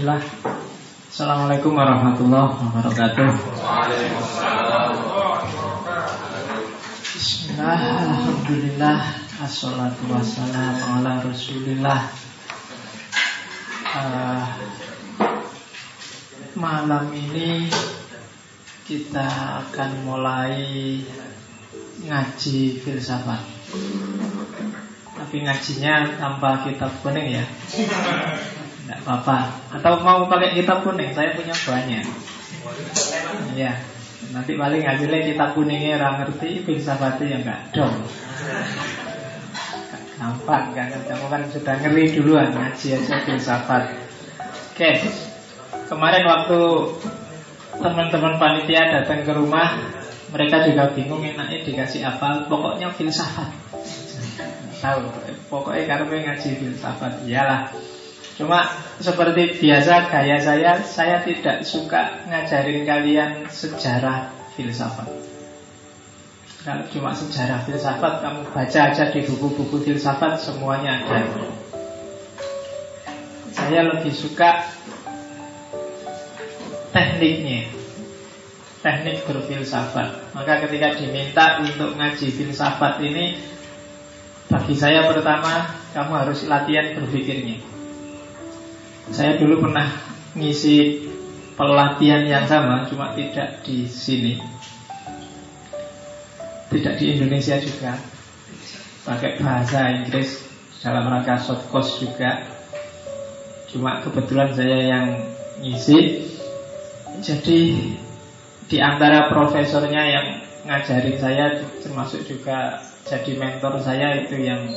Bismillah. Assalamualaikum warahmatullahi wabarakatuh. Bismillah Alhamdulillah Assalatu wassalamu ala rasulillah. Uh, Malam ini Kita akan mulai Ngaji filsafat. Tapi ngajinya tanpa kitab kuning ya tidak apa-apa. Atau mau pakai kitab kuning, saya punya banyak. Ya, nanti paling hasilnya kitab kuningnya orang ngerti, filsafatnya yang enggak dong. Gampang kan, kamu kan sudah ngeri duluan ngaji aja filsafat. Oke, kemarin waktu teman-teman panitia datang ke rumah, mereka juga bingung enaknya dikasih apa. Pokoknya filsafat. Tahu, pokoknya karena ngaji filsafat. Iyalah, Cuma seperti biasa gaya saya Saya tidak suka ngajarin kalian sejarah filsafat. Kalau cuma sejarah filsafat Kamu baca aja di buku-buku filsafat Semuanya ada. Saya lebih suka Tekniknya Teknik berfilsafat. Maka ketika diminta untuk ngaji filsafat ini Bagi saya pertama Kamu harus latihan berpikirnya saya dulu pernah ngisi pelatihan yang sama, cuma tidak di sini. Tidak di Indonesia juga. Pakai bahasa Inggris dalam rangka short course juga. Cuma kebetulan saya yang ngisi. Jadi di antara profesornya yang ngajarin saya termasuk juga jadi mentor saya itu yang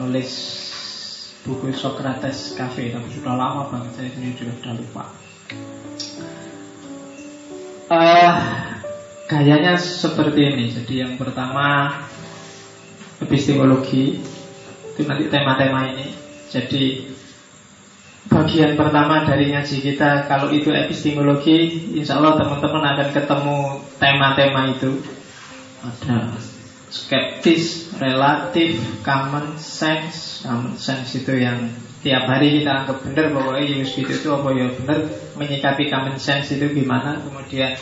nulis buku Socrates Cafe tapi sudah lama banget saya ini juga sudah lupa. Uh, gayanya seperti ini. Jadi yang pertama epistemologi itu nanti tema-tema ini. Jadi bagian pertama dari ngaji kita kalau itu epistemologi insya Allah teman-teman akan ketemu tema-tema itu. Ada skeptis, relatif, common sense. Common sense itu yang tiap hari kita anggap benar bahwa ya gitu itu apa ya benar menyikapi common sense itu gimana. Kemudian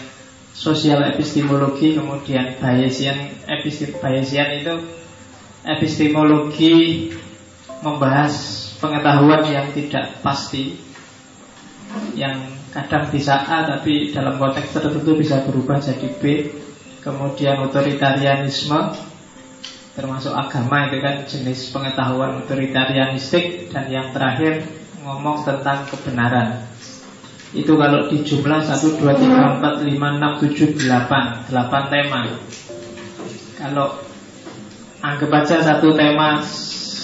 sosial epistemologi, kemudian Bayesian epistem Bayesian itu epistemologi membahas pengetahuan yang tidak pasti yang kadang bisa A tapi dalam konteks tertentu bisa berubah jadi B Kemudian otoritarianisme Termasuk agama itu kan jenis pengetahuan otoritarianistik. Dan yang terakhir ngomong tentang kebenaran. Itu kalau di jumlah 1, 2, 3, 4, 5, 6, 7, 8 8 tema. Kalau anggap aja satu tema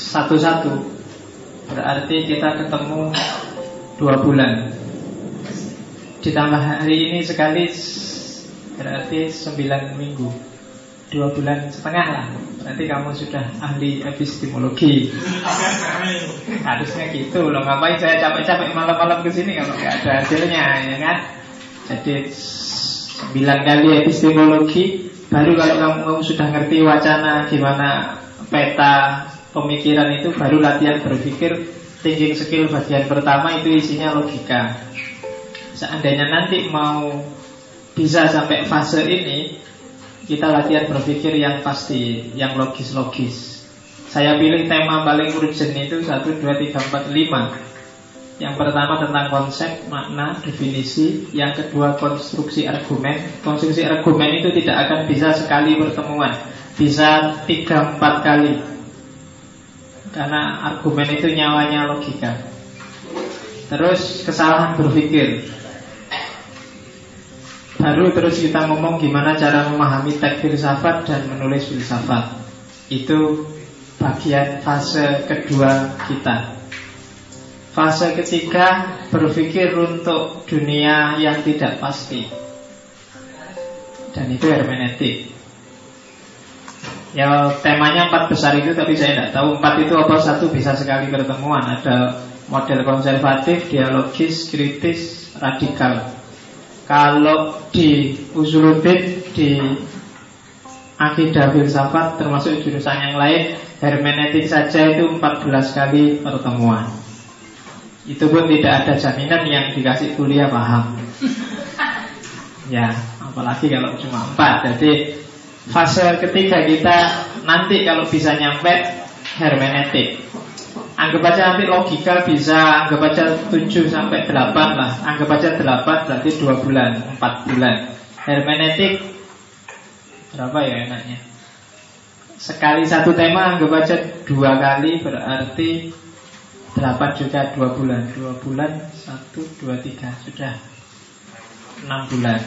satu-satu Berarti kita ketemu dua bulan. Ditambah hari ini sekali Berarti 9 minggu. Dua bulan setengah lah. Berarti kamu sudah ahli epistemologi. Harusnya gitu loh. Ngapain saya capek-capek malam-malam ke sini Kalau nggak ada hasilnya ya kan? Jadi 9 kali epistemologi Baru kalau kamu sudah ngerti wacana Gimana peta pemikiran itu Baru latihan berpikir Thinking skill bagian pertama itu isinya logika. Seandainya nanti mau bisa sampai fase ini kita latihan berpikir yang pasti, yang logis-logis. Saya pilih tema paling urgent itu 1, 2, 3, 4, 5 Yang pertama tentang konsep, makna, definisi. Yang kedua konstruksi argumen. Konstruksi argumen itu tidak akan bisa sekali pertemuan. Bisa 3, 4 kali. Karena argumen itu nyawanya logika. Terus kesalahan berpikir Baru terus kita ngomong gimana cara memahami teks filsafat dan menulis filsafat. Itu bagian fase kedua kita. Fase ketiga berpikir untuk dunia yang tidak pasti. Dan itu hermeneutik. Ya temanya empat besar itu tapi saya tidak tahu. Empat itu apa? Satu bisa sekali pertemuan. Ada model konservatif, dialogis, kritis, radikal kalau di usuluddin di akidah filsafat termasuk jurusan yang lain hermeneutik saja itu 14 kali pertemuan. Itu pun tidak ada jaminan yang dikasih kuliah paham. Ya, apalagi kalau cuma empat. Jadi fase ketiga kita nanti kalau bisa nyampe hermeneutik. Anggap aja nanti logika bisa anggap aja 7 sampai 8 lah. Anggap aja 8 berarti 2 bulan, 4 bulan. Hermeneutik berapa ya enaknya? Sekali satu tema anggap aja dua kali berarti 8 juga 2 bulan 2 bulan 1, 2, 3 Sudah 6 bulan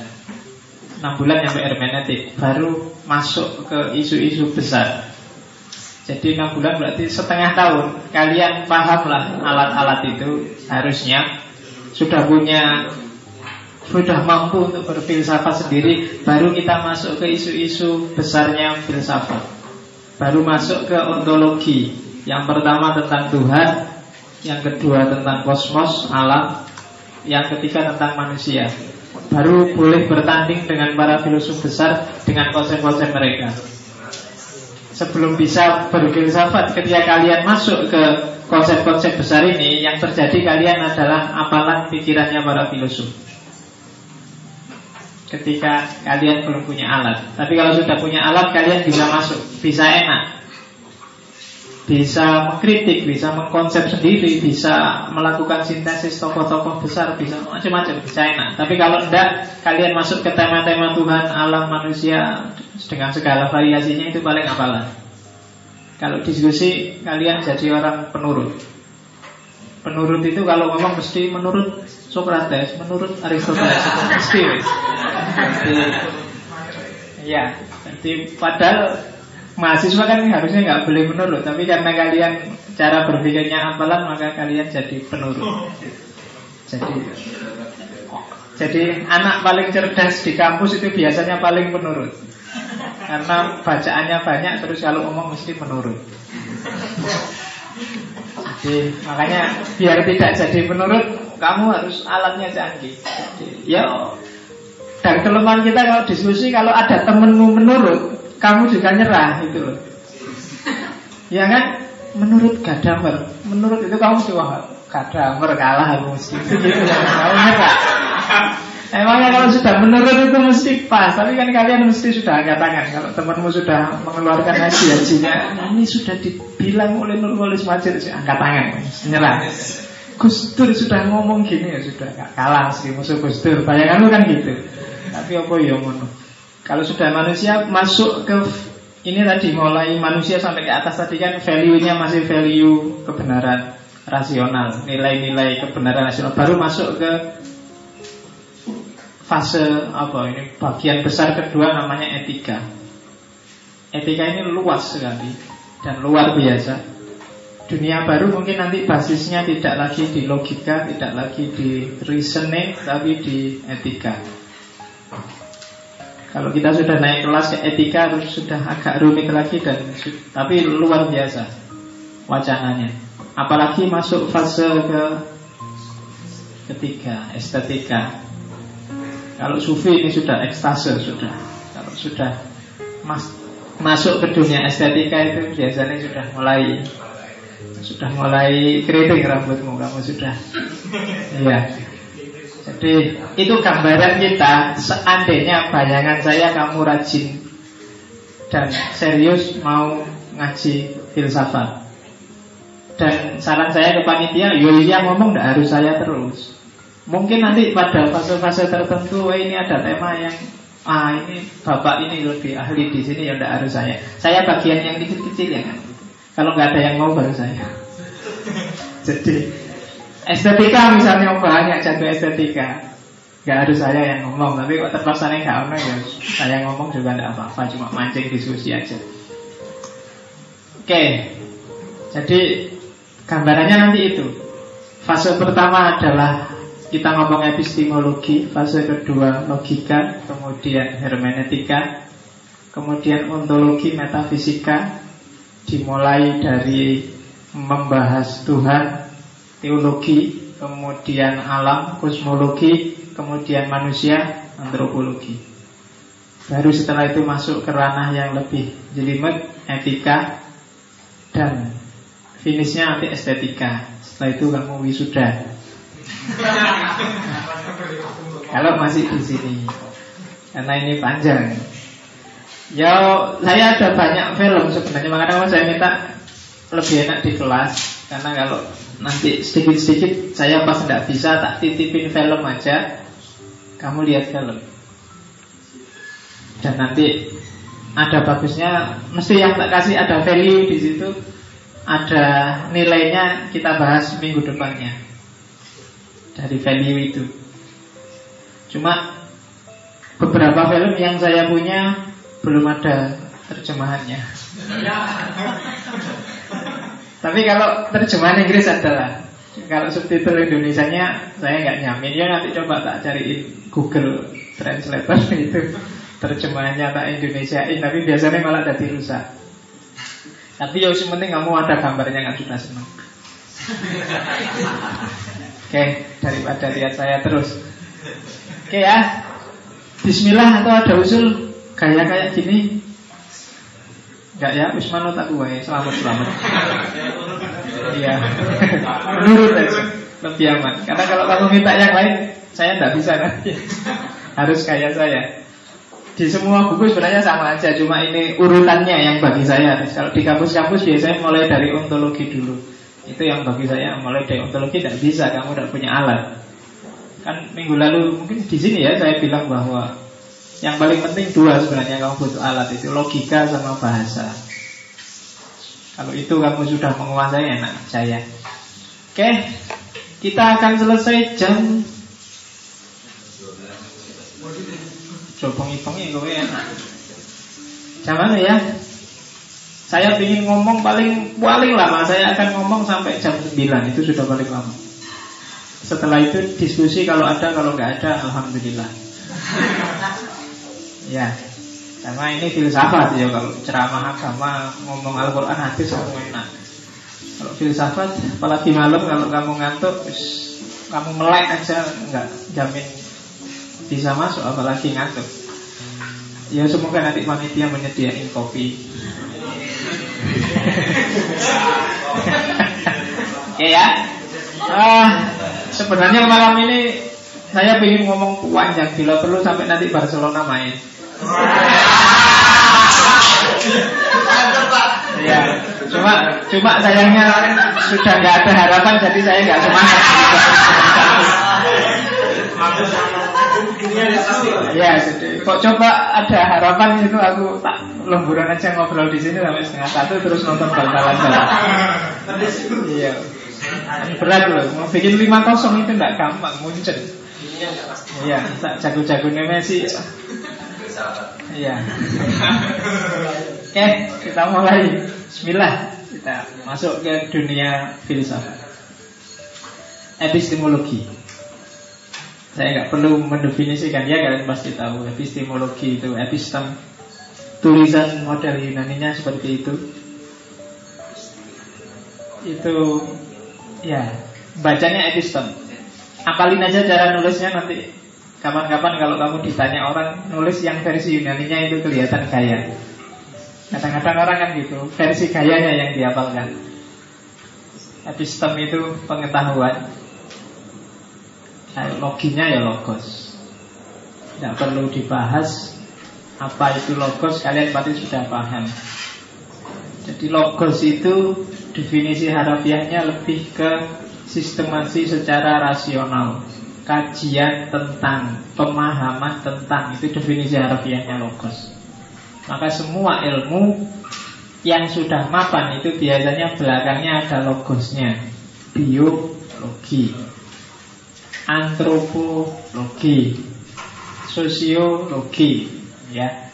6 bulan sampai hermeneutik Baru masuk ke isu-isu besar Jadi 6 bulan berarti setengah tahun. Kalian pahamlah alat-alat itu Harusnya Sudah punya Sudah mampu untuk berfilsafat sendiri Baru kita masuk ke isu-isu besarnya filsafat. Baru masuk ke ontologi Yang pertama tentang Tuhan Yang kedua tentang kosmos, alam Yang ketiga tentang manusia. Baru boleh bertanding dengan para filosof besar dengan konsep-konsep mereka. Sebelum bisa berfilsafat, ketika kalian masuk ke konsep-konsep besar ini, yang terjadi kalian adalah apalan pikirannya para filosof. Ketika kalian belum punya alat, tapi kalau sudah punya alat, kalian bisa masuk, bisa enak bisa mengkritik, bisa mengkonsep sendiri, bisa melakukan sintesis tokoh-tokoh besar, bisa macam-macam, bisa enak. Tapi kalau tidak, kalian masuk ke tema-tema Tuhan, alam, manusia dengan segala variasinya itu paling apalah. Kalau diskusi, kalian jadi orang penurut. Penurut itu kalau ngomong mesti menurut Socrates, menurut Aristoteles, mesti. Jadi, ya, jadi padahal mahasiswa kan harusnya nggak boleh menurut tapi karena kalian cara berpikirnya apalan maka kalian jadi penurut. Jadi jadi anak paling cerdas di kampus itu biasanya paling penurut karena bacaannya banyak terus kalau ngomong mesti menurut. Jadi makanya biar tidak jadi penurut kamu harus alatnya canggih. Jadi, ya dan kelemahan kita kalau diskusi kalau ada temenmu menurut kamu juga nyerah itu loh. Ya kan? Menurut Gadamer, menurut itu kamu coba Gadamer kalah aku mesti. Itu gitu ya. Kamu nyerah. Emangnya kalau sudah menurut itu mesti pas. Tapi kan kalian mesti sudah angkat tangan. Kalau temanmu sudah mengeluarkan haji hajinya Ini sudah dibilang oleh Nurholis Majid Angkat tangan, nyerah. Gus Dur sudah ngomong gini ya sudah gak kalah sih musuh Gus Dur. Bayanganmu kan gitu. Tapi apa ya ngono kalau sudah manusia masuk ke ini tadi mulai manusia sampai ke atas tadi kan value-nya masih value kebenaran rasional, nilai-nilai kebenaran rasional baru masuk ke fase apa ini bagian besar kedua namanya etika. Etika ini luas sekali dan luar biasa. Dunia baru mungkin nanti basisnya tidak lagi di logika, tidak lagi di reasoning, tapi di etika. Kalau kita sudah naik kelas ke etika sudah agak rumit lagi dan tapi luar biasa wacananya. Apalagi masuk fase ke ketiga estetika. Kalau sufi ini sudah ekstase sudah. Kalau sudah mas, masuk ke dunia estetika itu biasanya sudah mulai sudah mulai keriting rambutmu kamu sudah. Iya. Jadi itu gambaran kita Seandainya bayangan saya kamu rajin Dan serius mau ngaji filsafat. Dan saran saya ke panitia iya ngomong gak harus saya terus. Mungkin nanti pada fase-fase tertentu oh, Ini ada tema yang Ah ini bapak ini lebih ahli di sini ya tidak harus saya. Saya bagian yang kecil-kecil ya kan. Kalau nggak ada yang mau baru saya. Jadi Estetika misalnya banyak jago estetika. Gak harus saya yang ngomong Tapi kok terpaksa nih gak ono ya. Saya ngomong juga gak apa-apa Cuma mancing diskusi aja. Oke. Jadi Gambarannya nanti itu. Fase pertama adalah Kita ngomong epistemologi Fase kedua logika Kemudian hermeneutika Kemudian ontologi metafisika Dimulai dari Membahas Tuhan teologi, kemudian alam, kosmologi, kemudian manusia, antropologi. Baru setelah itu masuk ke ranah yang lebih jelimet, etika, dan finishnya nanti estetika. Setelah itu kamu wisuda. Kalau masih di sini Karena ini panjang Ya saya ada banyak film sebenarnya Makanya saya minta lebih enak di kelas Karena kalau nanti sedikit-sedikit Saya pas tidak bisa tak titipin film aja. Kamu lihat film. Dan nanti ada bagusnya Mesti yang tak kasih ada value di situ. Ada nilainya kita bahas minggu depannya. Dari value itu. Cuma beberapa film yang saya punya belum ada terjemahannya. Tapi kalau terjemahan Inggris adalah kalau subtitle Indonesia-nya saya nggak nyamin ya nanti coba tak cariin Google Translator itu terjemahannya tak Indonesiain tapi biasanya malah jadi rusak. Tapi ya penting kamu ada gambarnya nggak sudah senang. Oke, daripada lihat saya terus. Oke ya Bismillah atau ada usul Kayak kayak gini Enggak ya, wis manut aku wae. Selamat selamat. Iya. Menurut aja lebih aman. Karena kalau kamu minta yang lain, saya tidak bisa nanti. Harus kayak saya. Di semua buku sebenarnya sama aja, cuma ini urutannya yang bagi saya. Kalau di kampus-kampus biasanya mulai dari ontologi dulu. Itu yang bagi saya mulai dari ontologi tidak bisa, kamu tidak punya alat. Kan minggu lalu mungkin di sini ya saya bilang bahwa yang paling penting dua sebenarnya kamu butuh alat itu logika sama bahasa. Kalau itu kamu sudah menguasai enak saya. Oke, kita akan selesai jam Coba ngitungnya gue enak. Jam mana ya? Saya ingin ngomong paling paling lama Saya akan ngomong sampai jam 9 Itu sudah paling lama setelah itu diskusi kalau ada, kalau nggak ada, alhamdulillah. Ya, karena ini filsafat ya kalau ceramah agama ngomong Al-Quran hadis kamu enak. Kalau filsafat, apalagi malam kalau kamu ngantuk, kamu melek aja nggak jamin bisa masuk, apalagi ngantuk. Ya semoga nanti panitia menyediakan kopi. Oke ya. Ah, sebenarnya malam ini saya ingin ngomong panjang bila perlu sampai nanti Barcelona main. Ya, cuma cuma sayangnya sudah nggak ada harapan jadi saya nggak semangat. Ya, jadi kok coba ada harapan itu aku tak lemburan aja ngobrol di sini sampai setengah satu terus nonton bal-balan. Iya. Berat loh, mau bikin 5-0 itu enggak gampang, muncul Iya, jago-jagonya Messi Iya. Oke, kita mulai. Bismillah. Kita masuk ke dunia filsafat. Epistemologi. Saya nggak perlu mendefinisikan. Ya Kalian pasti tahu. Epistemologi itu Epistem. Tulisan model Yunaninya seperti itu. Itu Ya, bacanya epistem. Apalin aja cara nulisnya nanti kapan-kapan kalau kamu ditanya orang nulis yang versi Yunani-nya itu kelihatan gaya. Kadang-kadang orang kan gitu, versi gayanya yang dihafalkan. Epistem itu pengetahuan. Nah, loginya ya logos. Tidak perlu dibahas apa itu logos, kalian pasti sudah paham. Jadi logos itu definisi harafiahnya lebih ke sistemasi secara rasional Kajian tentang, pemahaman tentang Itu definisi harafiahnya logos. Maka semua ilmu yang sudah mapan itu biasanya belakangnya ada logosnya. Biologi Antropologi Sosiologi Ya.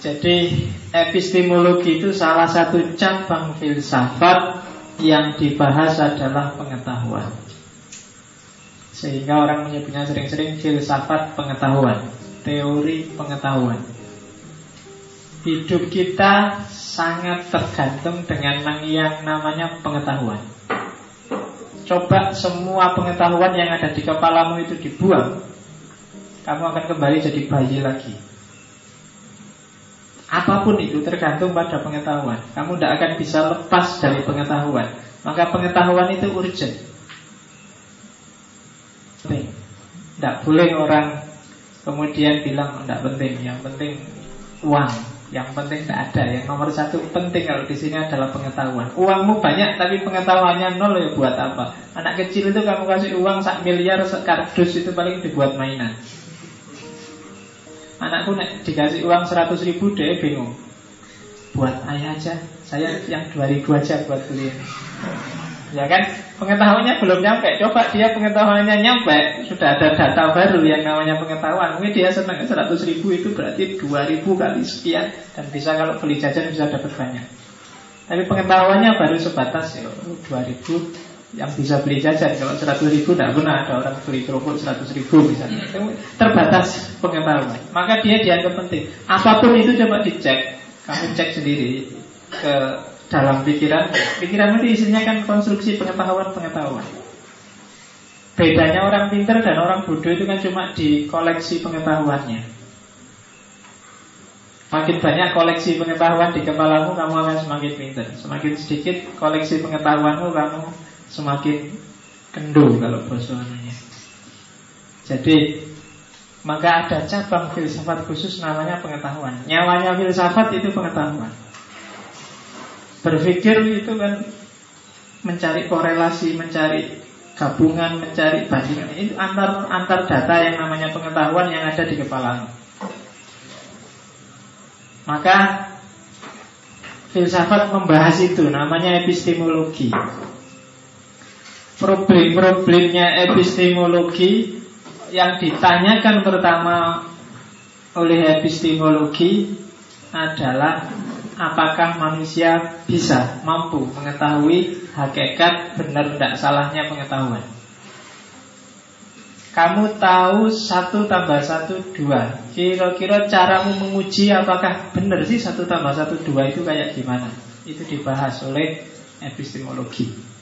Jadi epistemologi itu salah satu cabang filsafat yang dibahas adalah pengetahuan. Sehingga orang menyebutnya sering-sering filsafat pengetahuan, teori pengetahuan. Hidup kita sangat tergantung dengan yang namanya pengetahuan. Coba semua pengetahuan yang ada di kepalamu itu dibuang, kamu akan kembali jadi bayi lagi. Apa pun itu tergantung pada pengetahuan Kamu tidak akan bisa lepas dari pengetahuan Maka pengetahuan itu urgent Tidak boleh orang kemudian bilang tidak penting, yang penting uang, yang penting tidak ada. Yang nomor satu penting kalau di sini adalah pengetahuan. Uangmu banyak tapi pengetahuannya nol ya buat apa? Anak kecil itu kamu kasih uang sak miliar kardus itu paling dibuat mainan. Anakku nek dikasih uang 100 ribu deh bingung Buat ayah aja Saya yang 2000 aja buat beli Ya kan? Pengetahuannya belum nyampe. Coba dia pengetahuannya nyampe Sudah ada data baru yang namanya pengetahuan. Mungkin dia senang 100 ribu itu berarti 2000 kali sekian. Dan bisa kalau beli jajan bisa dapat banyak. Tapi pengetahuannya baru sebatas ya 2000 yang bisa beli jajan. Kalau 100 ribu tidak pernah ada orang beli kerupuk 100 ribu misalnya. Terbatas pengetahuan. Maka dia dianggap penting. Apa pun itu coba dicek. Kamu cek sendiri ke dalam pikiran pikiran itu isinya kan konstruksi pengetahuan pengetahuan bedanya orang pinter dan orang bodoh itu kan cuma di koleksi pengetahuannya Makin banyak koleksi pengetahuan di kepalamu, kamu akan semakin pinter. Semakin sedikit koleksi pengetahuanmu, kamu semakin kendur kalau bahasa Jadi maka ada cabang filsafat khusus namanya pengetahuan. Nyawanya filsafat itu pengetahuan. Berpikir itu kan mencari korelasi, mencari gabungan, mencari bandingan. Itu antar antar data yang namanya pengetahuan yang ada di kepala. Maka filsafat membahas itu namanya epistemologi problem-problemnya epistemologi yang ditanyakan pertama oleh epistemologi adalah apakah manusia bisa mampu mengetahui hakikat benar tidak salahnya pengetahuan. Kamu tahu satu tambah satu dua. Kira-kira caramu menguji apakah benar sih satu tambah satu dua itu kayak gimana? Itu dibahas oleh epistemologi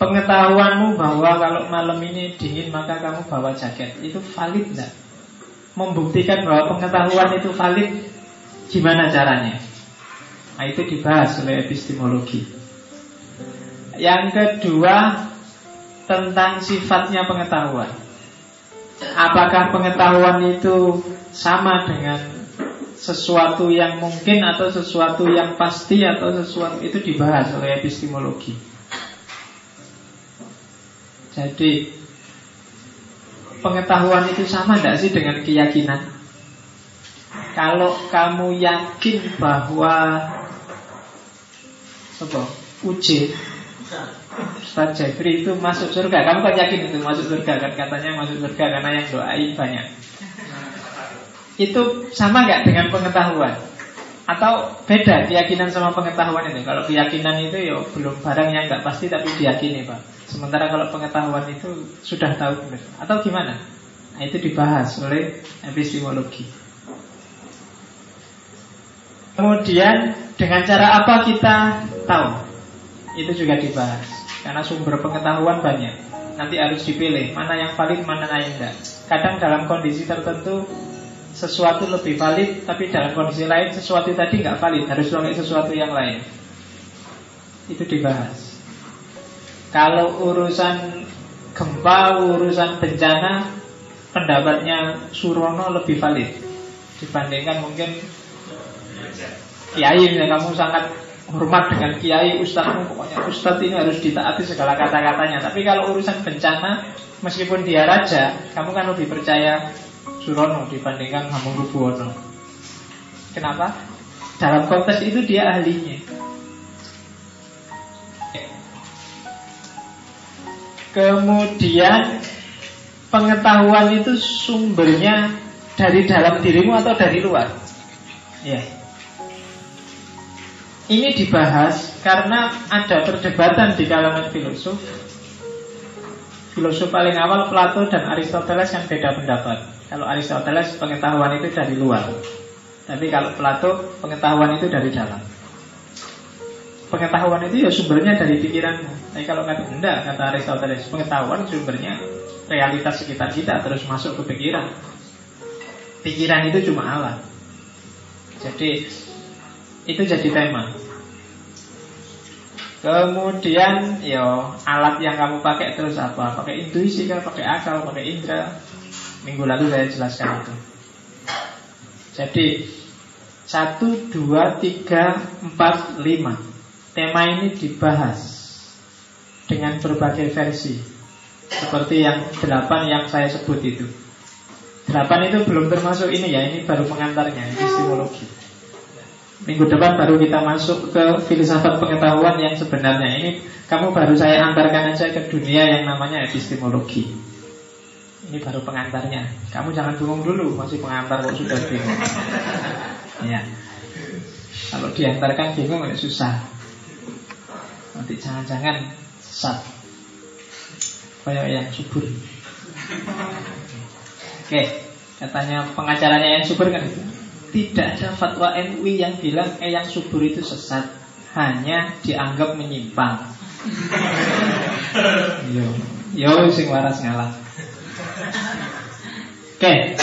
pengetahuanmu bahwa kalau malam ini dingin maka kamu bawa jaket itu valid tidak? Membuktikan bahwa pengetahuan itu valid gimana caranya? Nah itu dibahas oleh epistemologi. Yang kedua tentang sifatnya pengetahuan. Apakah pengetahuan itu sama dengan sesuatu yang mungkin atau sesuatu yang pasti atau sesuatu itu dibahas oleh epistemologi. Jadi pengetahuan itu sama tidak sih dengan keyakinan? Kalau kamu yakin bahwa apa? Uji. Ustaz Jeffrey itu masuk surga. Kamu kan yakin itu masuk surga kan? Katanya masuk surga karena yang doain banyak. Itu sama nggak dengan pengetahuan? Atau beda keyakinan sama pengetahuan itu Kalau keyakinan itu ya belum barang yang nggak pasti tapi diyakini Pak. Sementara kalau pengetahuan itu sudah tahu Atau gimana? Nah, itu dibahas oleh epistemologi Kemudian dengan cara apa kita tahu? Itu juga dibahas. Karena sumber pengetahuan banyak. Nanti harus dipilih Mana yang valid, mana yang tidak Kadang dalam kondisi tertentu Sesuatu lebih valid Tapi dalam kondisi lain sesuatu tadi nggak valid. Harus pakai sesuatu yang lain. Itu dibahas. Kalau urusan gempa, urusan bencana, pendapatnya Surono lebih valid dibandingkan mungkin kiai ya kamu sangat hormat dengan kiai ustadzmu pokoknya ustadz ini harus ditaati segala kata-katanya tapi kalau urusan bencana meskipun dia raja kamu kan lebih percaya Surono dibandingkan Hamengkubuwono kenapa dalam konteks itu dia ahlinya Kemudian pengetahuan itu sumbernya dari dalam dirimu atau dari luar? Ya. Ini dibahas karena ada perdebatan di kalangan filosof. Filosof paling awal Plato dan Aristoteles yang beda pendapat. Kalau Aristoteles pengetahuan itu dari luar. Tapi kalau Plato pengetahuan itu dari dalam pengetahuan itu ya sumbernya dari pikiranmu. Tapi kalau kata enggak, kata Aristoteles, pengetahuan sumbernya realitas sekitar kita terus masuk ke pikiran. Pikiran itu cuma alat. Jadi itu jadi tema. Kemudian yo alat yang kamu pakai terus apa? Pakai intuisi kan, pakai akal, pakai indera. Minggu lalu saya jelaskan itu. Jadi satu, dua, tiga, empat, lima. Tema ini dibahas dengan berbagai versi. Seperti yang delapan yang saya sebut itu. Delapan itu belum termasuk ini ya, ini baru pengantarnya, epistemologi. Minggu depan baru kita masuk ke filsafat pengetahuan yang sebenarnya. Ini kamu baru saya antarkan aja ke dunia yang namanya epistemologi. Ini baru pengantarnya. Kamu jangan bingung dulu, masih pengantar kok sudah bingung. Ya Kalau diantarkan bingung ya susah. Nanti jangan-jangan sesat. Kayak yang subur. Oke, katanya pengacaranya yang subur kan? itu tidak ada fatwa MUI yang bilang eyang subur itu sesat Hanya dianggap menyimpang. Yo, yo sing waras ngalah. Oke.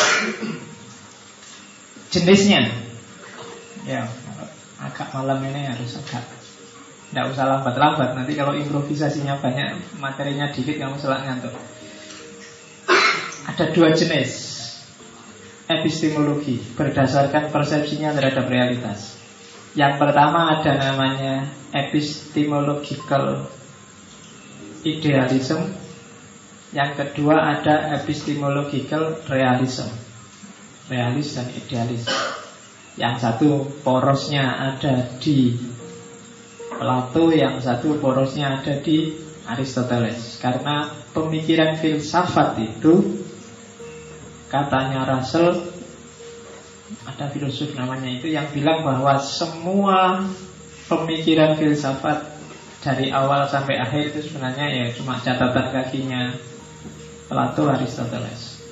Jenisnya. Ya, agak malam ini harus agak Tidak usah lambat-lambat. Nanti kalau improvisasinya banyak Materinya dikit kamu selak ngantuk. Ada dua jenis epistemologi berdasarkan persepsinya terhadap realitas. Yang pertama ada namanya epistemological idealism. Yang kedua ada epistemological realism. Realis dan idealis. Yang satu porosnya ada di Plato, yang satu porosnya ada di Aristoteles. Karena pemikiran filsafat itu Katanya Russell Ada filosof namanya itu Yang bilang bahwa semua Pemikiran filsafat Dari awal sampai akhir itu sebenarnya ya Cuma catatan kakinya Plato Aristoteles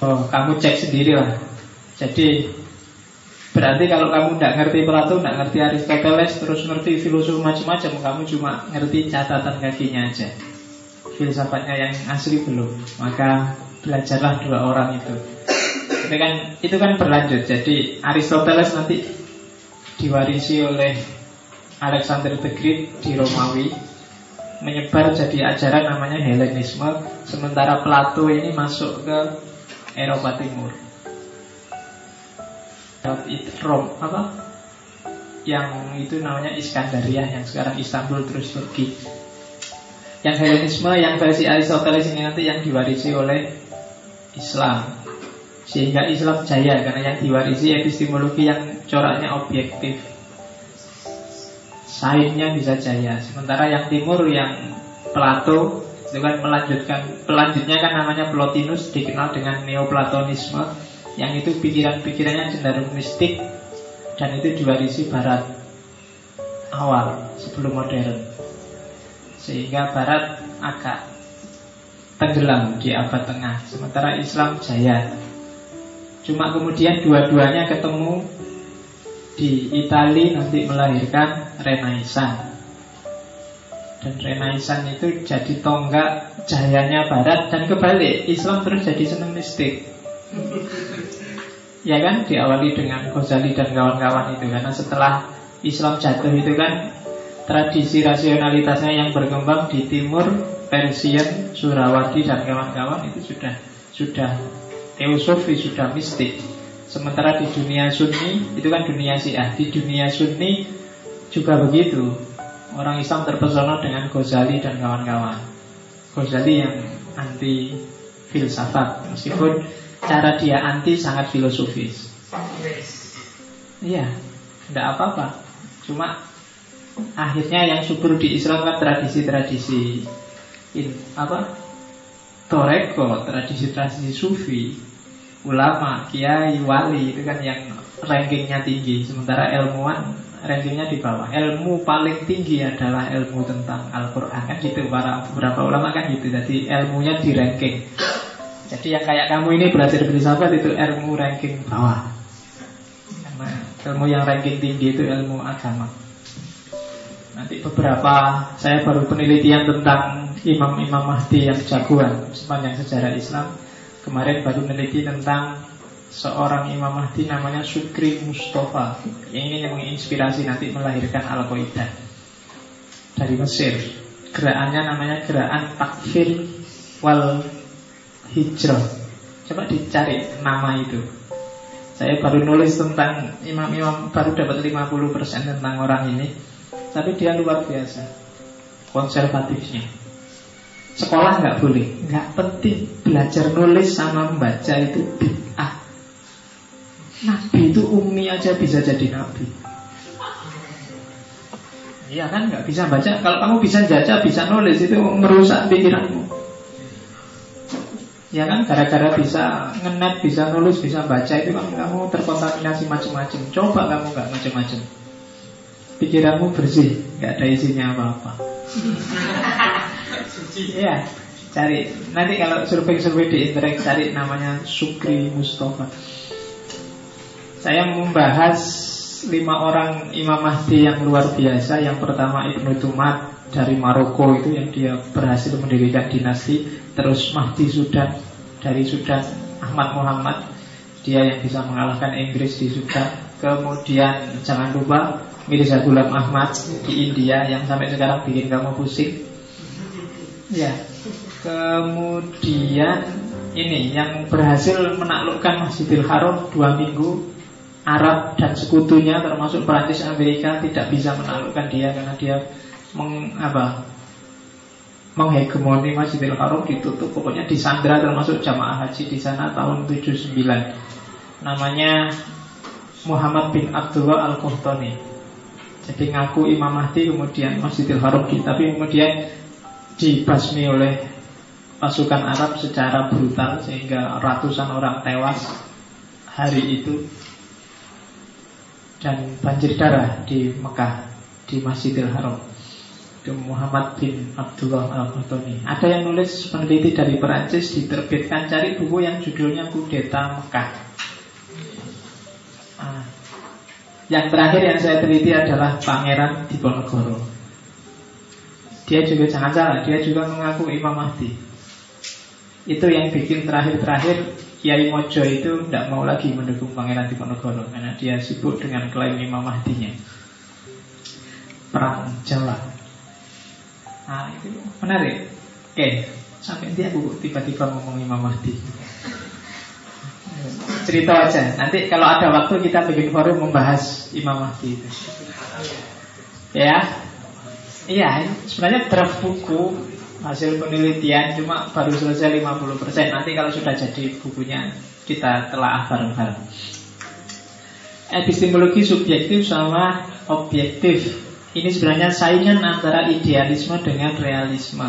Oh kamu cek sendiri lah Jadi Berarti kalau kamu tidak ngerti Plato, tidak ngerti Aristoteles, terus ngerti filosofi macam-macam, kamu cuma ngerti catatan kakinya aja. Filsafatnya yang asli belum. Maka belajarlah dua orang itu. Itu kan itu kan berlanjut. Jadi Aristoteles nanti diwarisi oleh Alexander the Great di Romawi menyebar jadi ajaran namanya Helenisme sementara Plato ini masuk ke Eropa Timur. Rom apa? Yang itu namanya Iskandaria yang sekarang Istanbul terus Turki. Yang Helenisme yang versi Aristoteles ini nanti yang diwarisi oleh Islam. Sehingga Islam jaya Karena yang diwarisi epistemologi yang coraknya objektif. Sainnya bisa jaya. Sementara yang timur yang Plato itu kan melanjutkan Pelanjutnya kan namanya Plotinus Dikenal dengan Neoplatonisme Yang itu pikiran-pikirannya cenderung mistik Dan itu diwarisi Barat Awal sebelum modern. Sehingga Barat agak tenggelam di abad tengah. Sementara Islam jaya. Cuma kemudian dua-duanya ketemu di Italia nanti melahirkan Renaissance. Dan Renaissance itu jadi tonggak jayanya Barat dan kebalik. Islam terus jadi seneng mistik. Ya kan? Diawali dengan Ghazali dan kawan-kawan itu. Karena setelah Islam jatuh itu kan tradisi rasionalitasnya yang berkembang di timur Persian, Surawadi dan kawan-kawan itu sudah sudah teosofi, sudah mistik. Sementara di dunia Sunni itu kan dunia Syiah. Di dunia Sunni juga begitu. Orang Islam terpesona dengan Ghazali dan kawan-kawan. Ghazali yang anti filsafat, meskipun cara dia anti sangat filosofis. Iya, tidak apa-apa. Cuma akhirnya yang subur di Islam kan tradisi-tradisi in, apa? Toreko tradisi-tradisi sufi ulama kiai wali itu kan yang rankingnya tinggi. Sementara ilmuwan rankingnya di bawah. Ilmu paling tinggi adalah ilmu tentang Al-Quran. Kan gitu para beberapa ulama kan gitu. Jadi ilmunya di ranking. Jadi yang kayak kamu ini belajar filsafat itu ilmu ranking bawah. Karena ilmu yang ranking tinggi itu ilmu agama. Nanti beberapa saya baru penelitian tentang imam-imam Mahdi yang jagoan sepanjang sejarah Islam. Kemarin baru meneliti tentang seorang Imam Mahdi namanya Sukri Mustafa yang yang menginspirasi nanti melahirkan Al-Qaeda dari Mesir. Gerakannya namanya gerakan takfir wal hijrah. Coba dicari nama itu. Saya baru nulis tentang imam-imam baru dapat 50% tentang orang ini. Tapi dia luar biasa konservatifnya. Sekolah nggak boleh, nggak penting. Belajar nulis sama membaca itu bid'ah. Nabi itu umi aja bisa jadi nabi. Iya kan nggak bisa baca. Kalau kamu bisa baca, bisa nulis itu merusak pikiranmu. Ya kan gara-gara bisa ngenet, bisa nulis, bisa baca itu kan kamu terkontaminasi macam-macam. Coba kamu nggak macam-macam. Pikiranmu bersih, nggak ada isinya apa-apa. Iya, cari. Nanti kalau survei-survei di internet cari namanya Sukri Mustafa. Saya membahas lima orang Imam Mahdi yang luar biasa. Yang pertama Ibnu Tumat dari Maroko itu yang dia berhasil mendirikan dinasti. Terus Mahdi Sudan dari Sudan Ahmad Muhammad dia yang bisa mengalahkan Inggris di Sudan. Kemudian jangan lupa Mirza Ghulam Ahmad di India yang sampai sekarang bikin kamu pusing Ya. Kemudian ini yang berhasil menaklukkan Masjidil Haram dua minggu Arab dan sekutunya termasuk Perancis Amerika tidak bisa menaklukkan dia karena dia meng, apa, menghegemoni Masjidil Haram ditutup. Pokoknya disandra termasuk jamaah haji di sana tahun 79 namanya Muhammad bin Abdullah Al-Qahtani jadi ngaku Imam Mahdi kemudian Masjidil Haram tapi kemudian dibasmi oleh pasukan Arab secara brutal sehingga ratusan orang tewas hari itu dan banjir darah di Mekah di Masjidil Haram itu Muhammad bin Abdullah al qatani Ada yang nulis peneliti dari Perancis diterbitkan cari buku yang judulnya Kudeta Mekah. Ah. Yang terakhir yang saya teliti adalah Pangeran Diponegoro. Dia juga jangan salah, dia juga mengaku Imam Mahdi. Itu yang bikin terakhir-terakhir Kiai Mojo itu tidak mau lagi mendukung Pangeran Diponegoro karena dia sibuk dengan klaim Imam Mahdinya. Perang Jawa. Nah, itu menarik. Oke, sampai dia tiba-tiba ngomong Imam Mahdi. Cerita aja. Nanti kalau ada waktu kita bikin forum membahas Imam Mahdi itu. Ya, Iya, sebenarnya draft buku hasil penelitian cuma baru selesai 50%. Nanti kalau sudah jadi bukunya kita telah bareng-bareng. Epistemologi subjektif sama objektif. Ini sebenarnya saingan antara idealisme dengan realisme.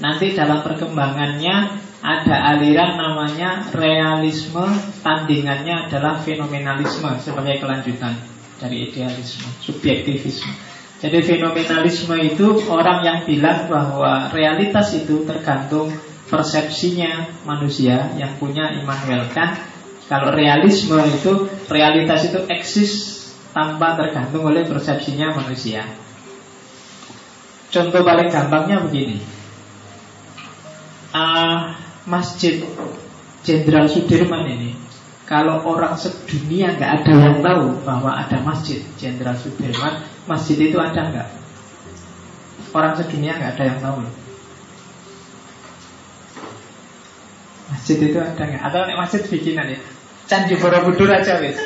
Nanti dalam perkembangannya ada aliran namanya realisme, tandingannya adalah fenomenalisme sebagai kelanjutan dari idealisme, subjektivisme. Jadi fenomenalisme itu orang yang bilang bahwa realitas itu tergantung persepsinya manusia yang punya Immanuel Kant. Kalau realisme itu realitas itu eksis tanpa tergantung oleh persepsinya manusia. Contoh paling gampangnya begini. Uh, Masjid Jenderal Sudirman ini kalau orang sedunia nggak ada yang tahu bahwa ada masjid Jenderal Sudirman, masjid itu ada nggak? Orang sedunia nggak ada yang tahu. Masjid itu ada nggak? Atau nek masjid bikinan ya? Candi Borobudur aja wis.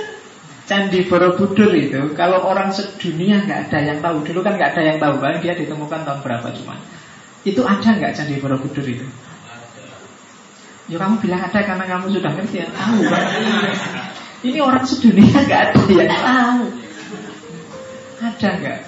Candi Borobudur itu kalau orang sedunia nggak ada yang tahu. Dulu kan nggak ada yang tahu, kan dia ditemukan tahun berapa cuma. Itu ada nggak Candi Borobudur itu? Ya kamu bilang ada karena kamu sudah ngerti ya tahu kan? Ini orang sedunia nggak ada yang tahu. Ada nggak?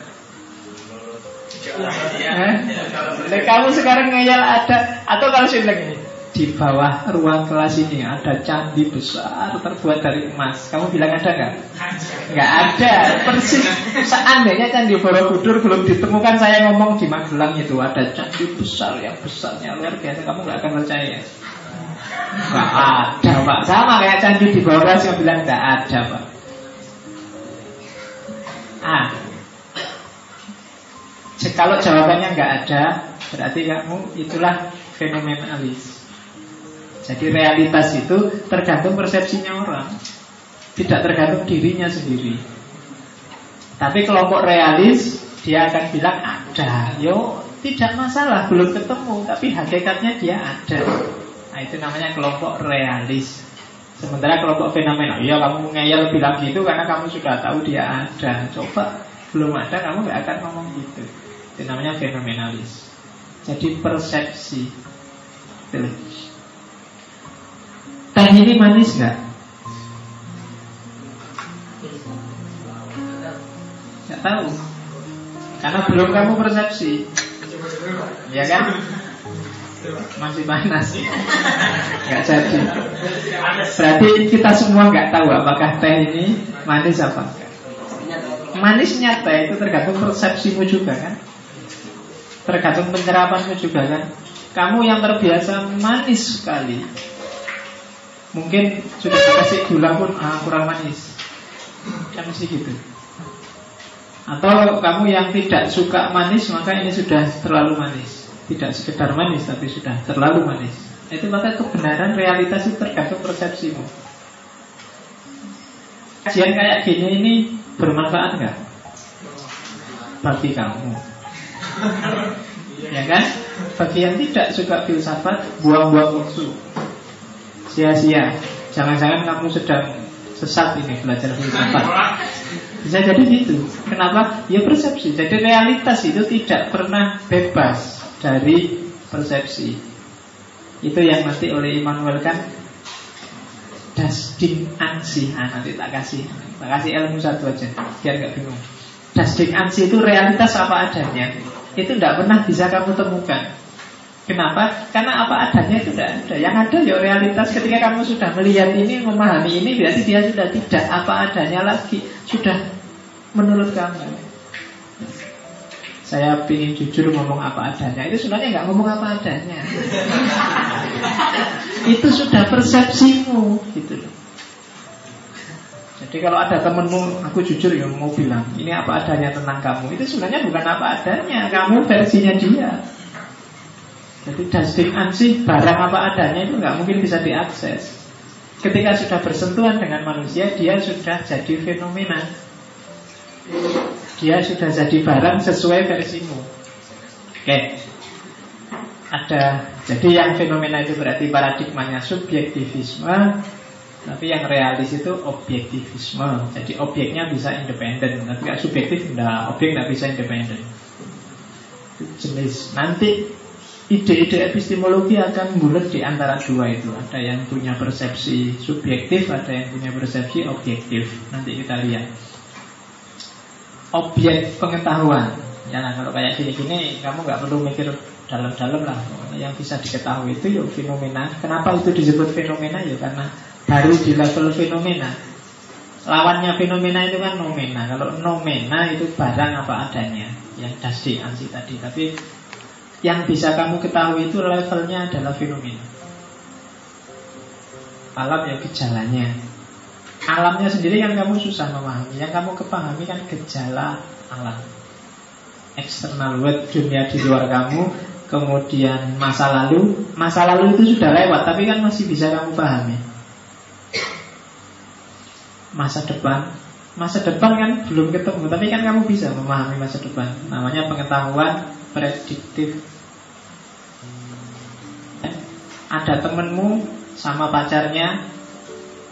Eh? kamu sekarang ngeyel ada atau kalau saya bilang ini di bawah ruang kelas ini ada candi besar terbuat dari emas. Kamu bilang ada nggak? Nggak ada. Persis. Seandainya candi Borobudur belum ditemukan, saya ngomong di Magelang itu ada candi besar yang besarnya luar biasa. Kamu nggak akan percaya. Nggak ada pak Sama kayak candi di bawah yang bilang nggak ada pak Ah Kalau jawabannya nggak ada Berarti kamu itulah fenomenalis Jadi realitas itu tergantung persepsinya orang. Tidak tergantung dirinya sendiri. Tapi kelompok realis Dia akan bilang ada. Yo tidak masalah belum ketemu Tapi hakikatnya dia ada. Nah itu namanya kelompok realis Sementara kelompok fenomena Iya kamu ngeyel bilang gitu Karena kamu sudah tahu dia ada Coba belum ada kamu gak akan ngomong gitu Itu namanya fenomenalis Jadi persepsi. Teh ini manis gak? Gak tahu Karena belum kamu persepsi Ya kan? Masih panas. Gak jadi. Berarti kita semua gak tahu apakah teh ini manis apa. Manisnya teh itu tergantung persepsimu juga kan? Tergantung penyerapanmu juga kan? Kamu yang terbiasa manis sekali. Mungkin sudah dikasih gula pun ah, kurang manis. Kan mesti gitu. Atau kamu yang tidak suka manis Maka ini sudah terlalu manis tidak sekedar manis tapi sudah terlalu manis. Itu maka kebenaran realitas itu tergantung persepsimu. Kajian kayak gini ini bermanfaat nggak bagi kamu? ya kan? Bagi yang tidak suka filsafat, buang-buang waktu, sia-sia. Jangan-jangan kamu sedang sesat ini belajar filsafat. Bisa jadi gitu. Kenapa? Ya persepsi. Jadi realitas itu tidak pernah bebas dari persepsi. Itu yang nanti oleh Immanuel kan das ding ansi. Nah, nanti tak kasih, tak kasih ilmu satu aja, biar nggak bingung. Das ding ansi itu realitas apa adanya. Itu tidak pernah bisa kamu temukan. Kenapa? Karena apa adanya itu tidak ada. Yang ada ya realitas ketika kamu sudah melihat ini, memahami ini, berarti dia sudah tidak apa adanya lagi. Sudah menurut kamu saya ingin jujur ngomong apa adanya. Itu sebenarnya nggak ngomong apa adanya. Itu sudah persepsimu gitu Jadi kalau ada temenmu Aku jujur ya mau bilang Ini apa adanya tentang kamu? Itu sebenarnya bukan apa adanya Kamu versinya dia. Jadi dusting ansih barang apa adanya Itu nggak mungkin bisa diakses. Ketika sudah bersentuhan dengan manusia Dia sudah jadi fenomena dia sudah jadi barang sesuai versimu. Oke. Ada jadi yang fenomena itu berarti paradigmanya subjektivisme, tapi yang realis itu objektivisme. Jadi objeknya bisa independen, tapi kalau subjektif enggak, objek enggak bisa independen. Jenis nanti ide-ide epistemologi akan bulat di antara dua itu. Ada yang punya persepsi subjektif, ada yang punya persepsi objektif. Nanti kita lihat objek pengetahuan. Ya kalau kayak gini-gini kamu nggak perlu mikir dalam-dalam lah. Yang bisa diketahui itu yuk fenomena. Kenapa itu disebut fenomena? Ya karena baru di level fenomena. Lawannya fenomena itu kan nomena. Kalau nomena itu barang apa adanya yang dasdi ansi tadi. Tapi yang bisa kamu ketahui itu levelnya adalah fenomena. Alam ya gejalanya Alamnya sendiri kan kamu susah memahami. Yang kamu kepahami kan gejala alam. Eksternal world dunia di luar kamu Kemudian masa lalu. Masa lalu itu sudah lewat Tapi kan masih bisa kamu pahami. Masa depan. Masa depan kan belum ketemu Tapi kan kamu bisa memahami masa depan. Namanya pengetahuan prediktif. Ada temenmu sama pacarnya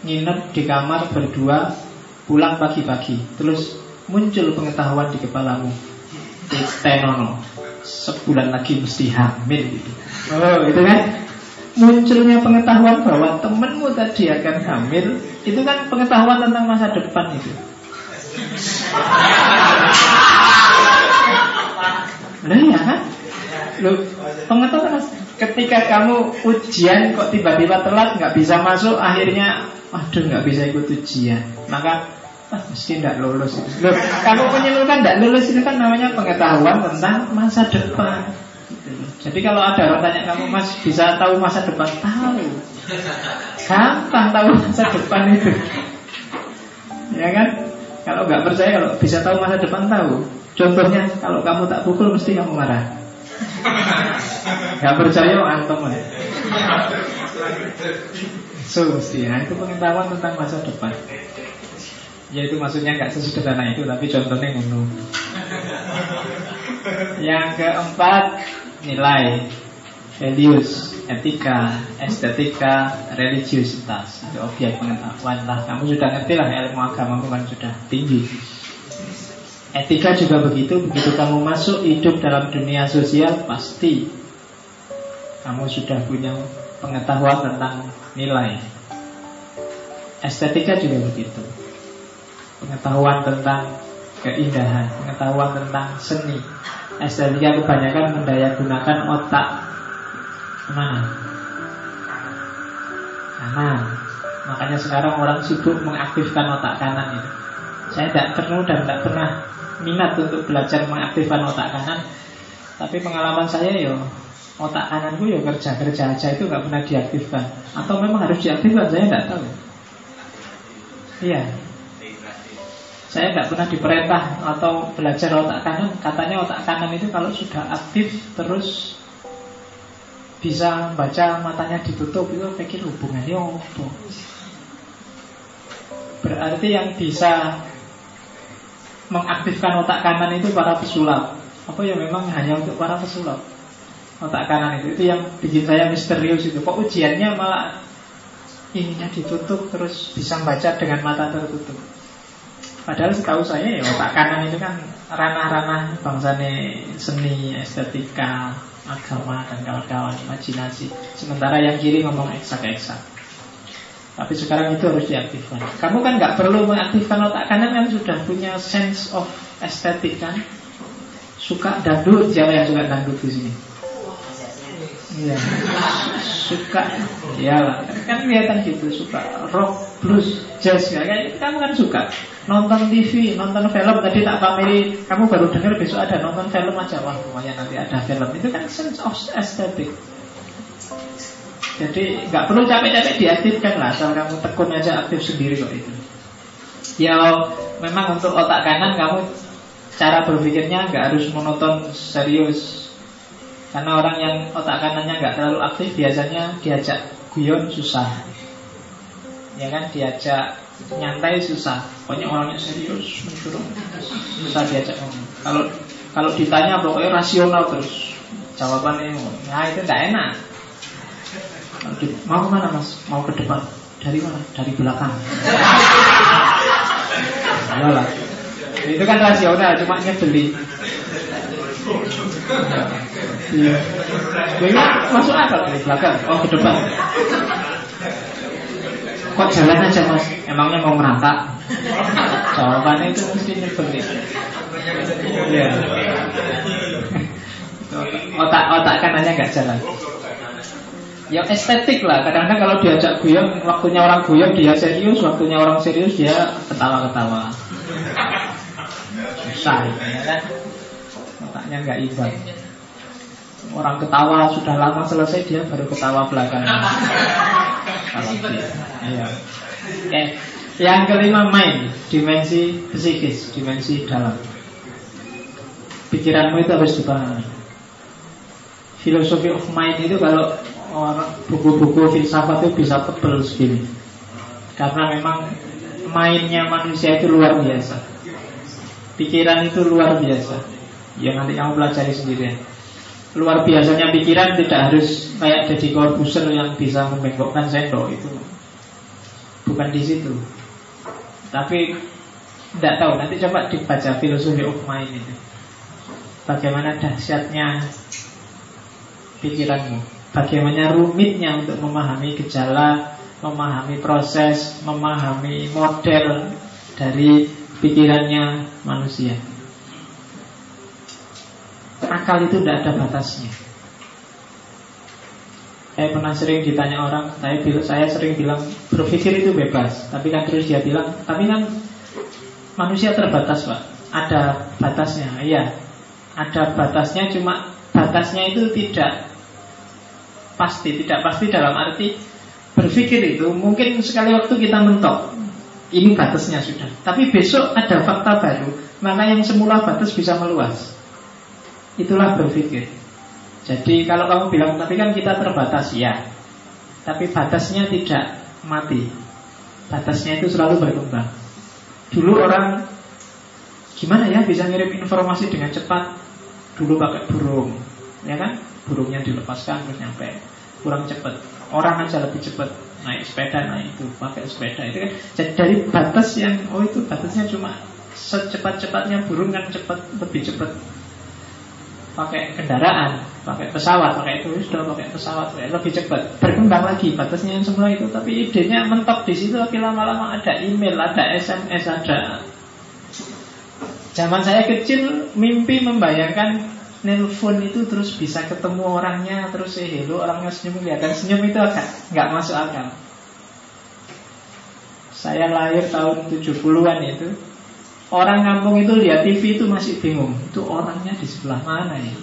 nginep di kamar berdua pulang pagi-pagi. Terus muncul pengetahuan di kepalamu. Tenono. Sebulan lagi mesti hamil gitu. Oh itu kan? Munculnya pengetahuan bahwa temenmu tadi akan hamil itu kan pengetahuan tentang masa depan itu. Nah ya kan? Loh, pengetahuan ketika kamu ujian kok tiba-tiba telat nggak bisa masuk akhirnya Waduh nggak bisa ikut ujian. Maka ah, mesti tidak lulus Loh, Kamu tidak lulus itu kan namanya pengetahuan tentang masa depan. Jadi kalau ada orang tanya kamu mas bisa tahu masa depan? Tahu. Gampang tahu masa depan itu. Ya kan? Kalau nggak percaya kalau bisa tahu masa depan tahu. Contohnya kalau kamu tak pukul mesti kamu marah Gak percaya antum Solusi, nah itu pengetahuan tentang masa depan. Ya itu maksudnya nggak sesederhana itu, tapi contohnya ngono. Yang keempat, nilai, values, etika, estetika, religiusitas. Itu objek pengetahuan lah. Kamu sudah ngerti lah ilmu agama kan sudah tinggi. Etika juga begitu, begitu kamu masuk hidup dalam dunia sosial pasti kamu sudah punya pengetahuan tentang nilai. Estetika juga begitu pengetahuan tentang keindahan, pengetahuan tentang seni. Estetika kebanyakan mendaya gunakan otak mana? Kanan. Makanya sekarang orang sibuk mengaktifkan otak kanan itu. Saya tidak perlu dan tidak pernah minat untuk belajar mengaktifkan otak kanan. Tapi pengalaman saya yo otak kananku yo kerja kerja aja itu nggak pernah diaktifkan. Atau memang harus diaktifkan saya tidak tahu. Iya, saya tidak pernah diperintah atau belajar otak kanan. Katanya otak kanan itu kalau sudah aktif terus bisa baca matanya ditutup itu pikir hubungannya apa? Berarti yang bisa mengaktifkan otak kanan itu para pesulap. Apa ya memang hanya untuk para pesulap? Otak kanan itu itu yang bikin saya misterius itu. Kok ujiannya malah ininya ditutup terus bisa baca dengan mata tertutup. Padahal setahu saya ya otak kanan itu kan ranah-ranah bangsane seni, estetika, agama dan kawan-kawan, imajinasi. Sementara yang kiri ngomong eksak-eksak. Tapi sekarang itu harus diaktifkan. Kamu kan nggak perlu mengaktifkan otak kanan kan sudah punya sense of estetik kan. Suka dangdut, siapa yang suka dangdut di sini? Iya. Suka ya kan kelihatan gitu suka rock, blues, jazz ya. Kayak kamu kan suka nonton TV, nonton film tadi tak pameri, kamu baru dengar besok ada nonton film aja wah lumayan nanti ada film. Itu kan sense of aesthetic. Jadi nggak perlu capek-capek diaktifkan lah, asal kamu tekun aja aktif sendiri kok itu. Ya memang untuk otak kanan kamu cara berpikirnya nggak harus monoton serius karena orang yang otak kanannya nggak terlalu aktif biasanya diajak guyon susah. Ya kan diajak nyantai susah. Pokoknya orangnya serius mencurung susah diajak ngomong. Kalau kalau ditanya pokoknya rasional terus jawabannya nah itu tidak enak. Mau ke mana mas? Mau ke depan? Dari mana? Dari belakang. Ayolah. Itu kan rasional, cuma nyebeli. Iya. Ini masuk akal dari belakang, oh ke depan. Kok jalan aja mas? Emangnya mau merangkak? Jawabannya itu mesti nyebelin. Iya. Otak otak kanannya nggak jalan. Ya estetik lah. Kadang-kadang kalau diajak guyon, waktunya orang guyon dia serius, waktunya orang serius dia ketawa-ketawa. Susah, ya kan? Otaknya nggak imbang. Orang ketawa sudah lama selesai dia baru ketawa belakangan. Kalau dia, iya. Oke. Yang kelima mind, dimensi psikis, dimensi dalam. Pikiranmu itu harus dipahami. Filosofi of mind itu kalau orang buku-buku filsafat itu bisa tebel segini. Karena memang mainnya manusia itu luar biasa. Pikiran itu luar biasa. Ya nanti kamu pelajari sendiri luar biasanya pikiran tidak harus kayak jadi korbuser yang bisa membengkokkan sendok itu bukan di situ tapi tidak tahu nanti coba dibaca filosofi of mind itu bagaimana dahsyatnya pikiranmu bagaimana rumitnya untuk memahami gejala memahami proses memahami model dari pikirannya manusia. Akal itu tidak ada batasnya. Saya pernah sering ditanya orang, saya, saya sering bilang berpikir itu bebas, tapi kan terus dia bilang, tapi kan manusia terbatas pak, ada batasnya, iya, ada batasnya, cuma batasnya itu tidak pasti, tidak pasti dalam arti berpikir itu mungkin sekali waktu kita mentok, ini batasnya sudah, tapi besok ada fakta baru, maka yang semula batas bisa meluas. Itulah berpikir. Jadi kalau kamu bilang tapi kan kita terbatas ya. Tapi batasnya tidak mati Batasnya itu selalu berkembang Dulu orang Gimana ya bisa ngirim informasi dengan cepat Dulu pakai burung Ya kan Burungnya dilepaskan terus nyampe Kurang cepat Orang aja lebih cepat Naik sepeda naik itu Pakai sepeda itu kan Jadi dari batas yang Oh itu batasnya cuma Secepat-cepatnya burung kan cepat Lebih cepat pakai kendaraan, pakai pesawat, pakai itu sudah pakai pesawat lebih cepat. Berkembang lagi batasnya yang semua itu, tapi idenya mentok di situ. Tapi lama-lama ada email, ada SMS, ada. Zaman saya kecil mimpi membayangkan nelpon itu terus bisa ketemu orangnya terus eh hello orangnya senyum. Kelihatan senyum itu agak nggak masuk akal. Saya lahir tahun 70-an itu. Orang kampung itu lihat TV itu masih bingung Itu orangnya di sebelah mana ya?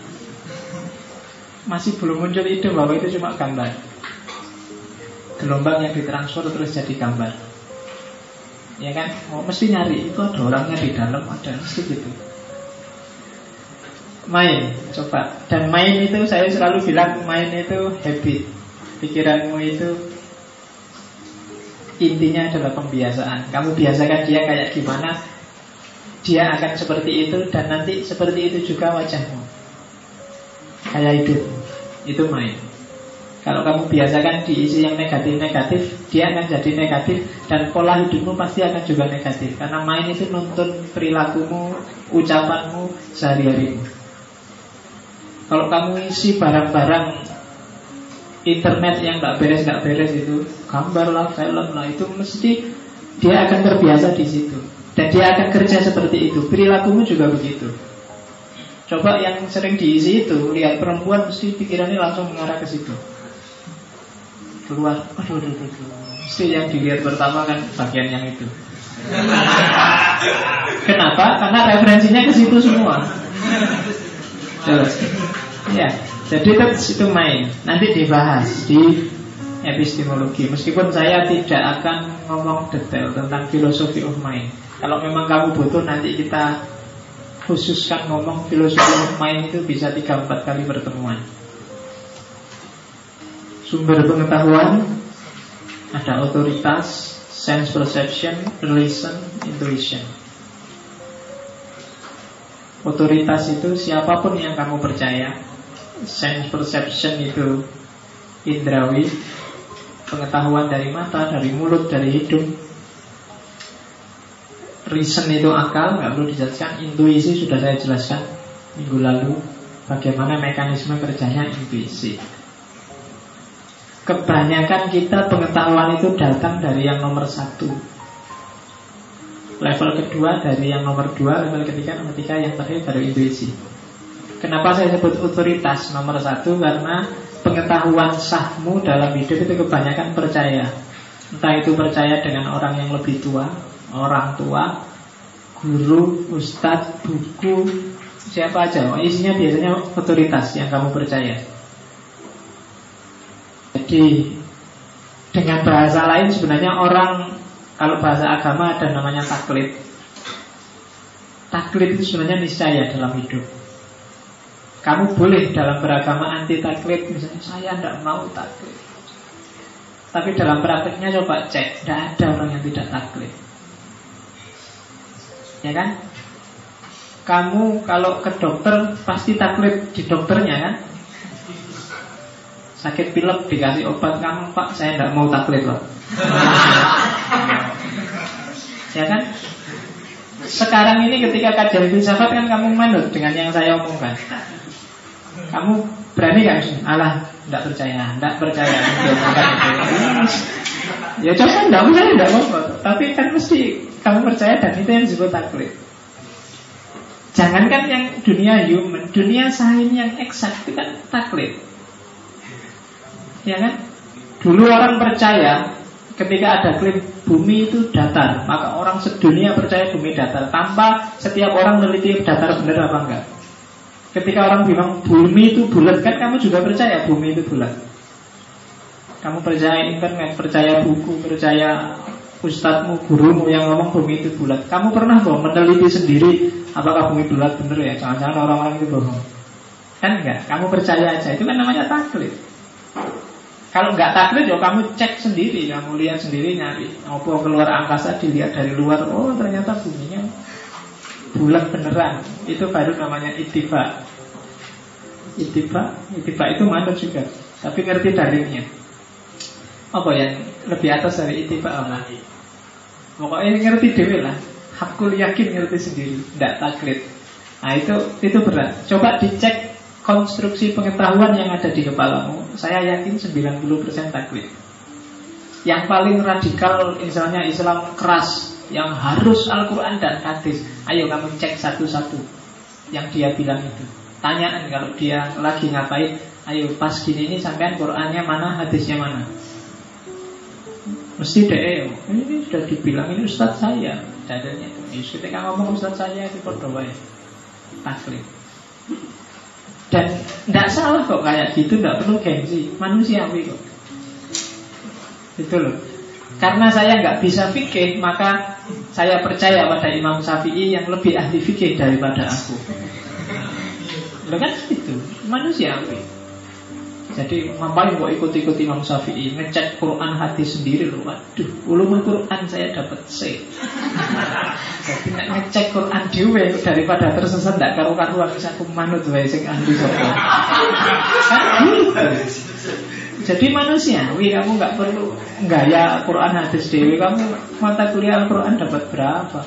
Masih belum muncul ide bahwa itu cuma gambar. Gelombang yang ditransfer terus jadi gambar. Ya kan, oh, mesti nyari Itu ada orangnya di dalam, ada mesti gitu Main, coba Dan main itu saya selalu bilang Main itu habit Pikiranmu itu Intinya adalah pembiasaan Kamu biasakan dia kayak gimana dia akan seperti itu dan nanti seperti itu juga wajahmu. Kayak hidup, itu main. Kalau kamu biasakan diisi yang negatif-negatif, dia akan jadi negatif dan pola hidupmu pasti akan juga negatif. Karena main itu nuntun perilakumu, ucapanmu, sehari-harimu. Kalau kamu isi barang-barang internet yang nggak beres nggak beres itu, gambar lah, film lah, itu mesti dia akan terbiasa di situ. Dan dia akan kerja seperti itu. Perilakumu juga begitu. Coba yang sering diisi itu Lihat perempuan mesti pikirannya langsung mengarah ke situ. Keluar. Aduh, aduh, aduh, aduh. Mesti yang dilihat pertama kan bagian yang itu. Kenapa? Karena referensinya ke situ semua. Terus Ya, jadi itu situ main Nanti dibahas di epistemologi Meskipun saya tidak akan ngomong detail tentang filosofi of mind kalau memang kamu butuh nanti kita khususkan ngomong filosofi main itu bisa 3-4 kali pertemuan. Sumber pengetahuan ada otoritas, sense perception, reason, intuition. Otoritas itu siapa pun yang kamu percaya. Sense perception itu indrawi, pengetahuan dari mata, dari mulut, dari hidung, Reason itu akal, nggak perlu dijelaskan. Intuisi sudah saya jelaskan minggu lalu. Bagaimana mekanisme kerjanya intuisi. Kebanyakan kita pengetahuan itu datang dari yang nomor satu. Level kedua dari yang nomor dua, level ketiga, nomor tiga, yang terakhir baru intuisi. Kenapa saya sebut otoritas nomor satu? Karena pengetahuan sahmu dalam hidup itu kebanyakan percaya. Entah itu percaya dengan orang yang lebih tua, orang tua, guru, ustadz, buku, siapa aja. Isinya biasanya otoritas yang kamu percaya. Jadi dengan bahasa lain sebenarnya orang kalau bahasa agama ada namanya taklid. Taklid itu sebenarnya niscaya dalam hidup. Kamu boleh dalam beragama anti taklid, misalnya saya tidak mau taklid. Tapi dalam prakteknya coba cek, tidak ada orang yang tidak taklid. Ya kan? Kamu kalau ke dokter pasti taklid di dokternya kan? Sakit pilek dikasih obat kamu Pak, saya tidak mau taklid loh. ya kan? Sekarang ini ketika kajian filsafat kan kamu manut dengan yang saya omongkan. Kamu berani sih? Alah, tidak percaya, tidak percaya. ya coba tidak percaya, tidak apa Tapi kan mesti kamu percaya dan itu yang disebut taklid. Jangankan yang dunia human, dunia sains yang eksak itu kan taklid. Ya kan? Dulu orang percaya ketika ada klaim bumi itu datar, maka orang sedunia percaya bumi datar tanpa setiap orang meneliti datar benar apa enggak. Ketika orang bilang bumi itu bulat, kan kamu juga percaya bumi itu bulat. Kamu percaya internet, percaya buku, percaya ustadzmu, gurumu yang ngomong bumi itu bulat. Kamu pernah kok meneliti sendiri apakah bumi bulat benar ya? Jangan-jangan orang-orang itu bohong. Kan enggak, kamu percaya aja. Itu kan namanya taklid. Kalau nggak taklid ya kamu cek sendiri, kamu lihat sendiri nyari. Apa keluar angkasa dilihat dari luar, oh ternyata buminya bulat beneran. Itu baru namanya itiba. Itiba, itiba itu manut juga, tapi ngerti dalilnya. Apa yang lebih atas dari itiba apa? Pokoknya ngerti dewi lah. Hakul yakin ngerti sendiri, tidak taklid. Nah itu itu berat. Coba dicek konstruksi pengetahuan yang ada di kepalamu, saya yakin 90% taklid. Yang paling radikal misalnya Islam keras yang harus Al-Quran dan hadis. Ayo kamu cek satu-satu yang dia bilang itu. Tanyaan kalau dia lagi ngapain, ayo pas gini ini sampean Qurannya mana, hadisnya mana. Mesti deh, ini sudah dibilang ini Ustadz saya. Dadanya itu. Ketika ngomong Ustadz saya itu berdoa ya. Taklid. Dan tidak salah kok kayak gitu, tidak perlu gengsi, manusiawi kok. Itu loh. Karena saya nggak bisa fikih, maka saya percaya pada Imam Syafi'i yang lebih ahli fikih daripada aku. Lo kan itu manusiawi. Jadi ngapain kok ikut-ikut Imam Syafi'i Ngecek Quran hadis sendiri loh Waduh, ulumul Quran saya dapat C. Jadi ngecek Quran diwe Daripada tersesat tidak karu-karuan Bisa aku manut wae ahli gitu jadi manusiawi kamu nggak perlu gaya Quran hadis dewi kamu mata kuliah Al Quran dapat berapa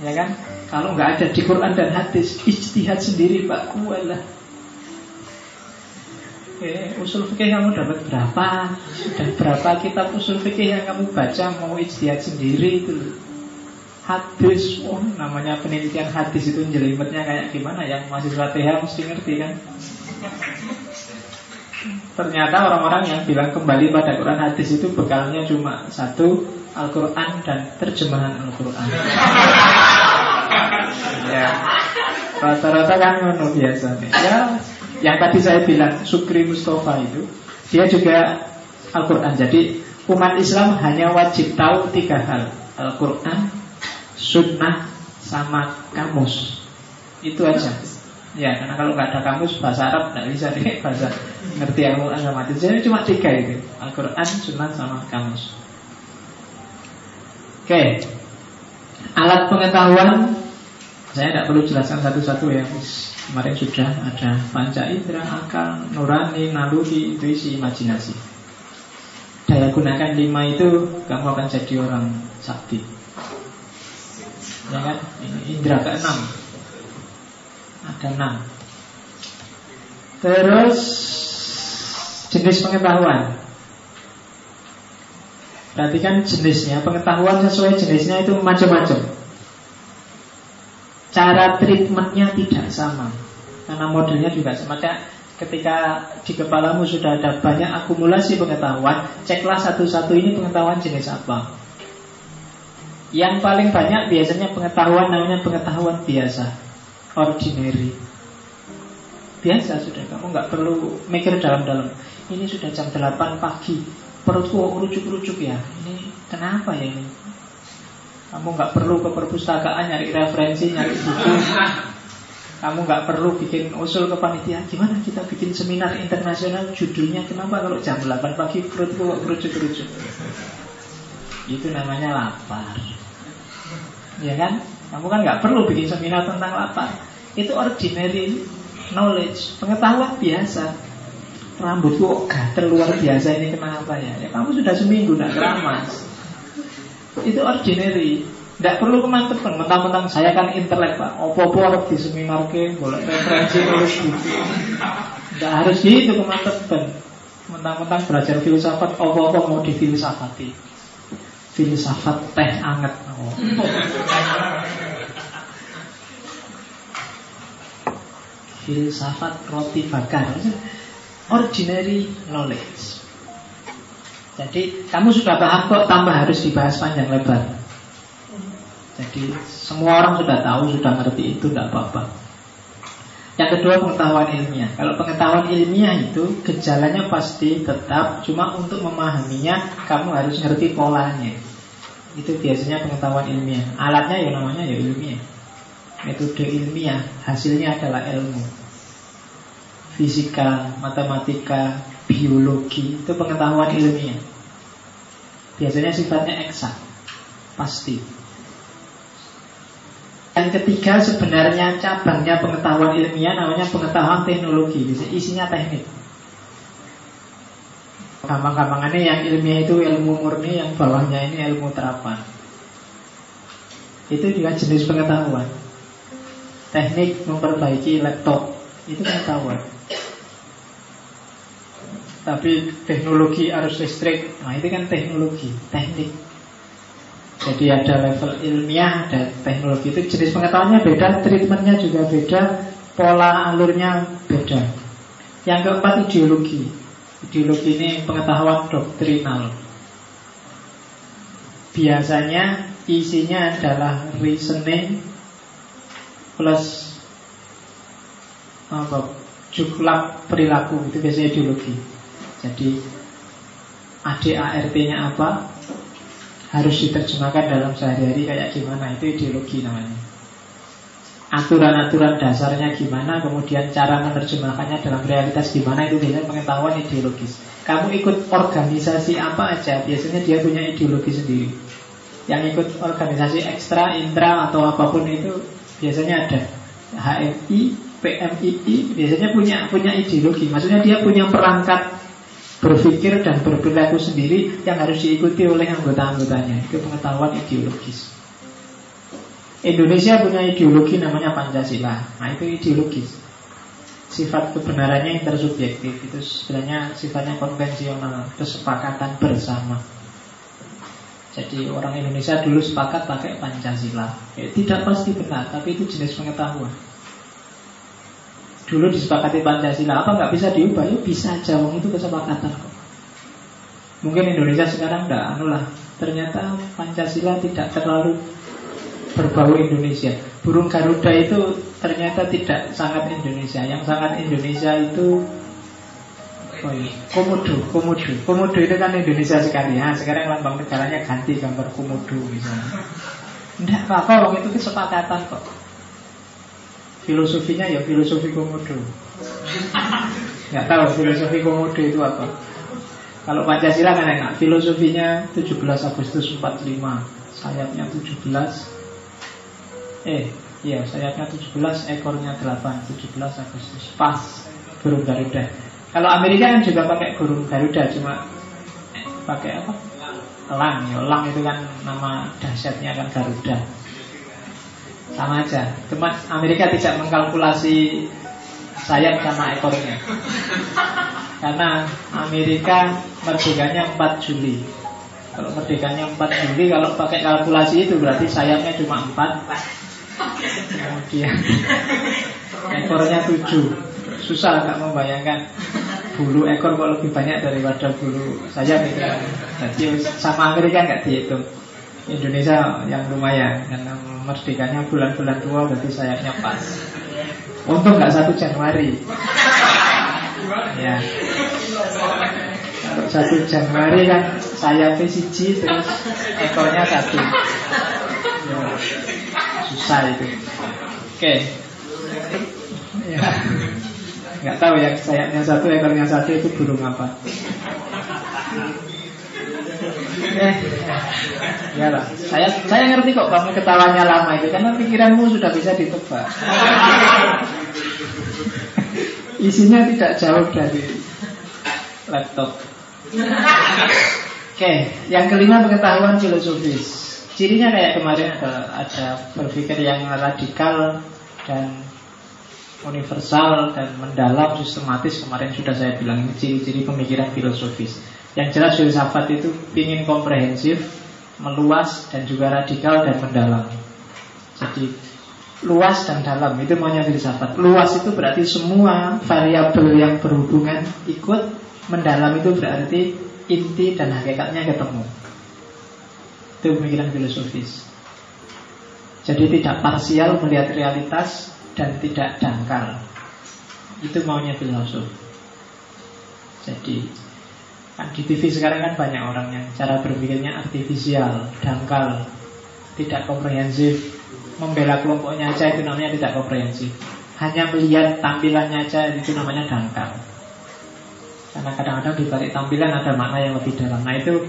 ya kan kalau nggak ada di Quran dan hadis ijtihad sendiri pak kualah Oke, usul fikih kamu dapat berapa? Sudah berapa kitab usul fikih yang kamu baca mau ijtihad sendiri itu? Hadis, oh namanya penelitian hadis itu jelimetnya kayak gimana yang masih TH mesti ngerti kan? Ternyata orang-orang yang bilang kembali pada Quran hadis itu bekalnya cuma satu Al-Quran dan terjemahan Al-Quran. ya, rata-rata kan biasa nih. Ya, yang tadi saya bilang Sukri Mustafa itu Dia juga Al-Quran. Jadi umat Islam hanya wajib tahu tiga hal. Al-Quran, Sunnah, sama kamus. Itu aja Ya, karena kalau nggak ada kamus bahasa Arab nggak bisa nih bahasa ngerti sama itu. Jadi cuma tiga itu, Al-Quran, Sunnah, sama kamus. Oke, alat pengetahuan saya tidak perlu jelaskan satu-satu ya. Kemarin sudah ada panca indera, akal, nurani, naluri, intuisi, imajinasi. Daya gunakan lima itu kamu akan jadi orang sakti. Ya kan? Indera keenam. Ada enam. Terus jenis pengetahuan. Perhatikan jenisnya, pengetahuan sesuai jenisnya itu macam-macam cara treatmentnya tidak sama karena modelnya juga semacam ketika di kepalamu sudah ada banyak akumulasi pengetahuan ceklah satu-satu ini pengetahuan jenis apa yang paling banyak biasanya pengetahuan namanya pengetahuan biasa ordinary biasa sudah kamu nggak perlu mikir dalam-dalam ini sudah jam 8 pagi perutku rujuk-rujuk ya ini kenapa ya ini kamu nggak perlu ke perpustakaan nyari referensi, nyari buku. Kamu nggak perlu bikin usul ke panitia. Gimana kita bikin seminar internasional? Judulnya kenapa kalau jam 8 pagi perutku kerucut-kerucut? Itu namanya lapar. Ya kan? Kamu kan nggak perlu bikin seminar tentang lapar. Itu ordinary knowledge, pengetahuan biasa. Rambutku kok gatel luar biasa ini kenapa ya? Ya kamu sudah seminggu nggak keramas. Itu ordinary tidak perlu kemantepan Mentang-mentang saya kan intelek pak Opo-opo harus di seminar ke Boleh referensi nulis buku Tidak harus gitu kemantepan Mentang-mentang belajar filsafat Opo-opo mau di filsafati Filsafat teh anget oh. Filsafat roti bakar Ordinary knowledge jadi kamu sudah paham kok tambah harus dibahas panjang lebar. Jadi semua orang sudah tahu, sudah ngerti itu tidak apa-apa. Yang kedua pengetahuan ilmiah. Kalau pengetahuan ilmiah itu gejalanya pasti tetap, cuma untuk memahaminya kamu harus ngerti polanya. Itu biasanya pengetahuan ilmiah. Alatnya ya namanya ya ilmiah. Metode ilmiah, hasilnya adalah ilmu. Fisika, matematika, biologi itu pengetahuan ilmiah. Biasanya sifatnya eksak, pasti. Yang ketiga sebenarnya cabangnya pengetahuan ilmiah namanya pengetahuan teknologi, isinya teknik. Gampang-gampangannya yang ilmiah itu ilmu murni, yang bawahnya ini ilmu terapan. Itu juga jenis pengetahuan. Teknik memperbaiki laptop itu pengetahuan. Tapi teknologi arus listrik, nah itu kan teknologi, teknik. Jadi ada level ilmiah, ada teknologi itu jenis pengetahuannya beda, treatmentnya juga beda, pola alurnya beda. Yang keempat ideologi. Ideologi ini pengetahuan doktrinal. Biasanya isinya adalah reasoning plus apa juklak perilaku itu biasanya ideologi. Jadi ADART-nya apa harus diterjemahkan dalam sehari-hari kayak gimana itu ideologi namanya. Aturan-aturan dasarnya gimana, kemudian cara menerjemahkannya dalam realitas gimana itu biasanya pengetahuan ideologis. Kamu ikut organisasi apa aja, biasanya dia punya ideologi sendiri. Yang ikut organisasi ekstra, intra atau apa pun itu biasanya ada HMI, PMII biasanya punya punya ideologi. Maksudnya dia punya perangkat berpikir dan berperilaku sendiri yang harus diikuti oleh anggota-anggotanya. Itu pengetahuan ideologis. Indonesia punya ideologi namanya Pancasila. Nah itu ideologis. Sifat kebenarannya intersubjektif itu sebenarnya sifatnya konvensional, kesepakatan bersama. Jadi orang Indonesia dulu sepakat pakai Pancasila. Ya, tidak pasti benar, tapi itu jenis pengetahuan. Dulu disepakati Pancasila Apa nggak bisa diubah? Ya bisa aja Itu kesepakatan kok Mungkin Indonesia sekarang enggak anu lah Ternyata Pancasila tidak terlalu berbau Indonesia Burung Garuda itu ternyata tidak sangat Indonesia Yang sangat Indonesia itu Oh iya, komodo, komodo. Komodo itu kan Indonesia sekali ya. Sekarang lambang negaranya ganti gambar komodo misalnya. Tidak apa-apa, itu kesepakatan kok. Filosofinya ya filosofi komodo. Nggak tahu filosofi komodo itu apa. Kalau Pancasila kan enak. Filosofinya 17 Agustus 45 Sayapnya 17 Eh, iya sayapnya 17 Ekornya 8 17 Agustus. Pas. Burung Garuda Kalau Amerika kan juga pakai burung Garuda Cuma eh, pakai apa? Elang, ya elang itu kan nama dahsyatnya kan Garuda sama aja. Cuma Amerika tidak mengkalkulasi sayap sama ekornya. Karena Amerika merdekanya 4 Juli. Kalau merdekanya 4 Juli, kalau pakai kalkulasi itu berarti sayapnya cuma 4. Kemudian ekornya 7. Susah nggak membayangkan bulu ekor kok lebih banyak daripada bulu sayap itu. Jadi sama Amerika nggak dihitung. Indonesia yang lumayan karena merdekanya bulan-bulan tua berarti sayapnya pas. Untung nggak satu Januari. Ya. Satu Januari kan sayapnya siji terus ekornya satu. Ya. Susah itu. Oke. Ya. Nggak tahu yang sayapnya satu ekornya satu itu burung apa. Eh, ya lah. Saya saya ngerti kok kamu ketawanya lama itu karena pikiranmu sudah bisa ditebak. Isinya tidak jauh dari laptop. Oke, yang kelima pengetahuan filosofis. Cirinya kayak kemarin ada berpikir yang radikal dan universal dan mendalam sistematis kemarin sudah saya bilang ini ciri-ciri pemikiran filosofis. Yang jelas filsafat itu ingin komprehensif, meluas dan juga radikal dan mendalam. Jadi luas dan dalam itu maunya filsafat. Luas itu berarti semua variabel yang berhubungan ikut, mendalam itu berarti inti dan hakikatnya ketemu. Itu pemikiran filosofis. Jadi tidak parsial melihat realitas dan tidak dangkal. Itu maunya filosof. Jadi Kan di TV sekarang kan banyak orang yang cara berpikirnya artifisial, dangkal, tidak komprehensif, membela kelompoknya aja itu namanya tidak komprehensif. Hanya melihat tampilannya aja itu namanya dangkal. Karena kadang-kadang di balik tampilan ada makna yang lebih dalam. Nah itu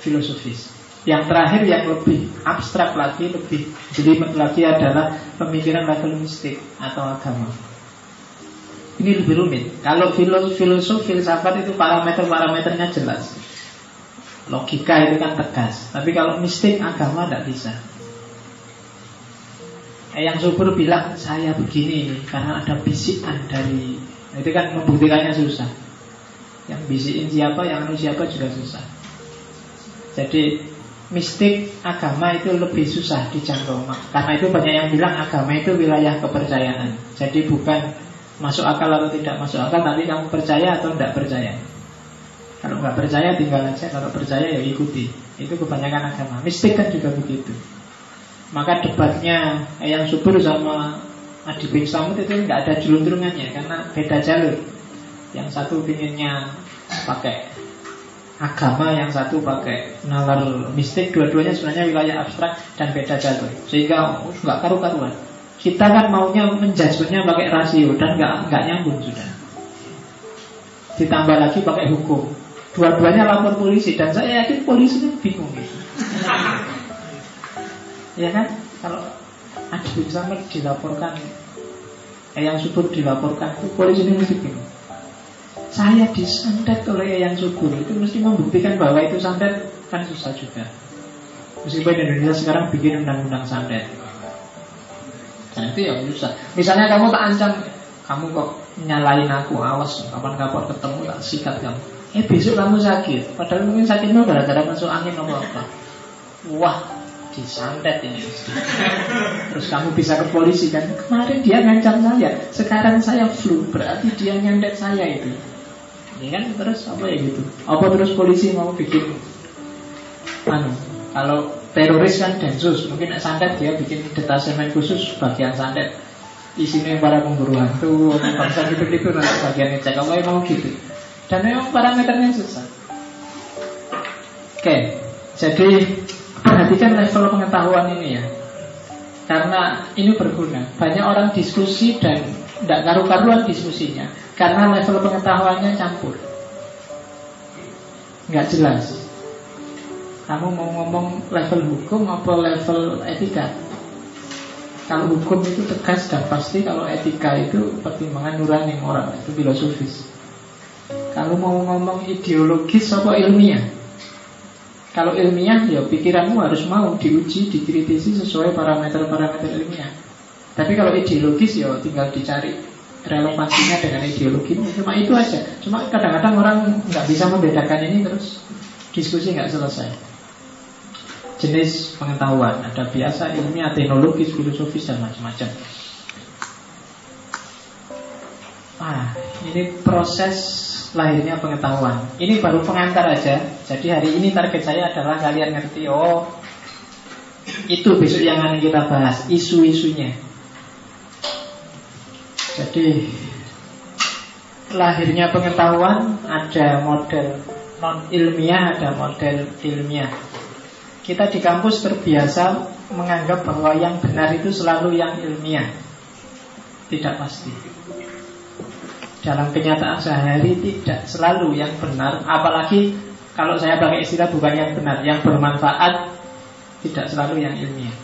filosofis. Yang terakhir yang lebih abstrak lagi, lebih jelimet lagi adalah pemikiran level mistik atau agama. Ini lebih rumit. Kalau filosof, filsafat itu parameter-parameternya jelas. Logika itu kan tegas. Tapi kalau mistik agama tidak bisa. Yang subur bilang saya begini ini karena ada bisikan dari itu kan membuktikannya susah. Yang bisikin siapa, yang anu siapa juga susah. Jadi mistik agama itu lebih susah dijangkau. Karena itu banyak yang bilang agama itu wilayah kepercayaan. Jadi bukan masuk akal atau tidak masuk akal, tapi kamu percaya atau tidak percaya. Kalau nggak percaya tinggal aja, kalau percaya ya ikuti. Itu kebanyakan agama. Mistik kan juga begitu. Maka debatnya yang subur sama Adi bin Samud itu nggak ada jelundrungannya karena beda jalur. Yang satu pinginnya pakai agama, yang satu pakai nalar mistik. Dua-duanya sebenarnya wilayah abstrak dan beda jalur. Sehingga nggak karu-karuan. Kita kan maunya menjudgementnya pakai rasio dan nggak nggak nyambung sudah. Ditambah lagi pakai hukum. Dua-duanya lapor polisi dan saya yakin polisi itu bingung gitu. ya kan? Kalau ada Samad dilaporkan eh, yang subur dilaporkan polisi ini mesti bingung saya disantet oleh yang subur itu mesti membuktikan bahwa itu santet kan susah juga. Meskipun Indonesia sekarang bikin undang-undang santet. Dan itu ya susah. Misalnya kamu tak ancam, kamu kok nyalain aku, awas kapan kapan ketemu tak sikat kamu. Eh besok kamu sakit, padahal mungkin sakitnya gara-gara masuk angin atau apa. Wah, disantet ini Terus kamu bisa ke polisi kan Kemarin dia ngancam saya Sekarang saya flu Berarti dia nyandet saya itu Ya kan terus apa ya gitu? Apa terus polisi mau bikin anu Kalau teroris kan densus Mungkin santet dia bikin detasemen khusus Bagian santet. Isinya para pemburu hantu Bangsa gitu-gitu nanti bagian ngecek Apa yang mau gitu. Dan memang parameternya susah. Oke Jadi Perhatikan level pengetahuan ini ya. Karena ini berguna. Banyak orang diskusi dan Tidak karu-karuan diskusinya karena level pengetahuannya campur. Nggak jelas. Kamu mau ngomong level hukum apa level etika? Kalau hukum itu tegas dan pasti Kalau etika itu pertimbangan nurani moral Itu filosofis. Kalau mau ngomong ideologis apa ilmiah? Kalau ilmiah ya pikiranmu harus mau diuji, dikritisi sesuai parameter-parameter ilmiah. Tapi kalau ideologis ya tinggal dicari relevansinya dengan ideologi. Cuma itu aja. Cuma kadang-kadang orang nggak bisa membedakan ini terus diskusi nggak selesai. Jenis pengetahuan ada biasa ilmiah teknologis filosofis dan macam-macam. Ah ini proses lahirnya pengetahuan. Ini baru pengantar aja. Jadi hari ini target saya adalah kalian ngerti oh itu besok yang akan kita bahas isu-isunya jadi lahirnya pengetahuan ada model non ilmiah, ada model ilmiah. Kita di kampus terbiasa menganggap bahwa yang benar itu selalu yang ilmiah. Tidak pasti. Dalam kenyataan sehari tidak selalu yang benar, apalagi kalau saya pakai istilah bukan yang benar, yang bermanfaat tidak selalu yang ilmiah.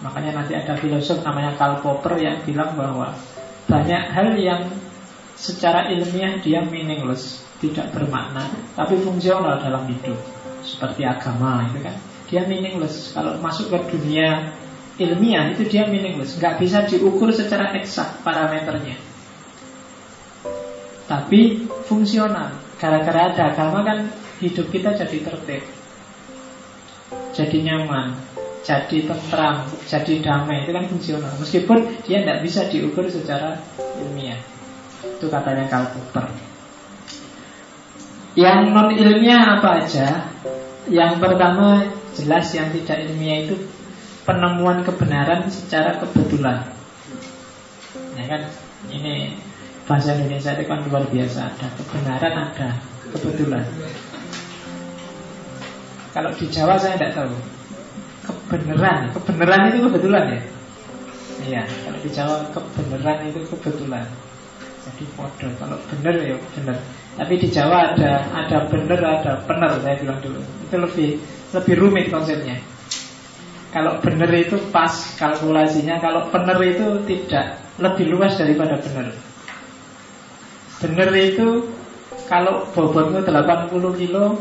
Makanya nanti ada filosof namanya Karl Popper yang bilang bahwa banyak hal yang secara ilmiah dia meaningless, tidak bermakna, tapi fungsional dalam hidup. Seperti agama itu kan, dia meaningless. Kalau masuk ke dunia ilmiah itu dia meaningless, nggak bisa diukur secara eksak parameternya. Tapi fungsional. Gara-gara ada agama kan hidup kita jadi tertib, jadi nyaman, jadi tentram, jadi damai itu kan fungsional. Meskipun dia tidak bisa diukur secara ilmiah. Itu katanya Karl Popper. Yang non ilmiah apa aja? Yang pertama jelas yang tidak ilmiah itu penemuan kebenaran secara kebetulan. Ya kan? Ini bahasa Indonesia itu kan luar biasa. Ada kebenaran, ada kebetulan. Kalau di Jawa saya tidak tahu kebenaran kebenaran itu kebetulan ya iya kalau di Jawa kebenaran itu kebetulan jadi foto kalau benar ya benar Tapi di Jawa ada ada bener, ada bener saya bilang dulu. Itu lebih lebih rumit konsepnya. Kalau bener itu pas kalkulasinya, kalau bener itu tidak lebih luas daripada bener. Bener itu kalau bobotmu 80 kilo,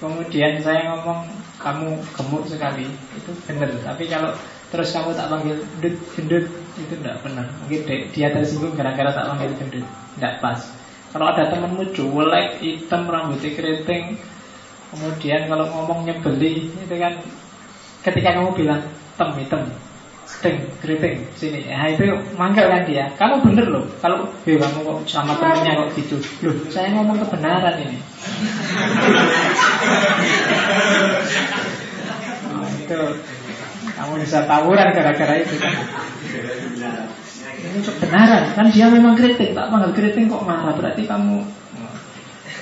kemudian saya ngomong kamu gemuk sekali, itu bener. Tapi kalau terus kamu tak panggil gendut, gendut itu tidak benar. Mungkin dia tersinggung gara-gara tak panggil gendut, tidak pas. Kalau ada temanmu cuek, hitam, rambutnya keriting, kemudian kalau ngomong nyebeli, itu kan ketika kamu bilang tem hitam Deng, keriting, sini. Nah itu manggil kan dia. Kamu bener loh. Kalau eh, kamu kok sama temennya kok gitu? Loh, saya ngomong kebenaran ini. Nah, Itu. Kamu bisa tawuran gara-gara itu. Kan Ini kebenaran. Kan dia memang kritik. Tak panggil kritik kok marah. Berarti kamu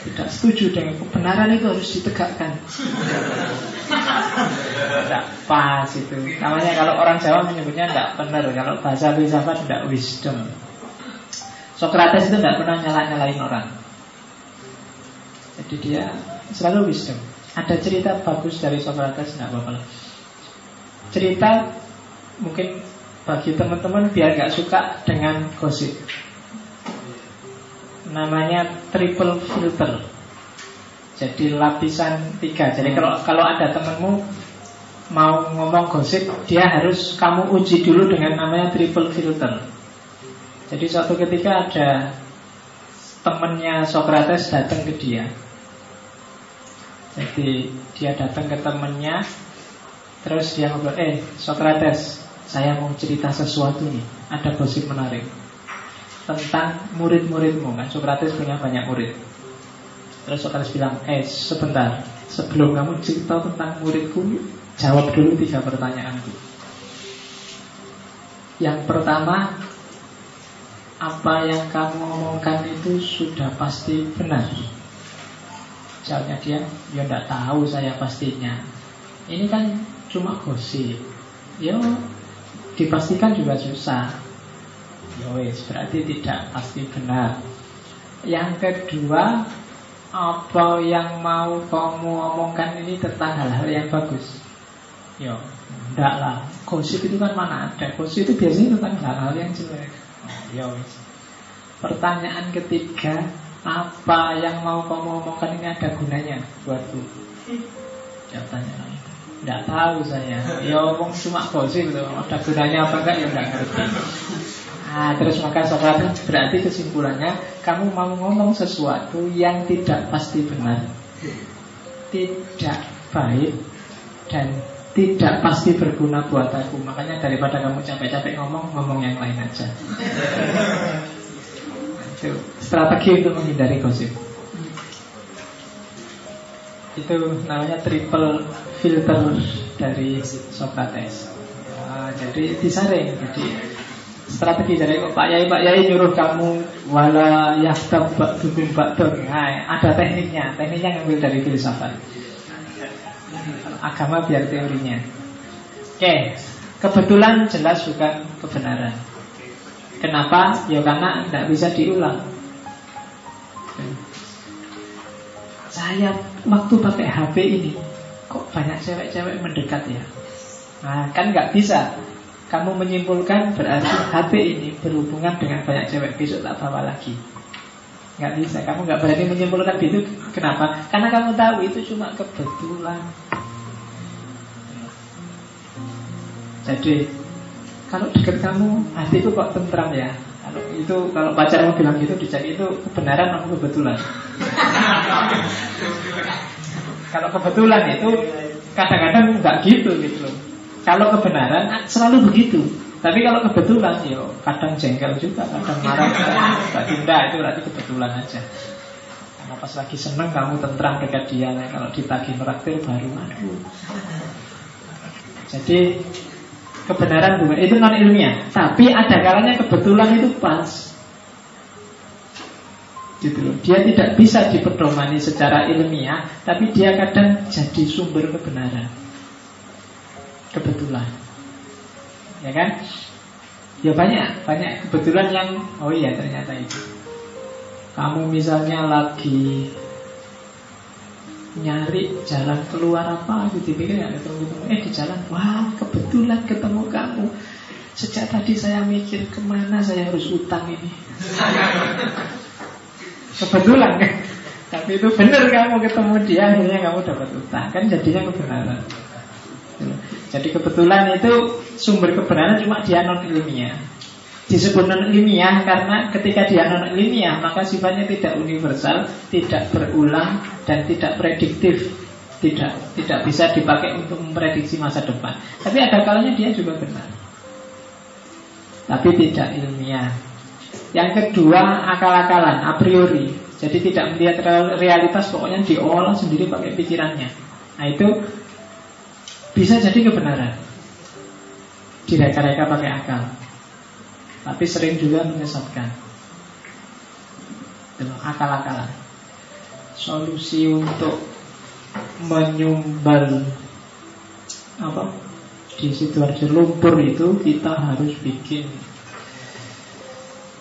tidak setuju dengan kebenaran itu harus ditegakkan. Tidak pas itu. Namanya kalau orang Jawa menyebutnya tidak benar. Kalau bahasa filsafat tidak wisdom. Socrates itu tidak pernah nyala-nyalain orang. Jadi dia selalu wisdom. Ada cerita bagus dari Socrates, tidak apa-apa. Cerita mungkin bagi teman-teman biar nggak suka dengan gosip namanya triple filter. Jadi lapisan tiga. Jadi kalau kalau ada temenmu mau ngomong gosip, dia harus kamu uji dulu dengan namanya triple filter. Jadi suatu ketika ada temennya Socrates datang ke dia. Jadi dia datang ke temennya, terus dia ngobrol, eh Socrates, saya mau cerita sesuatu nih, ada gosip menarik tentang murid-muridmu. Kan Socrates punya banyak murid. Terus Socrates bilang eh sebentar. Sebelum kamu cerita tentang muridku jawab dulu tiga pertanyaanku. Yang pertama apa yang kamu omongkan itu sudah pasti benar? Jawabnya dia Ya tidak tahu saya pastinya. Ini kan cuma gosip. Ya dipastikan juga susah Yowis, ya berarti tidak pasti benar. Yang kedua, apa yang mau kamu omongkan ini tentang hal-hal yang bagus? Yo, enggak lah. Gosip itu kan mana ada? Gosip itu biasanya tentang hal-hal yang jelek. Yo, Pertanyaan ketiga, apa yang mau kamu omongkan ini ada gunanya buatku? Jawabannya Tidak tahu saya Ya omong cuma gosip Ada gunanya apa enggak ya enggak ngerti Nah, terus maka Socrates berarti kesimpulannya kamu mau ngomong sesuatu yang tidak pasti benar, tidak baik dan tidak pasti berguna buat aku. Makanya daripada kamu capek-capek ngomong, ngomong yang lain aja. Itu strategi untuk menghindari gosip. Itu namanya triple filter dari Socrates. Nah, jadi disaring. Jadi strategi dari Pak Yai. Pak Yai nyuruh kamu wala yahtab ba'dukum ba'dun. Nah, ada tekniknya. Tekniknya ngambil dari filsafat. Agama biar teorinya. Oke kebetulan jelas bukan kebenaran. Kenapa? Ya karena tidak bisa diulang. Saya waktu pakai HP ini kok banyak cewek-cewek mendekat ya? Nah kan nggak bisa kamu menyimpulkan berarti HP ini berhubungan dengan banyak cewek besok tak bawa lagi. Nggak bisa, kamu nggak berani menyimpulkan itu Kenapa? Karena kamu tahu itu cuma kebetulan. Jadi Kalau dekat kamu Hatiku kok tentram ya? Kalau itu kalau pacarmu bilang gitu Dicari itu kebenaran atau kebetulan? Kalau kebetulan itu Kadang-kadang nggak gitu gitu loh kalau kebenaran selalu begitu. Tapi kalau kebetulan, yo kadang jengkel juga, kadang marah, kadang tidak itu berarti kebetulan aja. Karena pas lagi seneng kamu tentram dekat dia, nah, kalau ditagih meraktir baru aduh. Jadi kebenaran bukan itu non ilmiah, tapi ada kalanya kebetulan itu pas. Gitu. Dia tidak bisa dipedomani secara ilmiah, tapi dia kadang jadi sumber kebenaran kebetulan. Ya kan? Ya banyak, banyak kebetulan yang oh iya ternyata itu. Kamu misalnya lagi nyari jalan keluar apa gitu pikir nggak ketemu ketemu eh di jalan wah kebetulan ketemu kamu sejak tadi saya mikir ke mana saya harus utang ini kebetulan kan tapi itu benar kamu ketemu dia akhirnya kamu dapat utang kan jadinya kebenaran jadi kebetulan itu sumber kebenaran cuma dia non ilmiah Disebut non ilmiah karena ketika dia non ilmiah maka sifatnya tidak universal, tidak berulang dan tidak prediktif, tidak tidak bisa dipakai untuk memprediksi masa depan. Tapi ada kalanya dia juga benar, tapi tidak ilmiah. Yang kedua akal-akalan a priori, jadi tidak melihat realitas pokoknya diolah sendiri pakai pikirannya. Nah itu bisa jadi kebenaran. Direka-reka pakai akal. Tapi sering juga menyesatkan. Dengan akal-akalan. Solusi untuk menyumbal apa? Di situasi lumpur itu kita harus bikin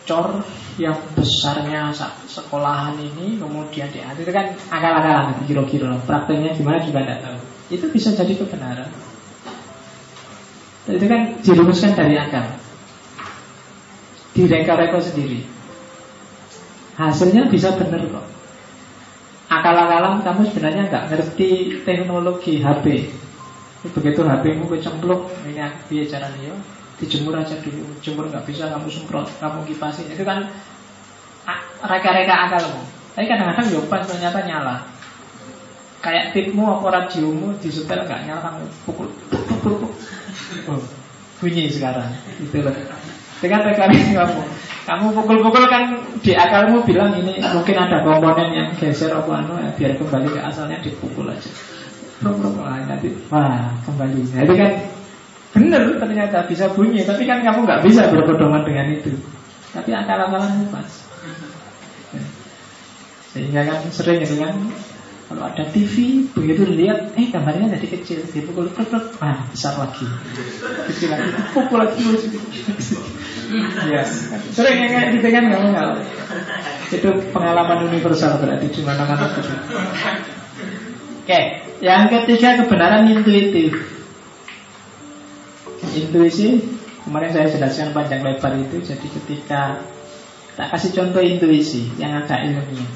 cor yang besarnya sekolahan ini kemudian diatur. Kan akal-akalan kira-kira. Prakteknya gimana juga tidak tahu itu bisa jadi kebenaran itu kan dirumuskan dari akal direka-reka sendiri. Hasilnya bisa benar kok. Akal-akalan kamu sebenarnya nggak ngerti teknologi HP. Begitu HP-mu kecemplung, ini dia cara dia dijemur aja dulu. Jemur nggak bisa kamu semprot, kamu kipasin. Itu kan reka-reka akalmu. Tapi kadang-kadang ya pas ternyata nyala. Kayak tipmu apa radiomu disetel nggak nyala pukul, pukul, pukul. Oh, bunyi sekarang. Itu loh. Dengan mekanisme kamu Kamu pukul-pukul kan di akalmu bilang ini mungkin ada komponen yang geser apa anu ya, biar kembali ke asalnya dipukul aja. Wah, nanti wah kembali. Nah, itu kan benar ternyata bisa bunyi, tapi kan kamu nggak bisa berpedoman dengan itu. Tapi akal-akalan pas. Sehingga kan sering itu kan kalau ada TV, begitu lihat, eh gambarnya jadi kecil, dipukul plek plek, ah besar lagi, kecil lagi, pukul lagi, ya, sering yang kayak gitu kan kamu nggak? Itu pengalaman universal berarti di mana-mana Oke, yang ketiga kebenaran intuitif. Intuisi, kemarin saya jelaskan panjang lebar itu, jadi ketika tak kasih contoh intuisi yang ada ilmunya.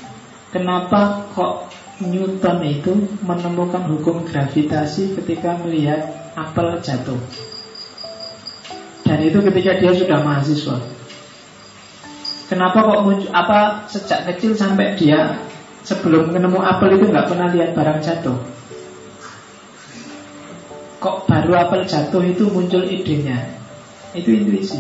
Kenapa kok Newton itu menemukan hukum gravitasi ketika melihat apel jatuh. Dan itu ketika dia sudah mahasiswa. Kenapa kok muncul apa sejak kecil sampai dia sebelum menemu apel itu nggak pernah lihat barang jatuh? Kok baru apel jatuh itu muncul idenya? Itu intuisi.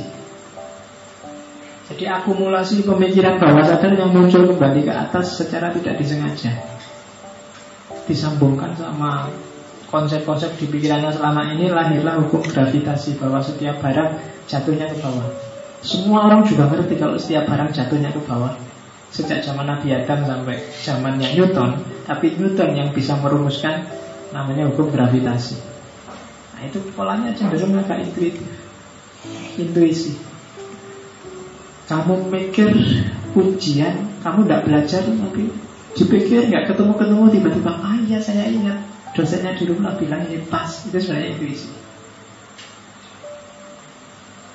Jadi akumulasi pemikiran bawah sadar yang muncul kembali ke atas secara tidak disengaja disambungkan sama konsep-konsep di pikirannya selama ini lahirlah hukum gravitasi bahwa setiap barang jatuhnya ke bawah. Semua orang juga ngerti kalau setiap barang jatuhnya ke bawah. Sejak zaman Nabi Adam sampai zamannya Newton, tapi Newton yang bisa merumuskan namanya hukum gravitasi. Nah itu polanya cenderung agak intuitif, intuisi. Kamu mikir ujian, kamu tidak belajar tapi Dipikir nggak ketemu-ketemu tiba-tiba Ah iya saya ingat. Dosennya di rumah bilang ini pas Itu sebenarnya intuisi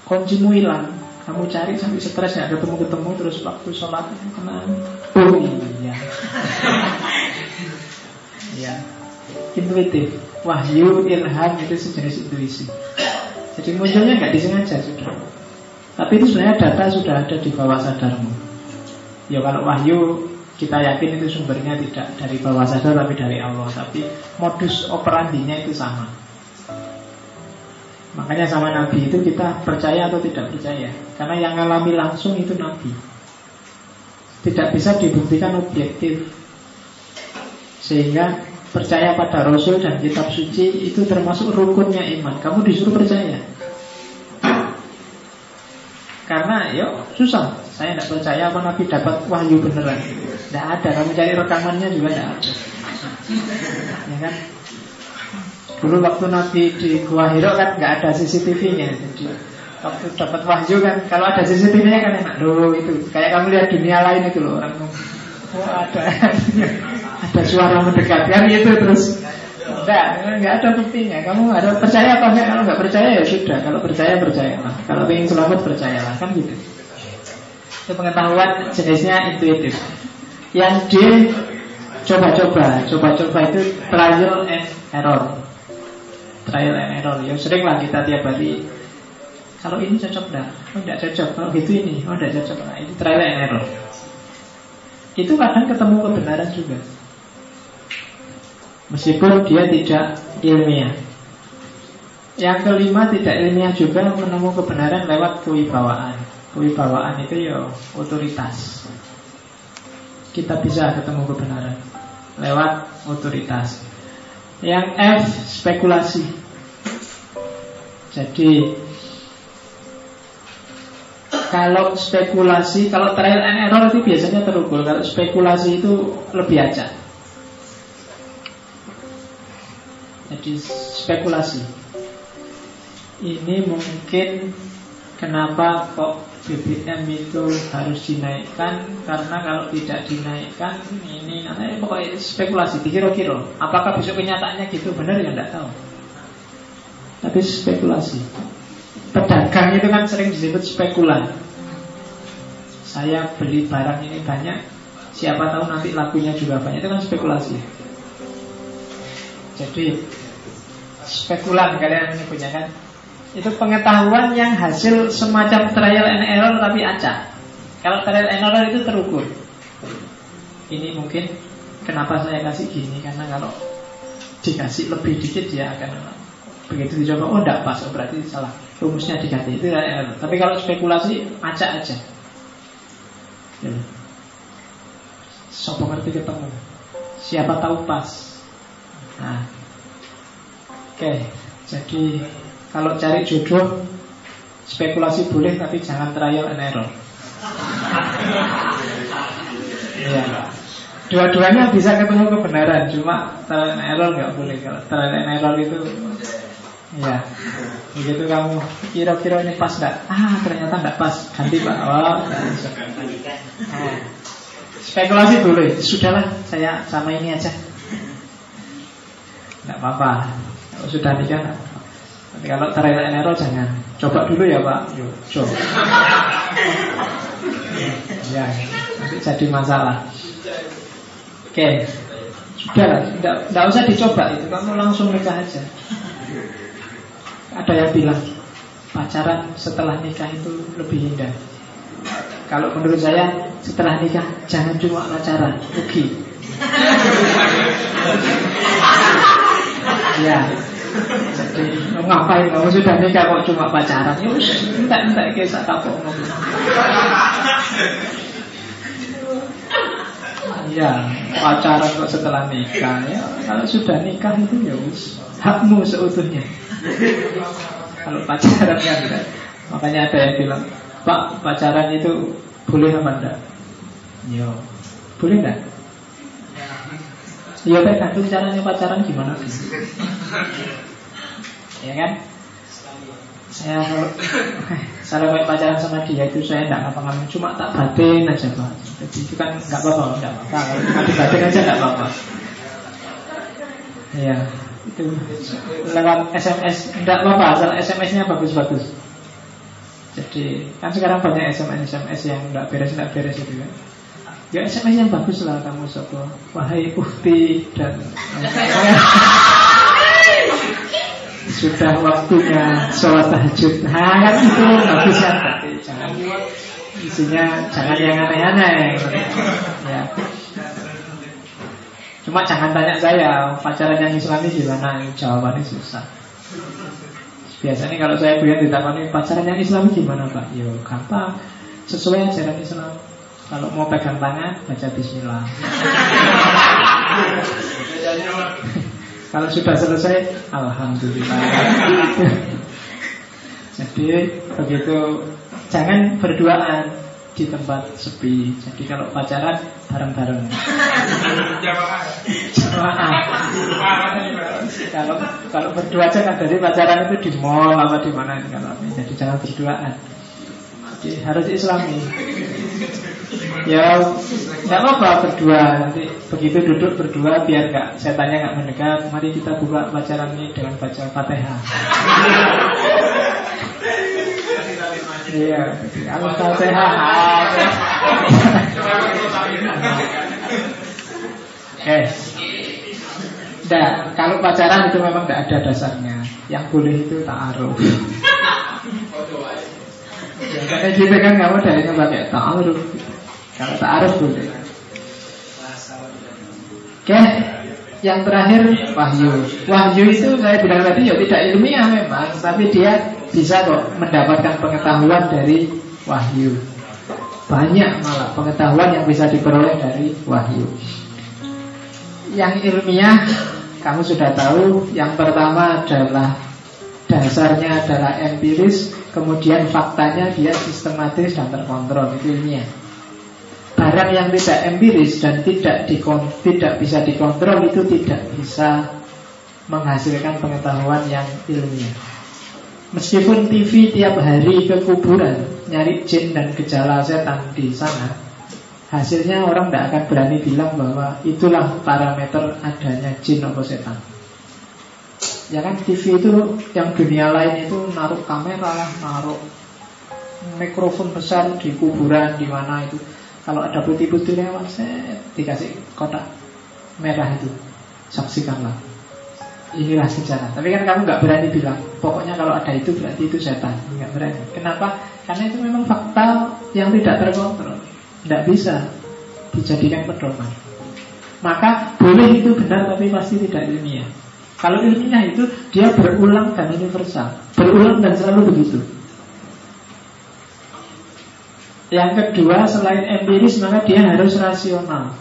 Kuncimu hilang Kamu cari sampai stres nggak ketemu-ketemu Terus waktu sholat tenang Oh iya. Ya Intuitif. Wahyu, ilham itu sejenis intuisi. Jadi munculnya nggak disengaja sudah. Tapi itu sebenarnya data sudah ada di bawah sadarmu. Ya kalau wahyu kita yakin itu sumbernya tidak dari bawah sadar tapi dari Allah. Tapi modus operandinya itu sama. Makanya sama Nabi itu kita percaya atau tidak percaya. Karena yang ngalami langsung itu Nabi. Tidak bisa dibuktikan objektif. Sehingga percaya pada Rasul dan kitab suci itu termasuk rukunnya iman. Kamu disuruh percaya. Karena yuk susah. Saya tidak percaya apa Nabi dapat wahyu beneran tidak ada, kamu cari rekamannya juga tidak ada. Ya kan? Dulu waktu Nabi di Gua Hiro kan nggak ada CCTV-nya, jadi Waktu dapat wahyu kan, kalau ada CCTV-nya kan enak. Loh itu, kayak kamu lihat dunia lain itu loh orang. Oh ada, ada suara mendekatkan itu terus. Enggak, enggak ada buktinya. Kamu ada percaya apa enggak? Kalau enggak percaya ya sudah. Kalau percaya percayalah. Kalau ingin selamat percayalah kan gitu. Itu pengetahuan jenisnya intuitif. Yang D coba-coba, coba-coba itu trial and error. Trial and error. Ya sering lah kita tiap hari kalau ini cocok enggak? Oh enggak cocok. Kalau gitu ini, oh enggak cocok. Nah, itu trial and error. Itu kadang ketemu kebenaran juga. Meskipun dia tidak ilmiah. Yang kelima tidak ilmiah juga menemu kebenaran lewat kewibawaan. Kewibawaan itu ya otoritas. Kita bisa ketemu kebenaran lewat otoritas. Yang F spekulasi. Jadi kalau spekulasi, kalau trial and error itu biasanya terukur. Kalau spekulasi itu lebih aja. Jadi spekulasi. Ini mungkin kenapa kok BBM itu harus dinaikkan karena kalau tidak dinaikkan ini namanya pokoknya spekulasi dikira-kira apakah besok kenyataannya gitu? Benar ya? Tidak tahu. Tapi spekulasi. Pedagang itu kan sering disebut spekulan. Saya beli barang ini banyak Siapa tahu nanti lakunya juga banyak. Itu kan spekulasi. Jadi Spekulan kalian punya kan Itu pengetahuan yang hasil Semacam trial and error tapi acak. Kalau trial and error itu terukur. Ini mungkin Kenapa saya kasih gini? Karena kalau dikasih lebih dikit dia akan Begitu dicoba, oh enggak pas, oh berarti salah. Rumusnya diganti, itu error. Tapi kalau spekulasi, acak aja. Ya. Sopo ngerti ketemu? Siapa tahu pas. Nah. Oke. Jadi Kalau cari jodoh Spekulasi boleh tapi jangan trial and error Ya Dua-duanya bisa ketemu kebenaran Cuma trial and error nggak boleh Kalau trial and error itu Ya, begitu kamu kira-kira ini pas enggak? Ah, ternyata enggak pas. Ganti Pak. Oh, nah, spekulasi boleh. Sudahlah, saya sama ini aja. Enggak apa-apa. Sudah nikah, Tapi kalau and error jangan. Coba dulu ya Pak. Yuk, coba. ya, nanti jadi masalah. Oke, sudah lah. Enggak usah dicoba itu. Kamu langsung nikah aja. Ada yang bilang pacaran setelah nikah itu lebih indah. Kalau menurut saya setelah nikah jangan cuma pacaran, rugi. ya. Jadi ngapain kamu sudah nikah kok cuma pacaran? Ya enggak enggak kisah kapok ngomong. Ya, pacaran kok setelah nikah ya. Kalau sudah nikah itu ya hakmu seutuhnya. Kalau pacaran kan enggak. Makanya ada yang bilang, Pak pacaran itu boleh apa enggak? Yo, boleh enggak? Ya tergantung caranya pacaran gimana? Ya kan? Saya kalau saya kalau pacaran sama dia itu saya enggak ngapa-ngapain, cuma tak batin aja pak. Jadi itu kan enggak apa-apa, enggak apa-apa. Kalau cuma dibatin aja enggak apa-apa. Ya, itu lewat SMS tidak apa-apa asal SMS-nya bagus-bagus jadi kan sekarang banyak SMS SMS yang tidak beres tidak beres itu kan ya SMS yang bagus lah kamu sopo wahai ukti dan sudah waktunya sholat tahajud. Nah kan itu bagus kan tapi jangan isinya jangan yang aneh-aneh. Ya. Cuma jangan tanya saya pacaran yang islami gimana? Jawabannya susah. Biasanya kalau saya punya ditanya pacaran yang islami gimana pak? Yo gampang. Sesuai ajaran Islam. Kalau mau pegang tangan baca bismillah Kalau sudah selesai Alhamdulillah Jadi begitu Jangan berduaan di tempat sepi. Jadi kalau pacaran bareng-bareng. kalau kalau berdua aja kan dari pacaran itu di mall apa di mana kalau jadi jangan berduaan. Jadi harus islami. Ya nggak apa-apa berdua nanti begitu duduk berdua biar nggak saya tanya nggak mendekat. Mari kita buka pacaran ini dengan baca fatihah. Iya, al-fatihah. Eh, Nah, kalau pacaran itu memang tidak ada dasarnya. Yang boleh itu ta'aruf. ya, kayak gitu kan kamu dari pakai ta'aruf. Kalau ta'aruf boleh. Oke, yang terakhir wahyu. Wahyu itu saya bilang tadi ya tidak ilmiah memang, tapi dia bisa kok mendapatkan pengetahuan dari wahyu. Banyak malah pengetahuan yang bisa diperoleh dari wahyu. Yang ilmiah kamu sudah tahu Yang pertama adalah Dasarnya adalah empiris Kemudian faktanya dia sistematis dan terkontrol Itu ilmiah Barang yang tidak empiris dan tidak dikon, tidak bisa dikontrol Itu tidak bisa menghasilkan pengetahuan yang ilmiah Meskipun TV tiap hari ke kuburan Nyari jin dan gejala setan di sana Hasilnya orang tidak akan berani bilang bahwa itulah parameter adanya jin atau setan. Ya kan TV itu yang dunia lain itu naruh kamera, naruh mikrofon besar di kuburan di mana itu. Kalau ada putih-putih lewat, saya dikasih kotak merah itu. Saksikanlah. Inilah sejarah. Tapi kan kamu nggak berani bilang. Pokoknya kalau ada itu berarti itu setan. Nggak berani. Kenapa? Karena itu memang fakta yang tidak terkontrol. Tidak bisa dijadikan pedoman Maka boleh itu benar tapi pasti tidak ilmiah Kalau ilmiah itu dia berulang dan universal Berulang dan selalu begitu Yang kedua selain empiris maka dia harus rasional.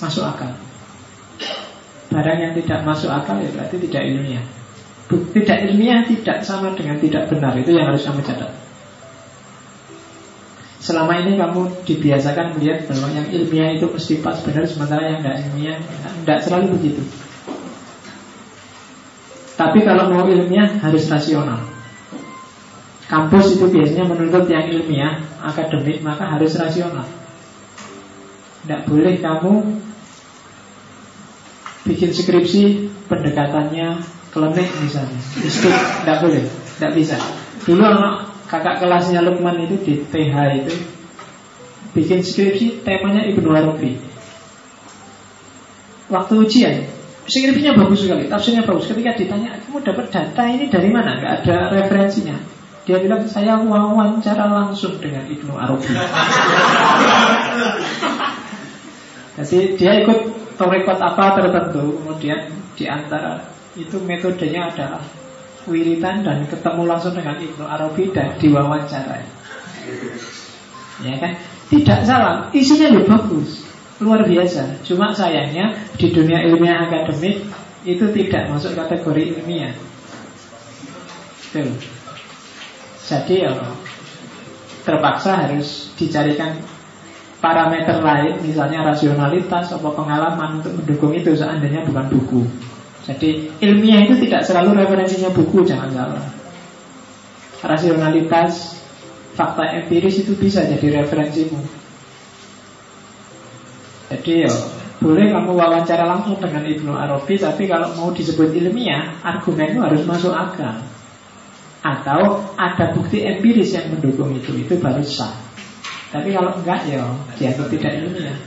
Masuk akal. Barang yang tidak masuk akal ya berarti tidak ilmiah. Tidak ilmiah tidak sama dengan tidak benar. Itu yang harus kamu catat. Selama ini kamu dibiasakan melihat bahwa yang ilmiah itu mesti pas benar Sementara yang tidak ilmiah tidak selalu begitu. Tapi kalau mau ilmiah harus rasional Kampus itu biasanya menuntut yang ilmiah Akademik maka harus rasional Tidak boleh kamu Bikin skripsi Pendekatannya klinik misalnya Mistik, tidak boleh Tidak bisa Dulu anak kakak kelasnya Lukman itu di TH itu bikin skripsi temanya Ibnu Arabi. Waktu ujian, skripsinya bagus sekali, tafsirnya bagus. Ketika ditanya, kamu dapat data ini dari mana? Gak ada referensinya. Dia bilang, saya wawancara langsung dengan Ibnu Arabi. Jadi dia ikut torekot apa tertentu, kemudian di antara itu metodenya adalah wiritan dan ketemu langsung dengan Ibnu Arabi dan diwawancara. Ya kan? Tidak salah, isinya lebih bagus, luar biasa. Cuma sayangnya di dunia ilmiah akademik itu tidak masuk kategori ilmiah. Jadi ya terpaksa harus dicarikan parameter lain, misalnya rasionalitas atau pengalaman untuk mendukung itu seandainya bukan buku. Jadi ilmiah itu tidak selalu referensinya buku, jangan salah. Rasionalitas, fakta empiris itu bisa jadi referensimu. Jadi ya, boleh kamu wawancara langsung dengan Ibnu Arabi, tapi kalau mau disebut ilmiah, argumennya harus masuk akal. Atau ada bukti empiris yang mendukung itu, itu baru sah. Tapi kalau enggak ya, dianggap tidak ilmiah.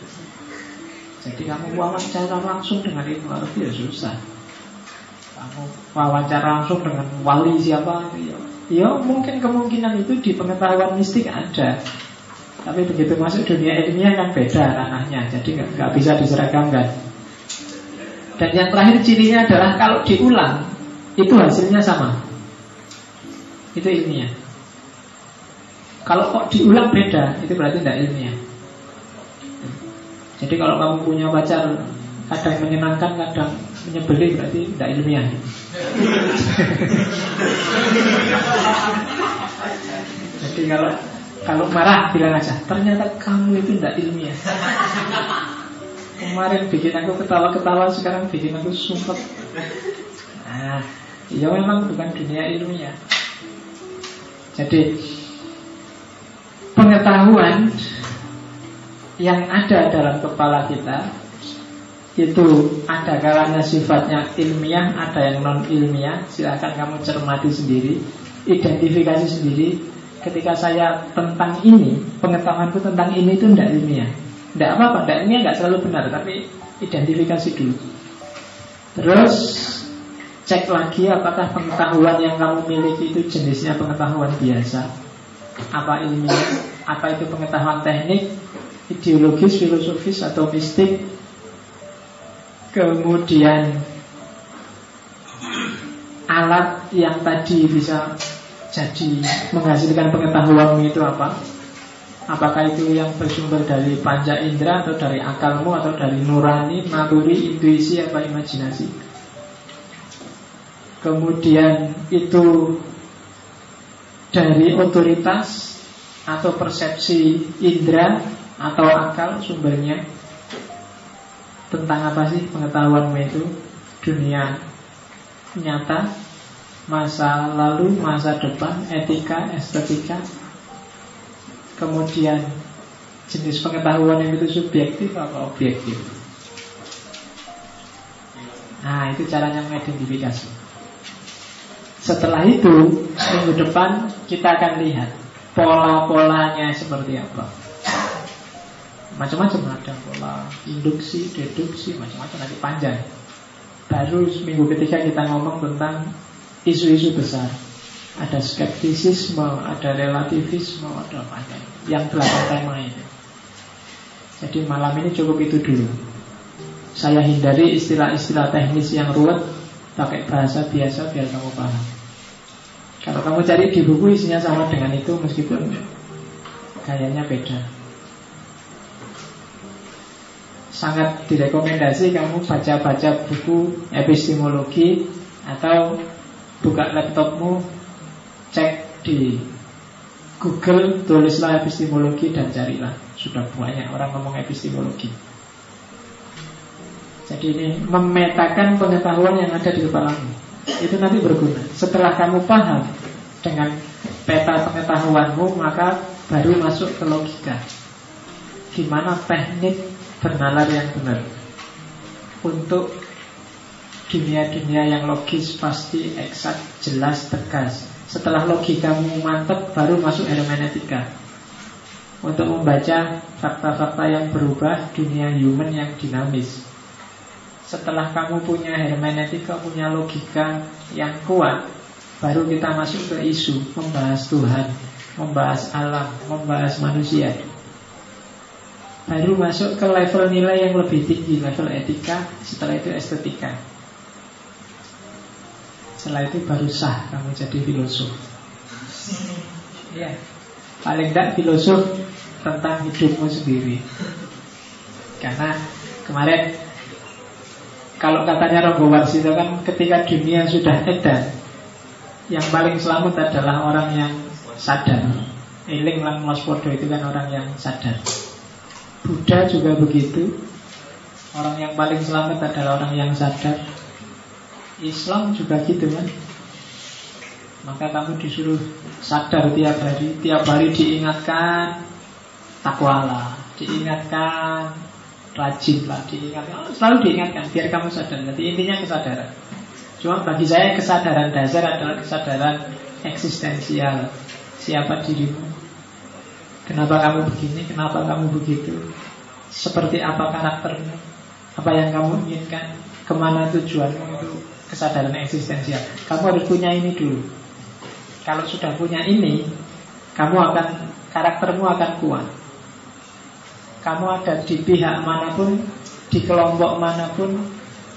Jadi kamu wawancara langsung dengan Ibnu Arabi ya susah kamu wawancara langsung dengan wali siapa ya, ya mungkin kemungkinan itu di pengetahuan mistik ada tapi begitu masuk dunia ilmiah kan beda ranahnya jadi nggak bisa diseragamkan dan yang terakhir cirinya adalah kalau diulang itu hasilnya sama itu ilmiah kalau kok diulang beda itu berarti tidak ilmiah jadi kalau kamu punya pacar kadang menyenangkan kadang menyebeli berarti tidak ilmiah Jadi kalau kalau marah bilang aja, ternyata kamu itu tidak ilmiah. Kemarin bikin aku ketawa-ketawa, sekarang bikin aku sumpah. Nah, ya memang bukan dunia ilmiah. Jadi pengetahuan yang ada dalam kepala kita itu ada kalanya sifatnya ilmiah, ada yang non ilmiah. Silakan kamu cermati sendiri, identifikasi sendiri. Ketika saya tentang ini, pengetahuanku tentang ini itu tidak ilmiah. Tidak apa-apa, tidak ilmiah nggak selalu benar, tapi identifikasi dulu. Terus cek lagi apakah pengetahuan yang kamu miliki itu jenisnya pengetahuan biasa, apa ilmiah, apa itu pengetahuan teknik, ideologis, filosofis atau mistik, Kemudian alat yang tadi bisa jadi menghasilkan pengetahuan itu apa? Apakah itu yang bersumber dari panca indera atau dari akalmu atau dari nurani, naluri, intuisi atau imajinasi? Kemudian itu dari otoritas atau persepsi indera atau akal sumbernya. Tentang apa sih pengetahuanmu itu? Dunia nyata masa lalu masa depan etika estetika. Kemudian jenis pengetahuan yang itu subjektif atau objektif? Nah itu caranya mengidentifikasi setelah itu minggu depan kita akan lihat pola-polanya seperti apa macam-macam ada pola induksi, deduksi, macam-macam nanti panjang. Baru minggu ketiga kita ngomong tentang isu-isu besar. Ada skeptisisme, ada relativisme, ada panjang. Yang delapan tema ini. Jadi malam ini cukup itu dulu. Saya hindari istilah-istilah teknis yang ruwet, pakai bahasa biasa biar kamu paham. Kalau kamu cari di buku isinya sama dengan itu meskipun kayaknya beda. Sangat direkomendasi kamu baca-baca buku epistemologi atau buka laptopmu cek di Google tulislah epistemologi dan carilah. Sudah banyak orang ngomong epistemologi. Jadi ini memetakan pengetahuan yang ada di kepalamu itu nanti berguna. Setelah kamu paham dengan peta pengetahuanmu maka baru masuk ke logika. Gimana teknik bernalar yang benar? Untuk dunia-dunia yang logis pasti eksak, jelas, tegas. Setelah logikamu mantap baru masuk hermeneutika. Untuk membaca fakta-fakta yang berubah dunia human yang dinamis Setelah kamu punya hermeneutika, punya logika yang kuat Baru kita masuk ke isu Membahas Tuhan Membahas alam, membahas manusia baru masuk ke level nilai yang lebih tinggi, level etika, setelah itu estetika. Setelah itu baru sah kamu jadi filosof. Ya, paling tidak filosof tentang hidupmu sendiri. Karena kemarin kalau katanya Rogo Warsito kan ketika dunia sudah edan, yang paling selamat adalah orang yang sadar. Eling lang podo itu kan orang yang sadar. Buddha juga begitu Orang yang paling selamat adalah orang yang sadar Islam juga gitu kan Maka kamu disuruh sadar tiap hari Tiap hari diingatkan Takwalah Diingatkan Rajinlah Diingatkan Selalu diingatkan Biar kamu sadar. Jadi intinya kesadaran. Cuma bagi saya kesadaran dasar adalah kesadaran eksistensial. Siapa dirimu? Kenapa kamu begini, kenapa kamu begitu? Seperti apa karaktermu? Apa yang kamu inginkan? Ke mana tujuanmu itu? Kesadaran eksistensial. Kamu harus punya ini dulu. Kalau sudah punya ini Kamu akan Karaktermu akan kuat Kamu ada di pihak mana pun Di kelompok mana pun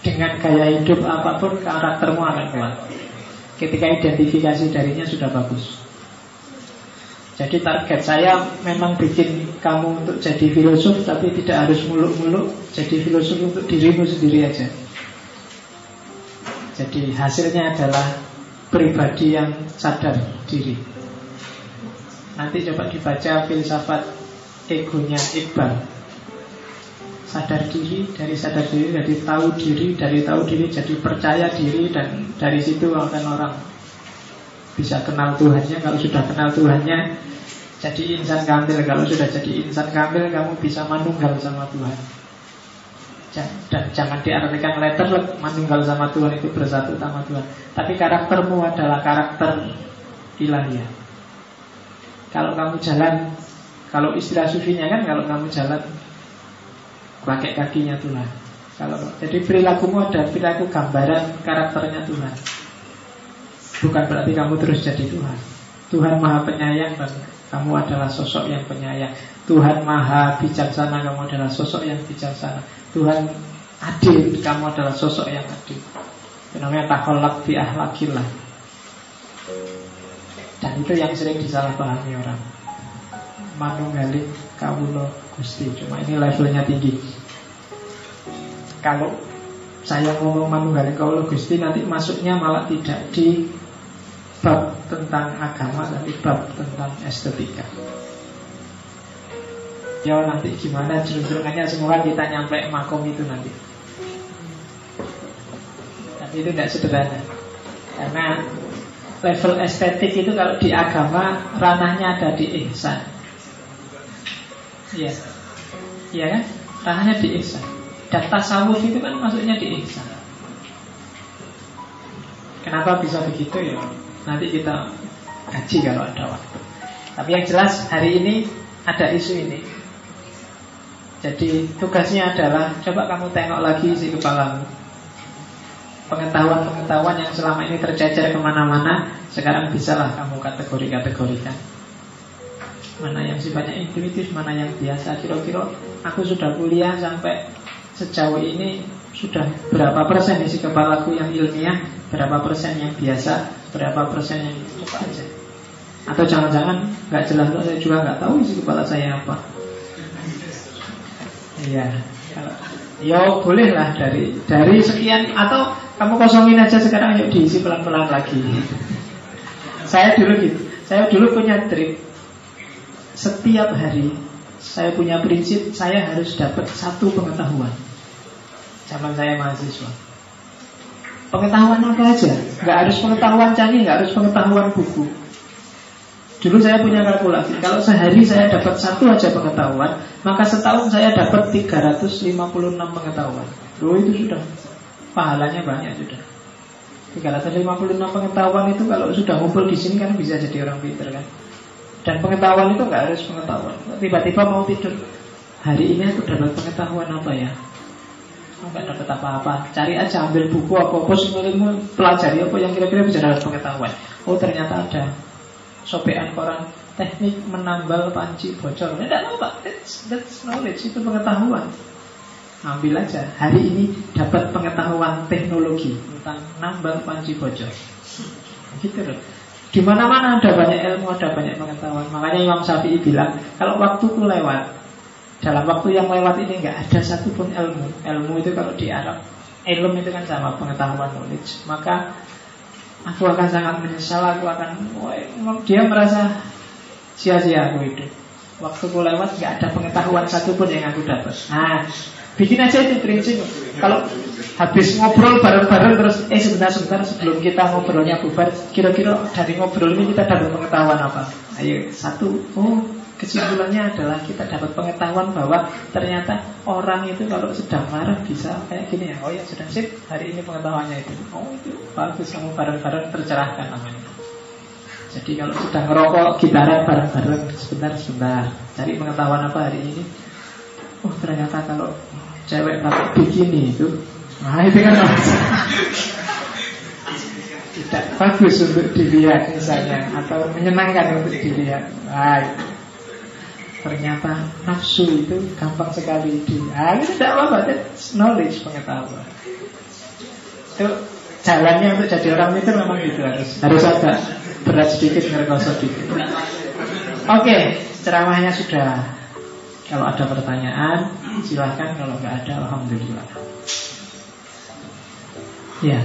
Dengan gaya hidup apa pun Karaktermu akan kuat. Ketika identifikasi darinya sudah bagus. Jadi target saya memang bikin kamu untuk jadi filosof Tapi tidak harus muluk-muluk. Jadi filosof untuk dirimu sendiri aja. Jadi hasilnya adalah pribadi yang sadar diri. Nanti coba dibaca filsafat egonya Iqbal. Sadar diri dari sadar diri dari tahu diri dari tahu diri jadi percaya diri dan dari situ akan orang bisa kenal Tuhannya. Kalau sudah kenal Tuhannya jadi insan kamil. Kalau sudah jadi insan kamil kamu bisa manunggal sama Tuhan. Dan jangan diartikan letter manunggal sama Tuhan itu bersatu sama Tuhan. Tapi karaktermu adalah karakter ilahiyah. Kalau kamu jalan kalau istilah sufinya kan kalau kamu jalan pakai kakinya Tuhan. Kalau jadi perilakumu ada perilaku gambaran karakternya Tuhan. Bukan berarti kamu terus jadi Tuhan. Tuhan Maha Penyayang dan kamu adalah sosok yang penyayang. Tuhan Maha Bijaksana, kamu adalah sosok yang bijaksana. Tuhan adil, kamu adalah sosok yang adil. Itu namanya takholak bi ahlakillah. Dan itu yang sering disalahpahami orang. Manunggaling kawulo gusti. Cuma ini levelnya tinggi. Kalau saya ngomong manunggaling kawulo gusti nanti masuknya malah tidak di bab tentang agama tapi bab tentang estetika. Ya nanti gimana jerung-jerungannya semua kita nyampe makom itu nanti. Tapi itu tidak sederhana. Karena level estetik itu kalau di agama ranahnya ada di ihsan. Iya. Iya kan? Ranahnya di ihsan. Dan tasawuf itu kan maksudnya di ihsan. Kenapa bisa begitu ya? Nanti kita kaji kalau ada waktu. Tapi yang jelas hari ini ada isu ini. Jadi tugasnya adalah coba kamu tengok lagi si kepalamu. Pengetahuan-pengetahuan yang selama ini tercecer ke mana-mana Sekarang bisalah kamu kategori-kategorikan Mana yang sifatnya intuitif, mana yang biasa Kira-kira aku sudah kuliah sampai sejauh ini Sudah berapa persen isi kepalaku yang ilmiah Berapa persen yang biasa Berapa persen yang coba aja Atau jangan-jangan nggak jelas Saya juga nggak tahu isi kepala saya apa Iya kalau Ya boleh lah dari dari sekian atau kamu kosongin aja sekarang yuk diisi pelan-pelan lagi. saya dulu gitu. Saya dulu punya trik. Setiap hari saya punya prinsip saya harus dapat satu pengetahuan. Zaman saya mahasiswa. Pengetahuan apa aja? Gak harus pengetahuan canggih, gak harus pengetahuan buku. Dulu saya punya kalkulasi Kalau sehari saya dapat satu aja pengetahuan Maka setahun saya dapat 356 pengetahuan Loh itu sudah Pahalanya banyak sudah 356 pengetahuan itu Kalau sudah ngumpul di sini kan bisa jadi orang pinter kan Dan pengetahuan itu nggak harus pengetahuan Tiba-tiba mau tidur Hari ini aku dapat pengetahuan apa ya Enggak dapat apa-apa Cari aja ambil buku apa-apa Pelajari apa yang kira-kira bisa dapat pengetahuan Oh ternyata ada sobekan koran teknik menambal panci bocor. Tidak apa, that's, that's knowledge, itu pengetahuan. Ambil aja. Hari ini dapat pengetahuan teknologi tentang nambal panci bocor. Gitu loh. Di mana-mana ada banyak ilmu, ada banyak pengetahuan. Makanya Imam Syafi'i bilang, kalau waktuku lewat, dalam waktu yang lewat ini nggak ada satupun ilmu. Ilmu itu kalau di Arab, ilmu itu kan sama pengetahuan knowledge. Maka Aku akan sangat menyesal Aku akan Dia merasa sia-sia aku hidup Waktu aku lewat gak ada pengetahuan satupun yang aku dapat Nah Bikin aja itu prinsip Kalau habis ngobrol bareng-bareng terus Eh sebentar-sebentar sebelum kita ngobrolnya bubar Kira-kira dari ngobrol ini kita dapat pengetahuan apa Ayo satu Oh kesimpulannya adalah kita dapat pengetahuan bahwa ternyata orang itu kalau sedang marah bisa kayak gini ya. Oh ya sudah sip, hari ini pengetahuannya itu. Oh itu bagus kamu bareng-bareng tercerahkan namanya. Jadi kalau sedang ngerokok gitaran bareng-bareng sebentar-sebentar cari pengetahuan apa hari ini. Oh ternyata kalau cewek pakai bikini itu, nah itu kan tidak bagus untuk dilihat misalnya atau menyenangkan untuk dilihat. Nah, Ternyata nafsu itu gampang sekali di Ah itu tidak apa-apa Knowledge, pengetahuan. Itu jalannya untuk jadi orang itu memang gitu harus Harus agak berat sedikit, ngergoso sedikit. Oke, okay, ceramahnya sudah. Kalau ada pertanyaan Silahkan, kalau nggak ada Alhamdulillah Ya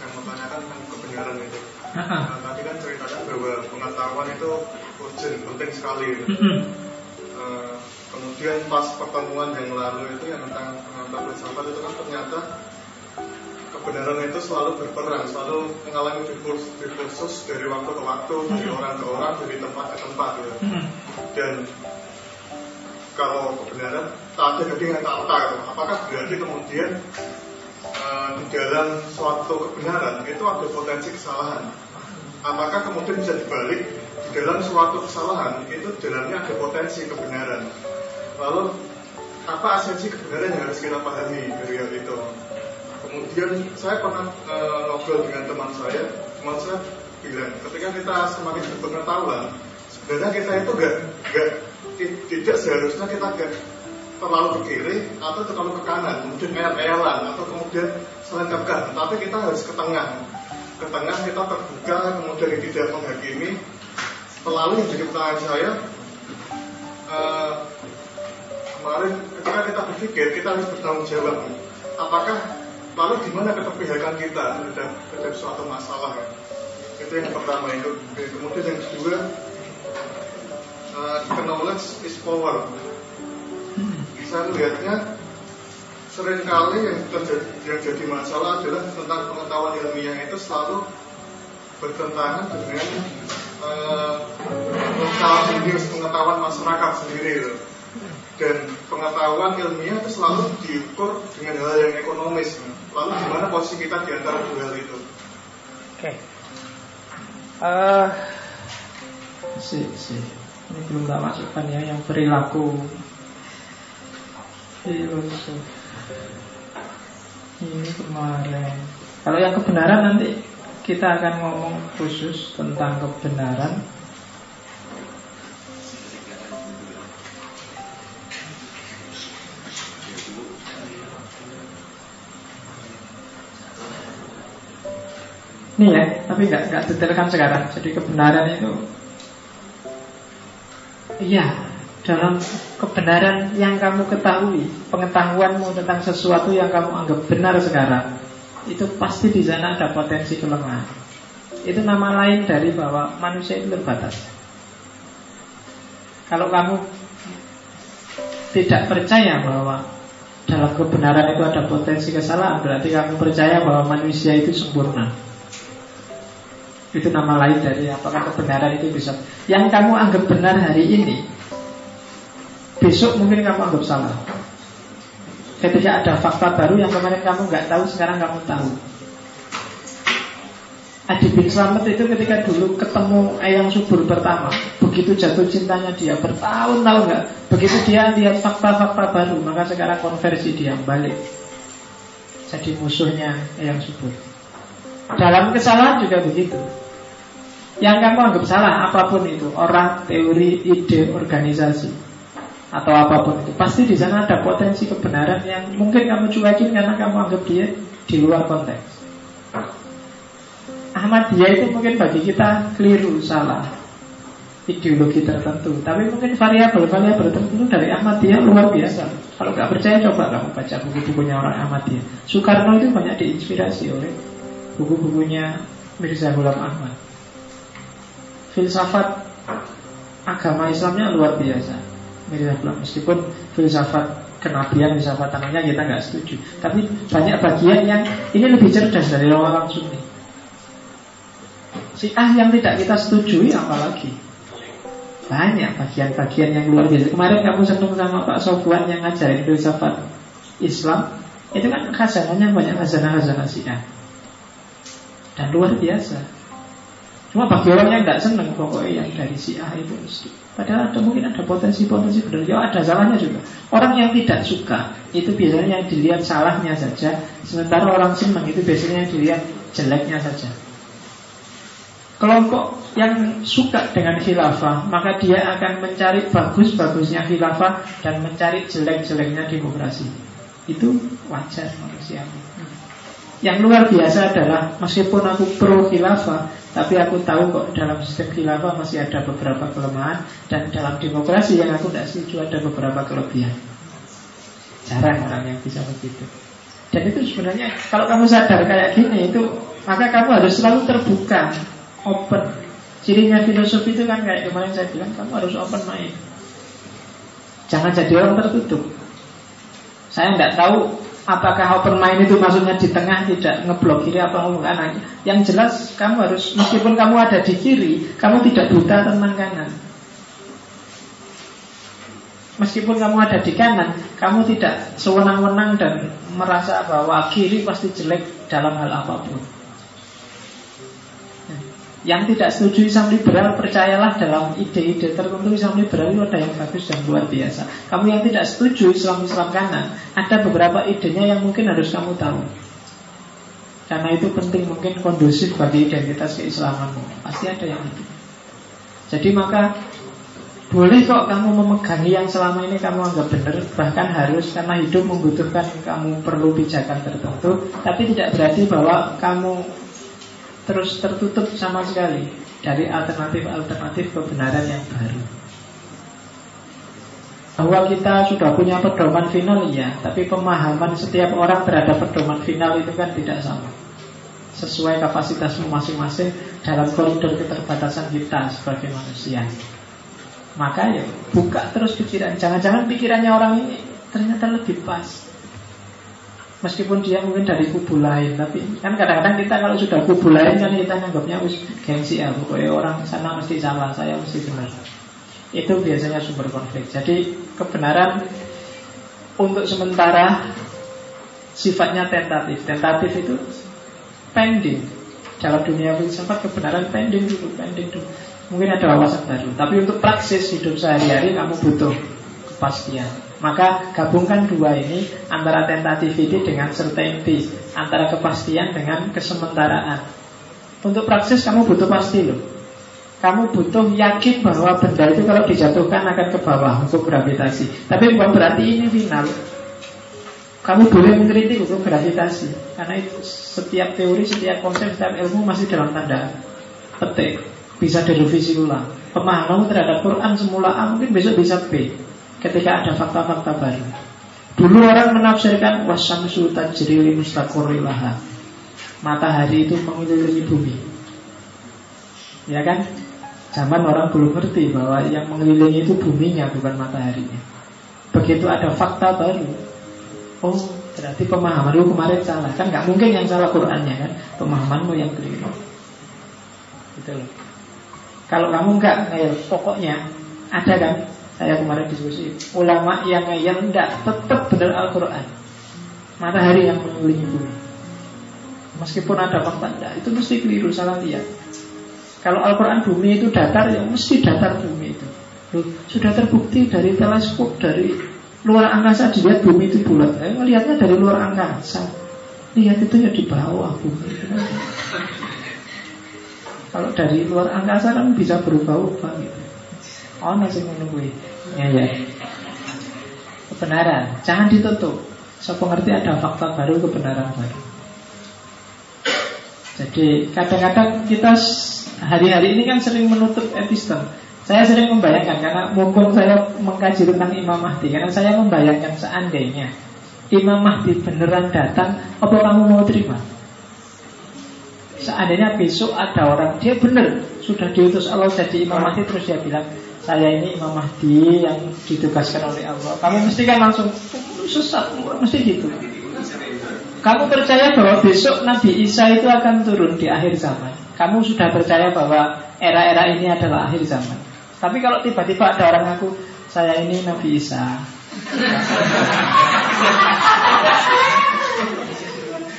Saya mau tanyakan tentang kebenaran itu Nah, tadi kan ceritanya bahwa pengetahuan itu urgent, penting sekali. Uh, kemudian pas pertemuan yang lalu itu yang tentang pengantar filsafat itu kan ternyata kebenaran itu selalu berperang, selalu mengalami diskursus dari waktu ke waktu, dari orang ke orang, dari tempat ke tempat ya. Dan kalau kebenaran ada dengan tak gitu. apakah berarti kemudian di dalam suatu kebenaran itu ada potensi kesalahan? Apakah kemudian bisa dibalik di dalam suatu kesalahan itu dalamnya ada potensi kebenaran? Lalu apa esensi kebenaran yang harus kita pahami dari hal itu? Kemudian saya pernah e, ngobrol dengan teman saya, teman saya bilang, ketika kita semakin berpengetahuan, sebenarnya kita itu gak, gak tidak seharusnya kita gak terlalu ke kiri atau terlalu ke kanan, kemudian kayak eyalan atau kemudian selengkapkan, tapi kita harus ke tengah. Ke tengah kita terbuka, kemudian tidak menghakimi. Selalu jadi pertanyaan saya, uh, kemarin ketika kita berpikir kita harus bertanggung jawab. Apakah Lalu gimana keterpihakan kita terhadap, terhadap suatu masalah ya? Itu yang pertama itu. Kemudian yang kedua, uh, knowledge is power. Saya melihatnya sering kali yang terjadi yang jadi masalah adalah tentang pengetahuan ilmiah itu selalu bertentangan dengan uh, pengetahuan masyarakat sendiri. Gitu dan pengetahuan ilmiah itu selalu diukur dengan hal yang ekonomis. Lalu gimana posisi kita di antara dua hal itu? Oke. Okay. Uh, eh, si, si. Ini belum tak masukkan ya yang perilaku filosof. Ini kemarin. Kalau yang kebenaran nanti kita akan ngomong khusus tentang kebenaran Ini ya, tapi nggak nggak detailkan sekarang. Jadi kebenaran itu, iya dalam kebenaran yang kamu ketahui, pengetahuanmu tentang sesuatu yang kamu anggap benar sekarang, itu pasti di sana ada potensi kelemahan. Itu nama lain dari bahwa manusia itu terbatas. Kalau kamu tidak percaya bahwa dalam kebenaran itu ada potensi kesalahan, berarti kamu percaya bahwa manusia itu sempurna. Itu nama lain dari apakah kebenaran itu bisa Yang kamu anggap benar hari ini Besok mungkin kamu anggap salah. Ketika ada fakta baru yang kemarin kamu nggak tahu Sekarang kamu tahu. Adi bin Slamet itu ketika dulu ketemu Eyang Subur pertama Begitu jatuh cintanya dia bertahun-tahun nggak Begitu dia lihat fakta-fakta baru Maka sekarang konversi dia balik. Jadi musuhnya Eyang Subur. Dalam kesalahan juga begitu. Yang kamu anggap salah apa pun itu, orang, teori, ide, organisasi atau apa pun itu, pasti di sana ada potensi kebenaran yang mungkin kamu cuekin karena kamu anggap dia di luar konteks. Ahmadiyah itu mungkin bagi kita keliru, salah ideologi tertentu Tapi mungkin variabel-variabel tertentu dari Ahmadiyah luar biasa Kalau nggak percaya coba kamu baca buku-bukunya orang Ahmadiyah Soekarno itu banyak diinspirasi oleh buku-bukunya Mirza Ghulam Ahmad. Filsafat agama Islamnya luar biasa. Meskipun filsafat kenabian, filsafat tanahnya kita nggak setuju. Tapi banyak bagian yang ini lebih cerdas dari orang Sunni. Si ah yang tidak kita setujui apalagi banyak bagian-bagian yang luar biasa. Kemarin kamu senang sama Pak Sofwan yang ngajarin filsafat Islam, itu kan khazanahnya banyak khazanah-khazanah Syiah dan luar biasa. Cuma bagi orang yang tidak senang pokoknya yang dari si A itu Padahal ada mungkin ada potensi-potensi benar. Ya ada salahnya juga. Orang yang tidak suka Itu biasanya yang dilihat salahnya saja. Sementara orang senang itu biasanya yang dilihat jeleknya saja. Kelompok yang suka dengan khilafah Maka dia akan mencari bagus-bagusnya khilafah Dan mencari jelek-jeleknya demokrasi. Itu wajar manusia. Yang luar biasa adalah meskipun aku pro khilafah, tapi aku tahu kok dalam sistem khilafah masih ada beberapa kelemahan dan dalam demokrasi yang aku tidak setuju ada beberapa kelebihan. Jarang orang yang bisa begitu. Dan itu sebenarnya kalau kamu sadar kayak gini itu maka kamu harus selalu terbuka open. Cirinya filosofi itu kan kayak kemarin saya bilang kamu harus open mind. Jangan jadi orang tertutup. Saya tidak tahu apakah open mind itu maksudnya di tengah tidak ngeblok kiri apa ngeblok kanan. Yang jelas kamu harus meskipun kamu ada di kiri, kamu tidak buta tentang kanan. Meskipun kamu ada di kanan, kamu tidak sewenang-wenang dan merasa bahwa kiri pasti jelek dalam hal apa pun. Yang tidak setuju Islam liberal Percayalah dalam ide-ide tertentu Islam liberal itu ada yang bagus dan luar biasa. Kamu yang tidak setuju Islam-Islam kanan Ada beberapa idenya yang mungkin harus kamu tahu. Karena itu penting mungkin kondusif bagi identitas keislamanmu. Pasti ada yang itu. Jadi maka boleh kok kamu memegangi yang selama ini kamu anggap benar Bahkan harus karena hidup membutuhkan kamu perlu pijakan tertentu Tapi tidak berarti bahwa kamu terus tertutup sama sekali Dari alternatif-alternatif kebenaran yang baru. Bahwa kita sudah punya pedoman final ya Tapi pemahaman setiap orang terhadap pedoman final itu kan tidak sama. Sesuai kapasitasmu masing-masing Dalam koridor keterbatasan kita sebagai manusia. Maka ya buka terus pikiran. Jangan-jangan pikirannya orang ini ternyata lebih pas Meskipun dia mungkin dari kubu lain Tapi kan kadang-kadang kita kalau sudah kubu lain kan kita nganggapnya us gengsi ya Pokoknya orang sana mesti salah, saya mesti benar. Itu biasanya sumber konflik. Jadi kebenaran untuk sementara sifatnya tentatif. Tentatif itu pending. Dalam dunia filsafat kebenaran pending dulu, pending dulu. Mungkin ada wawasan baru. Tapi untuk praksis hidup sehari-hari kamu butuh kepastian. Maka gabungkan dua ini antara tentativity dengan certainty, antara kepastian dengan kesementaraan. Untuk praksis kamu butuh pasti loh. Kamu butuh yakin bahwa benda itu kalau dijatuhkan akan ke bawah untuk gravitasi. Tapi bukan berarti ini final. Kamu boleh mengkritik untuk gravitasi Karena itu setiap teori, setiap konsep, setiap ilmu masih dalam tanda petik bisa direvisi ulang. Pemahaman terhadap Quran semula A mungkin besok bisa B ketika ada fakta-fakta baru. Dulu orang menafsirkan wasamsu tajri li mustaqurrilaha. Matahari itu mengelilingi bumi. Ya kan? Zaman orang belum ngerti bahwa yang mengelilingi itu buminya bukan mataharinya. Begitu ada fakta baru, oh berarti pemahaman lu kemarin salah kan? Nggak mungkin yang salah Qurannya kan? Pemahamanmu yang keliru. Gitu loh. Kalau kamu enggak pokoknya ada kan? Saya kemarin diskusi ulama yang ngeyel enggak tetap benar Al-Quran. Matahari yang mengelilingi bumi. Meskipun ada fakta enggak, itu mesti keliru salah lihat. Kalau Al-Quran bumi itu datar, ya mesti datar bumi itu. Loh, sudah terbukti dari teleskop, dari luar angkasa dilihat bumi itu bulat. Eh, melihatnya dari luar angkasa. Lihat itu ya di bawah bumi. Kalau dari luar angkasa kan bisa berubah-ubah gitu. Oh nasi menunggu ya ya. Kebenaran, jangan ditutup. Saya pengerti ada fakta baru, kebenaran baru. Jadi kadang-kadang kita hari-hari ini kan sering menutup epistem. Saya sering membayangkan karena mumpung saya mengkaji tentang Imam Mahdi karena saya membayangkan seandainya Imam Mahdi beneran datang, apa kamu mau terima? Seandainya besok ada orang Dia benar sudah diutus Allah jadi Imam Mahdi Terus dia bilang Saya ini Imam Mahdi yang ditugaskan oleh Allah. Kamu mesti kan langsung Sesat, mesti gitu. Kamu percaya bahwa besok Nabi Isa itu akan turun di akhir zaman? Kamu sudah percaya bahwa Era-era ini adalah akhir zaman? Tapi kalau tiba-tiba ada orang aku Saya ini Nabi Isa.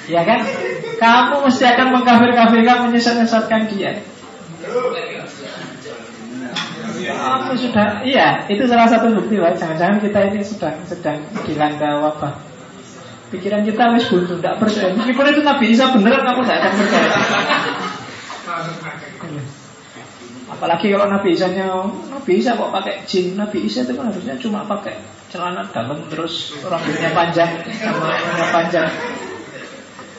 Ya kan? Kamu mesti akan mengkafir-kafirkan, menyesat-nyesatkan dia. Kamu sudah, iya, itu salah satu bukti lah. Jangan-jangan kita ini sedang sedang dilanda wabah. Pikiran kita wis buntu, tidak percaya. Meskipun itu Nabi Isa beneran, kamu tidak akan percaya. Apalagi kalau Nabi Isa nya Nabi Isa kok pakai jin Nabi Isa itu kan harusnya cuma pakai celana dalam Terus rambutnya panjang Sama panjang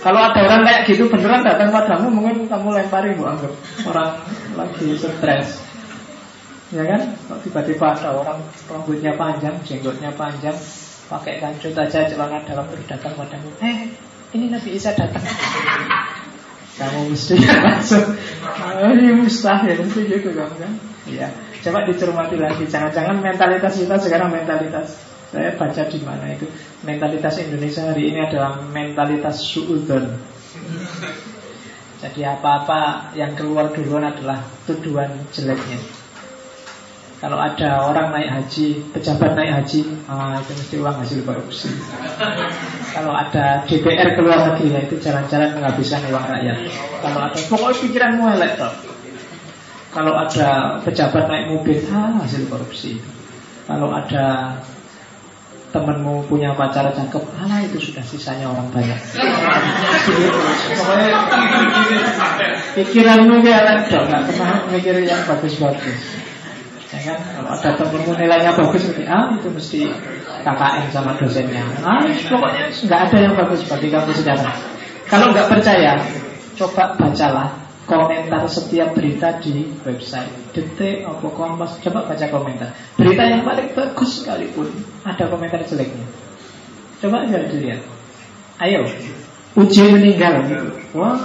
kalau ada orang kayak gitu beneran datang padamu Mungkin kamu lempari bu anggap Orang lagi stres Ya kan? Kalau tiba-tiba ada orang Rambutnya panjang, jenggotnya panjang Pakai kancut aja celana dalam terus datang padamu. Eh ini Nabi Isa datang. Kamu mesti langsung Ini mustahil Mesti gitu kamu kan? Iya. Coba dicermati lagi. Jangan-jangan mentalitas kita sekarang mentalitas. Saya baca di mana itu? Mentalitas Indonesia hari ini adalah Mentalitas suudon. Jadi apa-apa yang keluar duluan adalah Tuduhan jeleknya kalau ada orang naik haji, pejabat naik haji, ah, itu mesti uang hasil korupsi. Kalau ada DPR keluar negeri, ya itu jalan-jalan menghabiskan uang rakyat. Kalau ada pokoknya pikiranmu elek toh. Kalau ada pejabat naik mobil, ah, hasil korupsi. Kalau ada temenmu punya pacar cakep, ah itu sudah sisanya orang banyak. Pokoknya pikiranmu kayak elek toh, nggak pernah mikir yang bagus-bagus ya kan kalau ada temenmu nilainya bagus seperti ah itu mesti KKN sama dosennya. Ah pokoknya nggak ada yang bagus bagi kamu sekarang. Kalau nggak percaya coba bacalah komentar setiap berita di website detik apa kompas. Coba baca komentar. Berita yang paling bagus sekalipun ada komentar jeleknya. Coba aja dilihat. Ayo uji meninggal. Gitu wah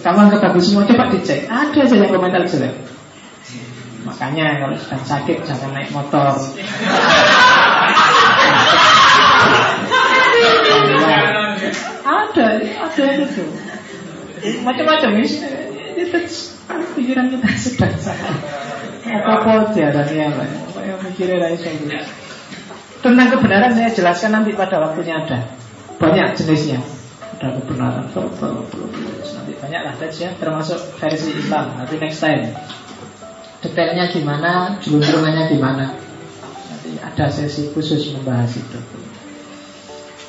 kamu anggap bagus semua. Coba dicek. Ada aja yang komentar jelek Makanya kalau sedang sakit jangan naik motor. ada, ada itu. Macam-macam ini. Itu pikiran kita sedang sakit. Apa-apa diarani apa? Saya mikirnya dari. Tentang kebenaran saya jelaskan nanti pada waktunya ada. Banyak jenisnya. Ada kebenaran nanti banyak lah saja termasuk versi Islam. Nanti next time detailnya gimana, jelunturungannya gimana. Nanti ada sesi khusus membahas itu.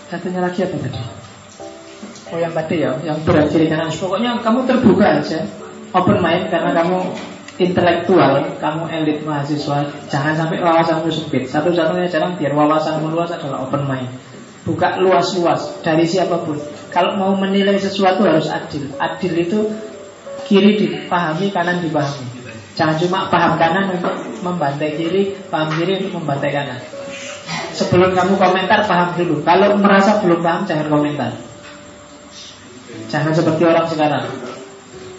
Satunya lagi apa tadi? Oh yang tadi ya, yang berat kiri kanan. Pokoknya kamu terbuka aja, open mind karena kamu intelektual, kamu elit mahasiswa. Jangan sampai wawasanmu sempit. Satu-satunya jalan biar wawasanmu luas adalah open mind. Buka luas-luas dari siapa pun. Kalau mau menilai sesuatu harus adil. Adil itu kiri dipahami, kanan dipahami. Jangan cuma paham kanan untuk membantai kiri, paham kiri untuk membantai kanan. Sebelum kamu komentar, paham dulu. Kalau merasa belum paham, jangan komentar. Jangan seperti orang sekarang.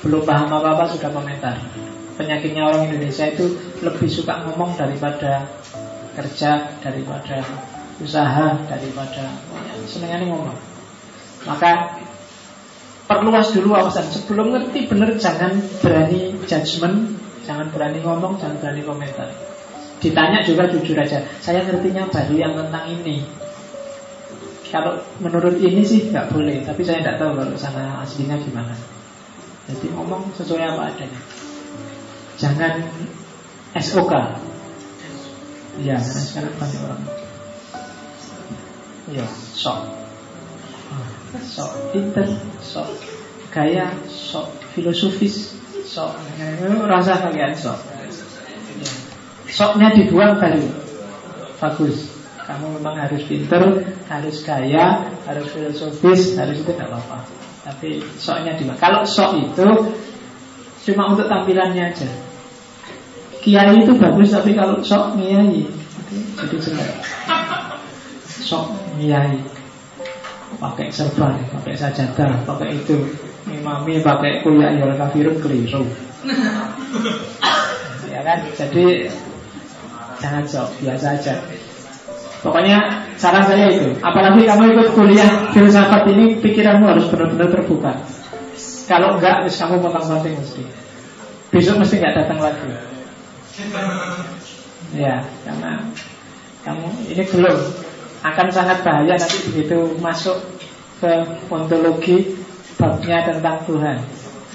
Belum paham apa-apa, sudah komentar. Penyakitnya orang Indonesia itu lebih suka ngomong daripada kerja, daripada usaha, daripada senengannya ngomong. Maka perluas dulu wawasan sebelum ngerti bener jangan berani judgement Jangan berani ngomong, jangan berani komentar. Ditanya juga jujur aja. Saya ngertinya baru yang tentang ini. Kalau menurut ini sih nggak boleh, tapi saya tidak tahu kalau sana aslinya gimana. Jadi ngomong sesuai apa adanya. Jangan SOK. Ya, karena sekarang banyak orang. Ya, sok. Sok pinter, sok gaya, sok filosofis, sok rasa kalian sok soknya dibuang baru bagus. Kamu memang harus pinter harus kaya harus filosofis harus itu tidak apa-apa. Tapi soknya dibuang. Kalau sok itu cuma untuk tampilannya aja. Kiai itu bagus tapi kalau sok kiai jadi jelek. Sok kiai pakai serban pakai sajadah pakai itu Imami pakai kuliah ya kafirun keliru. Ya kan? Jadi Jangan sok, biasa aja. Pokoknya saran saya itu Apalagi kamu ikut kuliah filsafat ini Pikiranmu harus benar-benar terbuka. Kalau enggak, kamu potong-potong mesti. Besok mesti enggak datang lagi. Ya, karena Kamu ini belum. Akan sangat bahaya nanti begitu masuk ke ontologi babnya tentang Tuhan.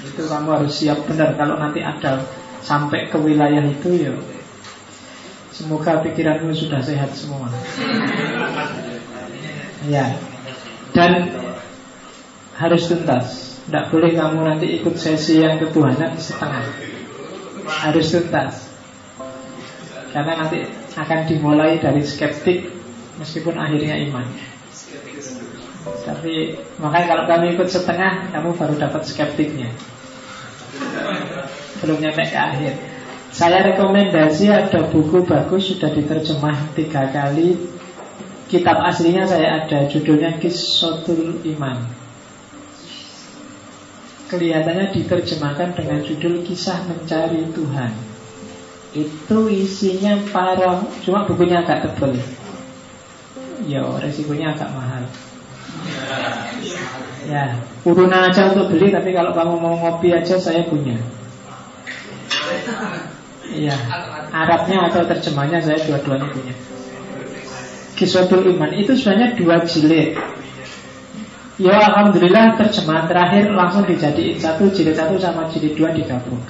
Itu kamu harus siap benar kalau nanti ada sampai ke wilayah itu ya. Semoga pikiranmu sudah sehat semua. Ya. Dan harus tuntas. Tidak boleh kamu nanti ikut sesi yang ketuhanan setengah. Harus tuntas. Karena nanti akan dimulai dari skeptik meskipun akhirnya iman tapi makanya kalau kamu ikut setengah, kamu baru dapat skeptiknya. Belum nyampe ke akhir. Saya rekomendasi ada buku bagus sudah diterjemah tiga kali. Kitab aslinya saya ada judulnya Kisotul Iman. kelihatannya diterjemahkan dengan judul Kisah Mencari Tuhan. Itu isinya para, cuma bukunya agak tebal. Ya, resikonya agak mahal. Ya, urunan aja untuk beli, tapi kalau kamu mau ngopi aja saya punya. Iya, Arabnya atau terjemahnya saya dua-duanya punya. Kiswatul Iman itu sebenarnya dua jilid Ya Alhamdulillah terjemahan terakhir langsung dijadiin satu jilid satu sama jilid dua digabung.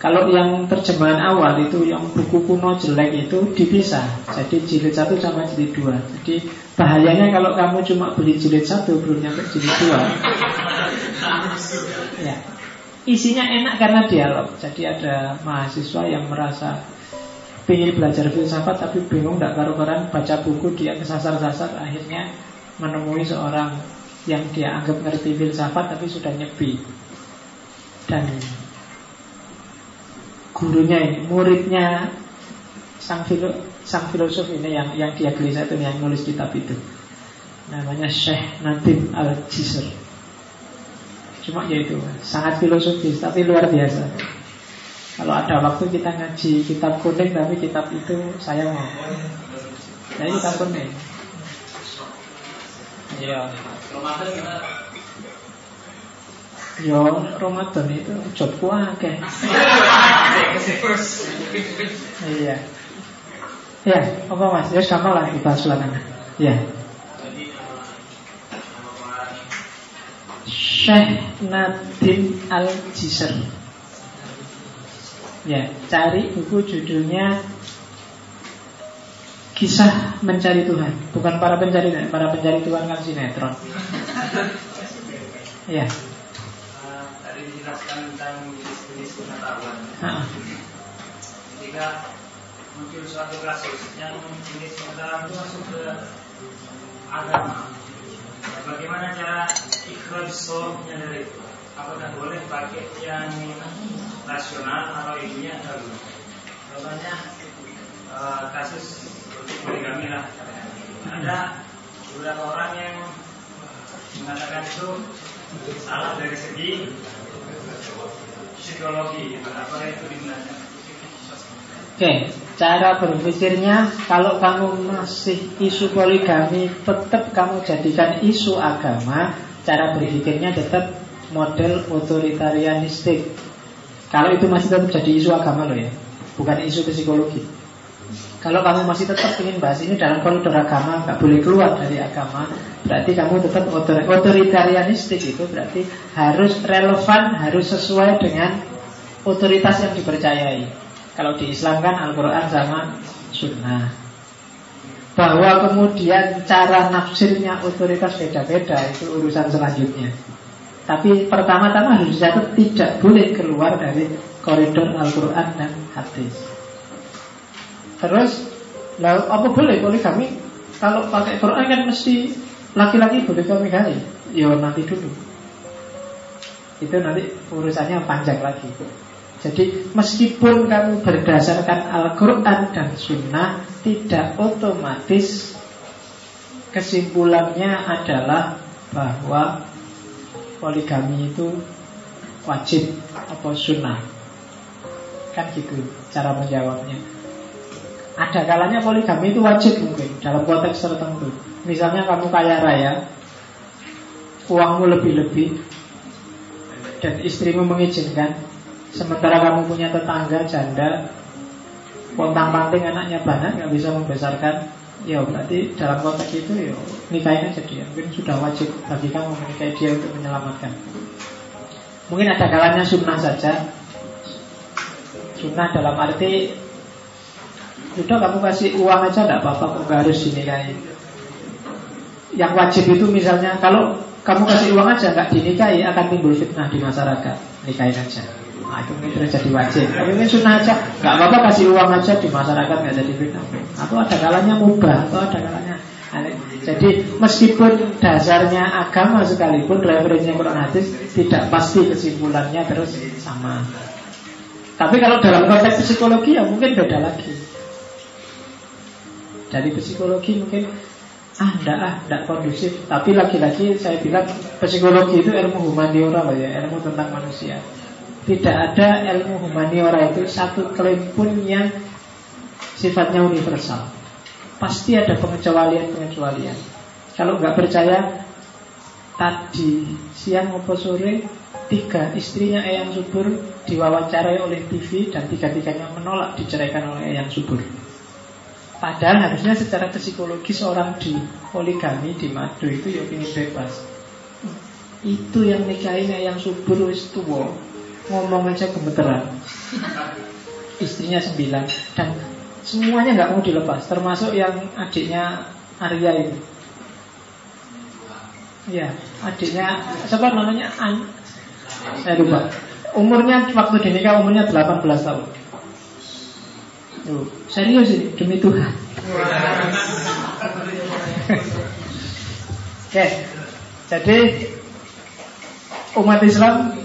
Kalau yang terjemahan awal itu yang buku kuno jelek itu dipisah. Jadi jilid satu sama jilid dua. Jadi bahayanya kalau kamu cuma beli jilid satu belum nyampe jilid dua. ya. Isinya enak karena dialog. Jadi ada mahasiswa yang merasa ingin belajar filsafat tapi bingung tidak karu-karuan baca buku dia kesasar-sasar akhirnya menemui seorang yang dia anggap ngerti filsafat tapi sudah nyepi dan gurunya ini muridnya sang filo, sang filosof ini yang yang dia gelisah itu yang nulis kitab itu namanya Syekh Nadim Al Jisr cuma yaitu sangat filosofis tapi luar biasa kalau ada waktu kita ngaji kitab kuning tapi kitab itu saya mau jadi kitab kuning Iya. Ramadan gimana? Yo, Ramadan itu jobku akeh. iya. Ya, apa mas? Ya sama lah di sulangan. Ya. Syekh Nadim Al-Jisr. Ya, cari buku judulnya Kisah mencari Tuhan. Bukan para pencari Tuhan Para pencari Tuhan kan sinetron. Ya. Tadi dijelaskan tentang jenis pengetahuan. Ketika muncul suatu kasus Yang jenis pengetahuan itu masuk ke agama. Bagaimana cara ikhraj solvnya dari itu? Apakah boleh pakai yang rasional atau ininya agama Contohnya uh, kasus poligami lah ada beberapa orang yang mengatakan itu salah dari segi psikologi apa itu di mana Oke, cara berpikirnya kalau kamu masih isu poligami tetap kamu jadikan isu agama, cara berpikirnya tetap model otoritarianistik. Kalau itu masih tetap jadi isu agama loh ya, bukan isu psikologi. Kalau kamu masih tetap ingin bahas ini dalam koridor agama, nggak boleh keluar dari agama, berarti kamu tetap otor otoritarianistik itu berarti harus relevan, harus sesuai dengan otoritas yang dipercayai. Kalau di Islam kan Al-Quran sama Sunnah. Bahwa kemudian cara nafsirnya otoritas beda-beda itu urusan selanjutnya. Tapi pertama-tama harus dicatat tidak boleh keluar dari koridor Al-Quran dan hadis. Terus lah apa boleh poligami? Kalau pakai Quran kan mesti laki-laki boleh poligami. Ya nanti dulu. Itu nanti urusannya panjang lagi. Jadi meskipun kamu berdasarkan Al-Quran dan Sunnah Tidak otomatis kesimpulannya adalah bahwa poligami itu wajib atau sunnah Kan gitu cara menjawabnya ada kalanya poligami itu wajib mungkin dalam konteks tertentu. Misalnya kamu kaya raya, uangmu lebih-lebih, dan istrimu mengizinkan, sementara kamu punya tetangga janda, pontang panting anaknya banyak nggak bisa membesarkan, ya berarti dalam konteks itu ya nikahin aja dia. Mungkin sudah wajib bagi kamu menikahi dia untuk menyelamatkan. Mungkin ada kalanya sunnah saja. Sunnah dalam arti sudah kamu kasih uang aja tidak apa-apa kok gak harus dinikahi Yang wajib itu misalnya Kalau kamu kasih uang aja nggak dinikahi Akan timbul fitnah di masyarakat Nikahin aja Nah itu mungkin jadi wajib. Tapi ini sunnah aja. Gak apa-apa kasih uang aja di masyarakat nggak jadi fitnah. Atau ada kalanya mubah Atau ada kalanya jadi meskipun dasarnya agama sekalipun referensinya Quran hadis tidak pasti kesimpulannya terus sama. Tapi kalau dalam konteks psikologi ya mungkin beda lagi. Dari psikologi mungkin ah enggak ah enggak kondusif. Tapi lagi-lagi saya bilang psikologi itu ilmu humaniora ya ilmu tentang manusia tidak ada ilmu humaniora itu satu klaim pun yang sifatnya universal. Pasti ada pengecualian-pengecualian. Kalau nggak percaya tadi siang maupun sore tiga istrinya Eyang Subur diwawancarai oleh TV dan tiga-tiganya menolak diceraikan oleh Eyang Subur. Padahal harusnya secara psikologis orang di poligami di madu itu ya ingin bebas. Itu yang nikahnya yang subur wis tua ngomong aja gemeteran. Istrinya sembilan dan semuanya nggak mau dilepas, termasuk yang adiknya Arya itu. Ya, adiknya siapa namanya An? Saya lupa. Umurnya waktu dinikah umurnya 18 tahun. Tuh, serius ini demi Tuhan. Oke, jadi umat Islam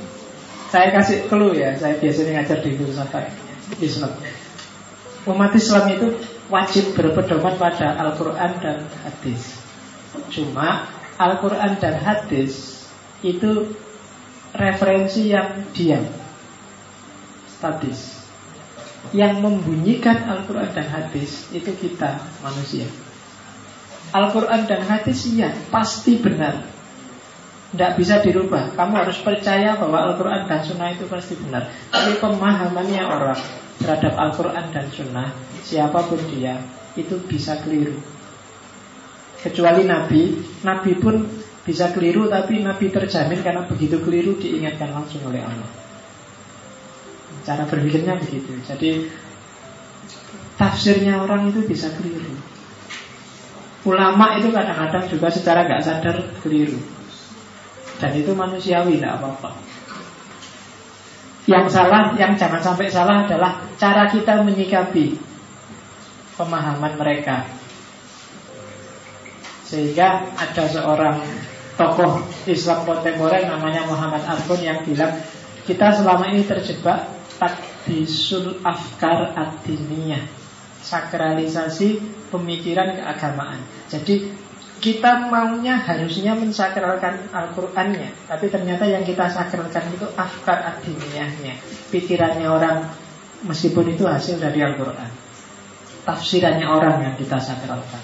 saya kasih clue ya, saya biasanya ngajar di filsafat Islam. Umat Islam itu wajib berpedoman pada Al-Quran dan hadis. Cuma Al-Quran dan hadis itu referensi yang diam, statis. Yang membunyikan Al-Quran dan hadis Itu kita manusia Al-Quran dan hadis iya Pasti benar Tidak bisa dirubah Kamu harus percaya bahwa Al-Quran dan Sunnah itu pasti benar Tapi pemahamannya orang Terhadap Al-Quran dan Sunnah Siapa pun dia Itu bisa keliru Kecuali Nabi Nabi pun bisa keliru Tapi Nabi terjamin karena begitu keliru Diingatkan langsung oleh Allah Cara berpikirnya begitu. Jadi tafsirnya orang itu bisa keliru. Ulama itu kadang-kadang juga secara nggak sadar keliru. Dan itu manusiawi, tidak apa-apa. Yang salah, yang jangan sampai salah adalah cara kita menyikapi pemahaman mereka. Sehingga ada seorang tokoh Islam kontemporer namanya Muhammad Arbun yang bilang kita selama ini terjebak takdisul afkar adiniyah sakralisasi pemikiran keagamaan jadi kita maunya harusnya mensakralkan Al-Qur'annya Tapi ternyata yang kita sakralkan itu afkar adiniyahnya Pikirannya orang meskipun itu hasil dari Al-Quran. Tafsirannya orang yang kita sakralkan.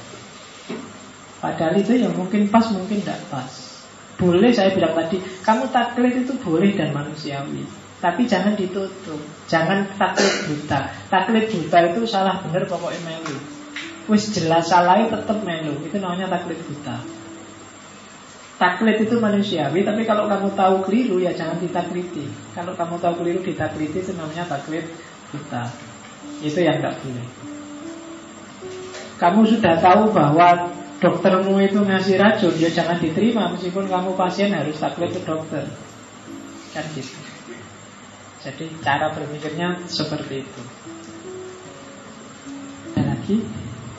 Padahal itu yang mungkin pas mungkin tidak pas. Boleh saya bilang tadi Kamu taklid itu boleh dan manusiawi. Tapi jangan ditutup. Jangan taklid buta. Taklid buta itu salah benar pokoknya melu Wis jelas salah tetap melu. Itu namanya taklid buta Taklid itu manusiawi Tapi kalau kamu tahu keliru ya jangan ditakliti Kalau kamu tahu keliru ditakliti Itu namanya taklid buta Itu yang tidak boleh. Kamu sudah tahu bahwa Doktermu itu ngasih racun Ya jangan diterima Meskipun kamu pasien harus taklid ke dokter. Kan gitu. Jadi cara berpikirnya seperti itu. Ada lagi?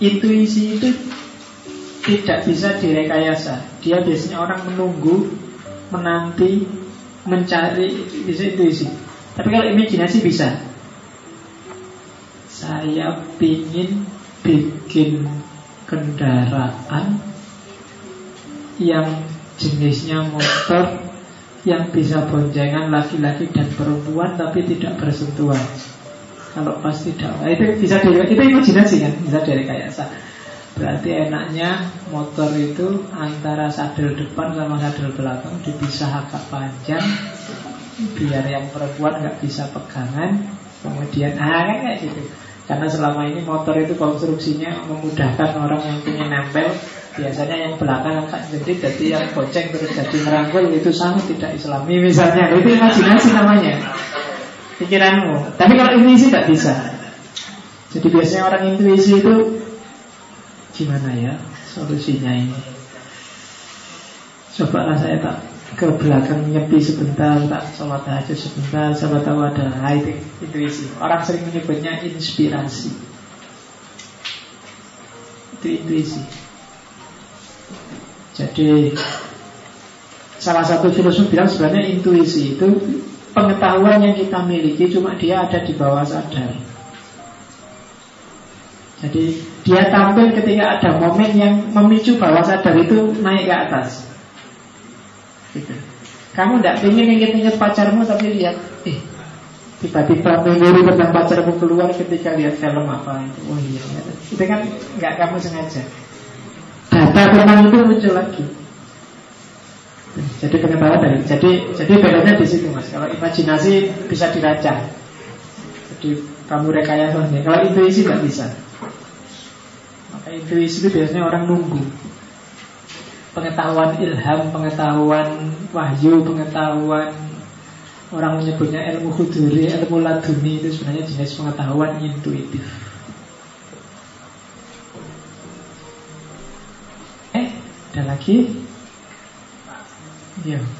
Intuisi itu tidak bisa direkayasa. Dia biasanya orang menunggu, menanti, mencari, bisa intuisi. Tapi kalau imajinasi bisa. Saya ingin bikin kendaraan yang jenisnya motor yang bisa boncengan laki-laki dan perempuan tapi tidak bersentuhan. Kalau pas tidak, nah, itu bisa dari itu imajinasi kan, bisa dari kayak saya. Berarti enaknya motor itu antara sadel depan sama sadel belakang dipisah agak panjang, biar yang perempuan nggak bisa pegangan. Kemudian ah kayak gitu. Karena selama ini motor itu konstruksinya memudahkan orang yang ingin nempel Biasanya yang belakang akan jadi jadi yang goceng terus jadi merangkul itu sangat tidak islami misalnya Itu imajinasi namanya Pikiranmu Tapi kalau intuisi tidak bisa Jadi biasanya orang intuisi itu Gimana ya solusinya ini. Coba saya tak ke belakang nyepi sebentar, tak sholat aja sebentar, siapa tahu ada itu intuisi. Orang sering menyebutnya inspirasi. Itu intuisi. Jadi salah satu filosof bilang sebenarnya intuisi itu pengetahuan yang kita miliki cuma dia ada di bawah sadar. Jadi dia tampil ketika ada momen yang memicu bawah sadar itu naik ke atas. Gitu. Kamu tidak ingin inget-inget pacarmu tapi lihat, eh tiba-tiba memori tentang pacarmu keluar ketika lihat film apa itu. Oh iya, ya. itu kan nggak kamu sengaja. Data tentang itu muncul lagi. Jadi pengetahuan dari jadi jadi bedanya di situ mas. Kalau imajinasi bisa diraca. Jadi kamu rekayasa Kalau intuisi nggak bisa. Maka intuisi itu biasanya orang nunggu Pengetahuan ilham, pengetahuan wahyu, pengetahuan Orang menyebutnya ilmu huduri, ilmu laduni Itu sebenarnya jenis pengetahuan intuitif Eh, ada lagi? Iya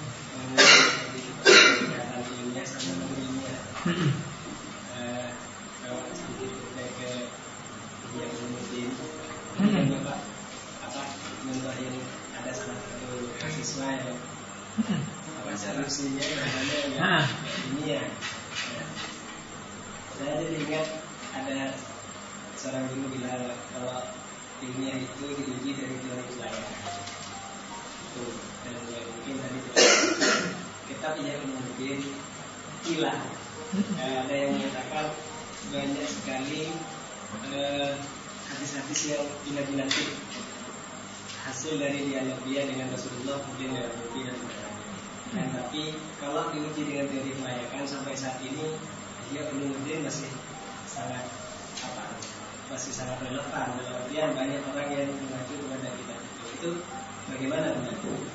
yang dinanti hasil dari dia dengan Rasulullah mungkin dalam mimpi dan sebagainya. Dan tapi kalau diuji dengan teori kelayakan sampai saat ini dia Ulumuddin masih sangat apa masih sangat relevan dalam artian banyak orang yang mengacu kepada kita itu bagaimana menurut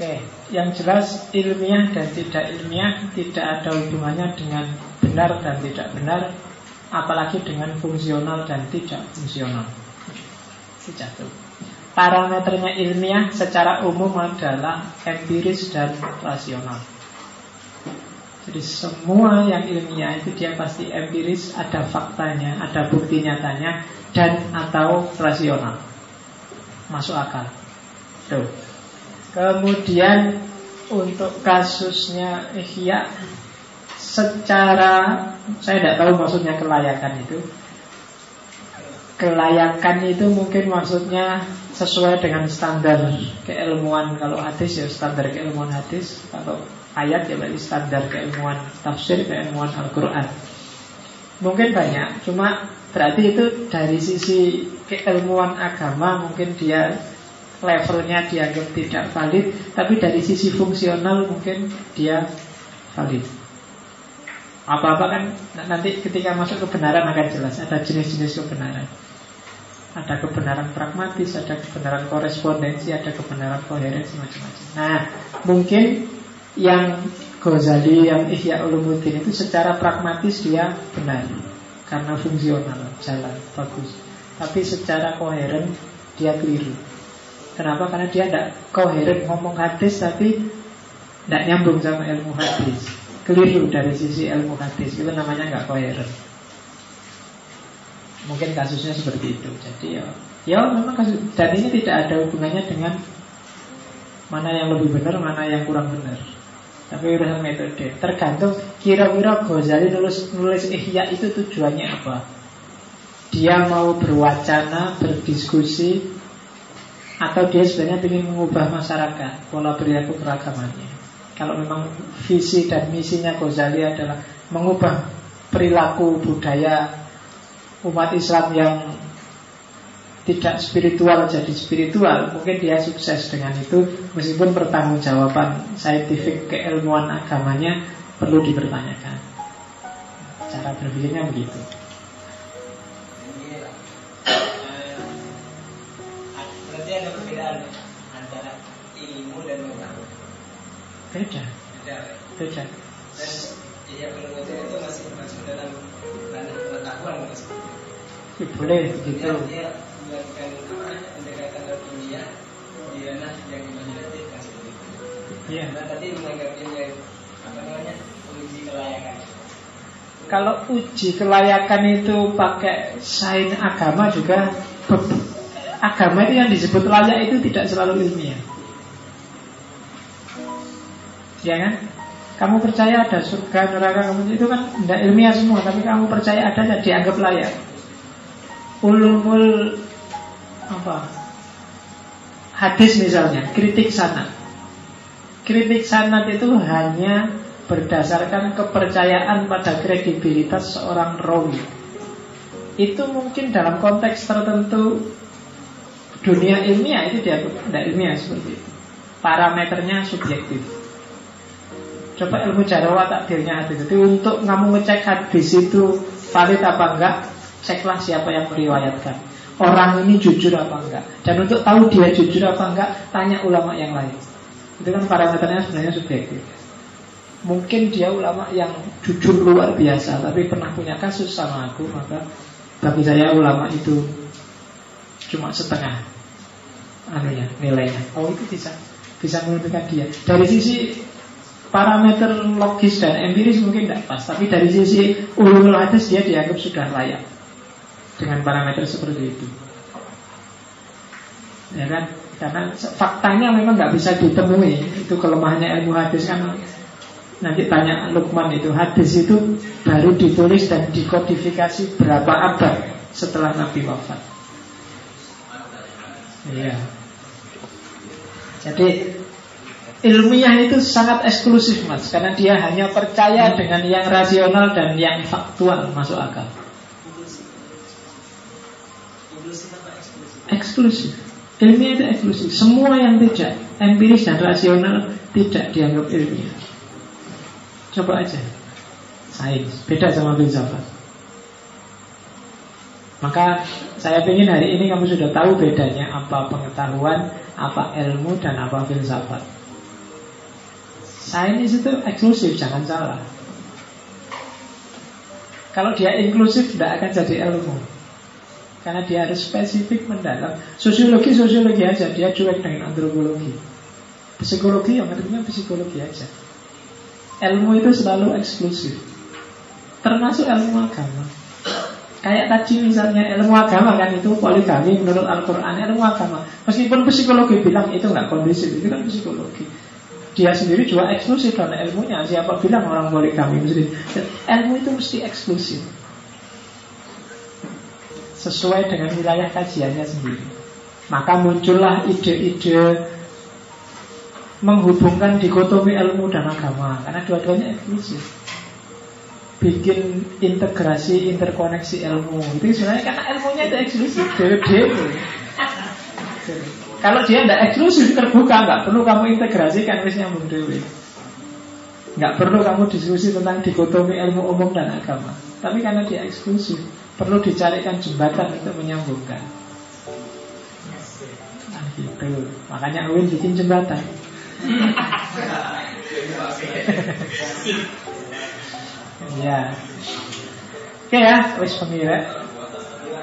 Oke, yang jelas ilmiah dan tidak ilmiah tidak ada hubungannya dengan benar dan tidak benar apalagi dengan fungsional dan tidak fungsional. Itu Parameternya ilmiah secara umum adalah empiris dan rasional. Jadi semua yang ilmiah itu dia pasti empiris, ada faktanya, ada bukti nyatanya, dan atau rasional. Masuk akal. Tuh. Kemudian untuk kasusnya Ihya secara saya tidak tahu maksudnya kelayakan itu. Kelayakan itu mungkin maksudnya sesuai dengan standar keilmuan kalau hadis ya standar keilmuan hadis kalau ayat ya berarti standar keilmuan tafsir keilmuan Al-Qur'an. Mungkin banyak, cuma berarti itu dari sisi keilmuan agama mungkin dia levelnya dianggap tidak valid, tapi dari sisi fungsional mungkin dia valid. Apa-apa kan nanti ketika masuk kebenaran akan jelas Ada jenis-jenis kebenaran Ada kebenaran pragmatis Ada kebenaran korespondensi Ada kebenaran koherensi macam-macam. Nah mungkin yang Ghazali yang Ihya Ulumuddin itu secara pragmatis dia benar. Karena fungsional, jalan, bagus. Tapi secara koheren dia keliru. Kenapa? Karena dia tidak koheren ngomong hadis Tapi tidak nyambung sama ilmu hadis. Keliru dari sisi ilmu hadis. Itu namanya nggak koheren mungkin kasusnya seperti itu. Jadi ya ya memang kasus dan ini tidak ada hubungannya dengan mana yang lebih benar mana yang kurang benar. Tapi urusan metode. Tergantung kira-kira Ghazali nulis nulis ihya itu tujuannya apa. Dia mau berwacana berdiskusi atau dia sebenarnya ingin mengubah masyarakat pola perilaku keragamannya. Kalau memang visi dan misinya Ghazali adalah mengubah perilaku budaya umat Islam yang tidak spiritual jadi spiritual Mungkin dia sukses dengan itu. Meskipun pertanggungjawaban saintifik keilmuan agamanya Perlu dipertanyakan. Cara berpikirnya begitu. Berarti ada perbedaan antara ilmu dan pengetahuan Beda. Beda. Dan Iblis gitu. Yang Iya. Nah tadi apa namanya uji kelayakan. Kalau uji kelayakan itu pakai sains agama juga agama itu yang disebut layak itu tidak selalu ilmiah. Ya kan? Kamu percaya ada surga, neraka, kamu itu kan tidak ilmiah semua, tapi kamu percaya ada dianggap layak. Ulumul apa? Hadis misalnya, kritik sanat. Kritik sanat itu hanya berdasarkan kepercayaan pada kredibilitas seorang rawi. Itu mungkin dalam konteks tertentu dunia ilmiah itu dianggap tidak ilmiah seperti itu. Parameternya subjektif. Coba ilmu jarawa takdirnya hadis Jadi untuk kamu ngecek hadis itu valid apa enggak Ceklah siapa yang meriwayatkan? Orang ini jujur apa enggak? Dan untuk tahu dia jujur apa enggak Tanya ulama yang lain. Itu kan parameternya sebenarnya subjektif. Mungkin dia ulama yang jujur luar biasa Tapi pernah punya kasus sama aku Maka bagi saya ulama itu Cuma setengah anunya nilainya. Oh itu bisa Bisa menentukan dia. Dari sisi parameter logis dan empiris mungkin tidak pas Tapi dari sisi ulumul hadis dia dianggap sudah layak Dengan parameter seperti itu. Ya kan? Karena faktanya memang nggak bisa ditemui. Itu kelemahannya ilmu hadis kan. Nanti tanya Lukman itu Hadis itu baru ditulis dan dikodifikasi berapa abad setelah Nabi wafat. Iya. Jadi ilmiah itu sangat eksklusif mas. Karena dia hanya percaya dengan yang rasional dan yang faktual masuk akal Eksklusif. Ilmiah itu eksklusif. Semua yang tidak empiris dan rasional Tidak dianggap ilmiah. Coba aja. Sains, beda sama filsafat. Maka saya ingin hari ini kamu sudah tahu bedanya Apa pengetahuan, apa ilmu, dan apa filsafat. Sains itu eksklusif, jangan salah. Kalau dia inklusif tidak akan jadi ilmu Karena dia harus spesifik mendalam. Sosiologi, sosiologi aja. Dia cuek dengan antropologi. Psikologi, yang ngertinya psikologi aja. Ilmu itu selalu eksklusif. Termasuk ilmu agama. Kayak tadi misalnya ilmu agama kan itu poligami menurut Al-Quran. Ilmu agama. Meskipun psikologi bilang itu nggak kondisif Itu kan psikologi. Dia sendiri juga eksklusif karena ilmunya. Siapa bilang orang kami sendiri? Ilmu itu mesti eksklusif. Sesuai dengan wilayah kajiannya sendiri. Maka muncullah ide-ide menghubungkan dikotomi ilmu dan agama karena dua-duanya eksklusif. Bikin integrasi, interkoneksi ilmu itu sebenarnya karena ilmunya itu eksklusif. Dewe-dewe. Kalau dia tidak eksklusif terbuka, nggak perlu kamu integrasikan wis nyambung dewi. Nggak perlu kamu diskusi tentang dikotomi ilmu umum dan agama. Tapi karena dia eksklusif, perlu dicarikan jembatan untuk menyambungkan. Nah, gitu. Makanya Uin bikin jembatan. ya. Oke ya, wis pengira.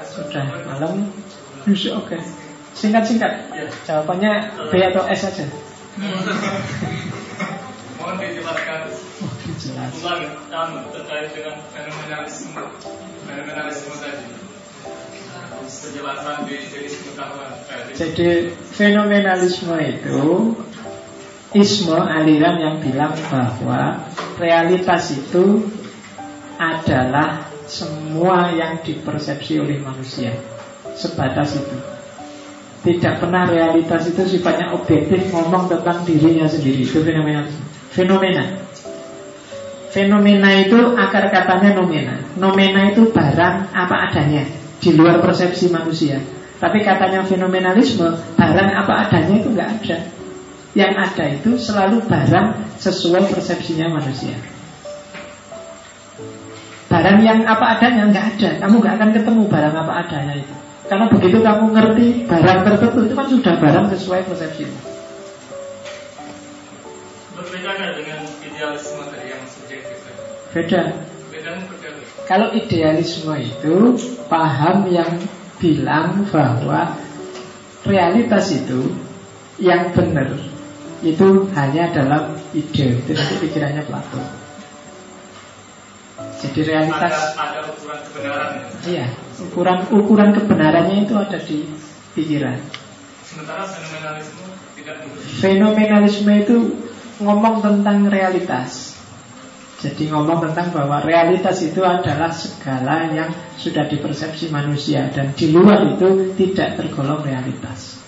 Sudah malam. Oke. Okay. Singkat-singkat. Jawabannya B atau S saja. Mohon dijelaskan oh, dijelas. ulang yang terkait dengan fenomenalisme Jadi fenomenalisme itu isme aliran yang bilang bahwa realitas itu adalah semua yang dipersepsi oleh manusia. Sebatas itu. Tidak pernah realitas itu sifatnya objektif ngomong tentang dirinya sendiri. Itu fenomena Fenomena Fenomena itu akar katanya nomena Nomena itu barang apa adanya Di luar persepsi manusia. Tapi katanya fenomenalisme Barang apa adanya itu nggak ada. Yang ada itu selalu barang Sesuai persepsinya manusia. Barang yang apa adanya nggak ada. Kamu nggak akan ketemu barang apa adanya itu. Karena begitu kamu ngerti barang tertentu itu kan sudah barang sesuai persepsi. Berbeda dengan idealisme Beda. Kalau idealisme itu paham yang bilang bahwa realitas itu yang benar itu hanya dalam ide itu nanti pikirannya Plato Jadi realitas ada, ada ukuran kebenaran. Ya? Iya, ukuran ukuran kebenarannya itu ada di pikiran. Sementara fenomenalisme tidak Fenomenalisme itu ngomong tentang realitas. Jadi ngomong tentang bahwa realitas itu adalah segala yang sudah dipersepsi manusia dan di luar itu tidak tergolong realitas.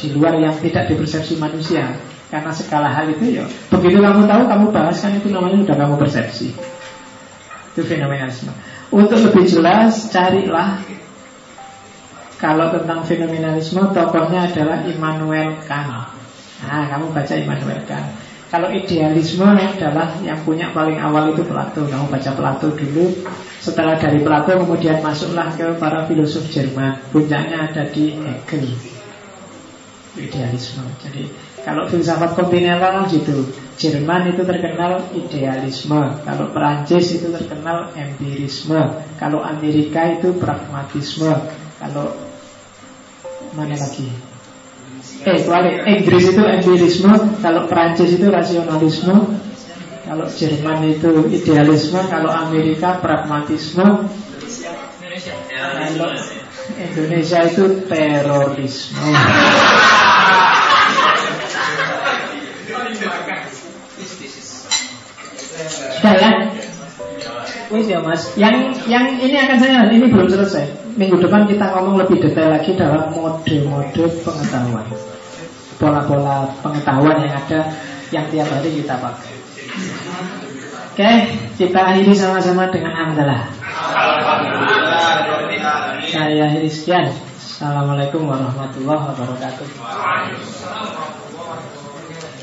Di luar yang tidak dipersepsi manusia karena segala hal itu ya begitu kamu tahu kamu bahas kan itu namanya sudah kamu persepsi. Itu fenomenalisme. Untuk lebih jelas carilah kalau tentang fenomenalisme tokohnya adalah Immanuel Kant. Nah, kamu baca Immanuel Kant. Kalau idealisme adalah yang punya paling awal itu Plato. Kamu baca Plato dulu. Setelah dari Plato kemudian masuklah ke para filosof Jerman. Puncaknya ada di Hegel. Idealisme. Jadi kalau filsafat kontinental gitu. Jerman itu terkenal idealisme. Kalau Perancis itu terkenal empirisme. Kalau Amerika itu pragmatisme. Kalau mana lagi? Eh, balik. Inggris itu empirisme, kalau Prancis itu rasionalisme, kalau Jerman itu idealisme, kalau Amerika pragmatisme, kalau Indonesia itu terorisme. Sudah ya? Wis ya mas. Yang yang ini akan saya ini belum selesai. Minggu depan kita ngomong lebih detail lagi dalam mode-mode pengetahuan pola-pola pengetahuan yang ada yang tiap hari kita pakai. Oke, kita akhiri sama-sama dengan hamdalah. Saya akhiri sekian. Assalamualaikum warahmatullahi wabarakatuh.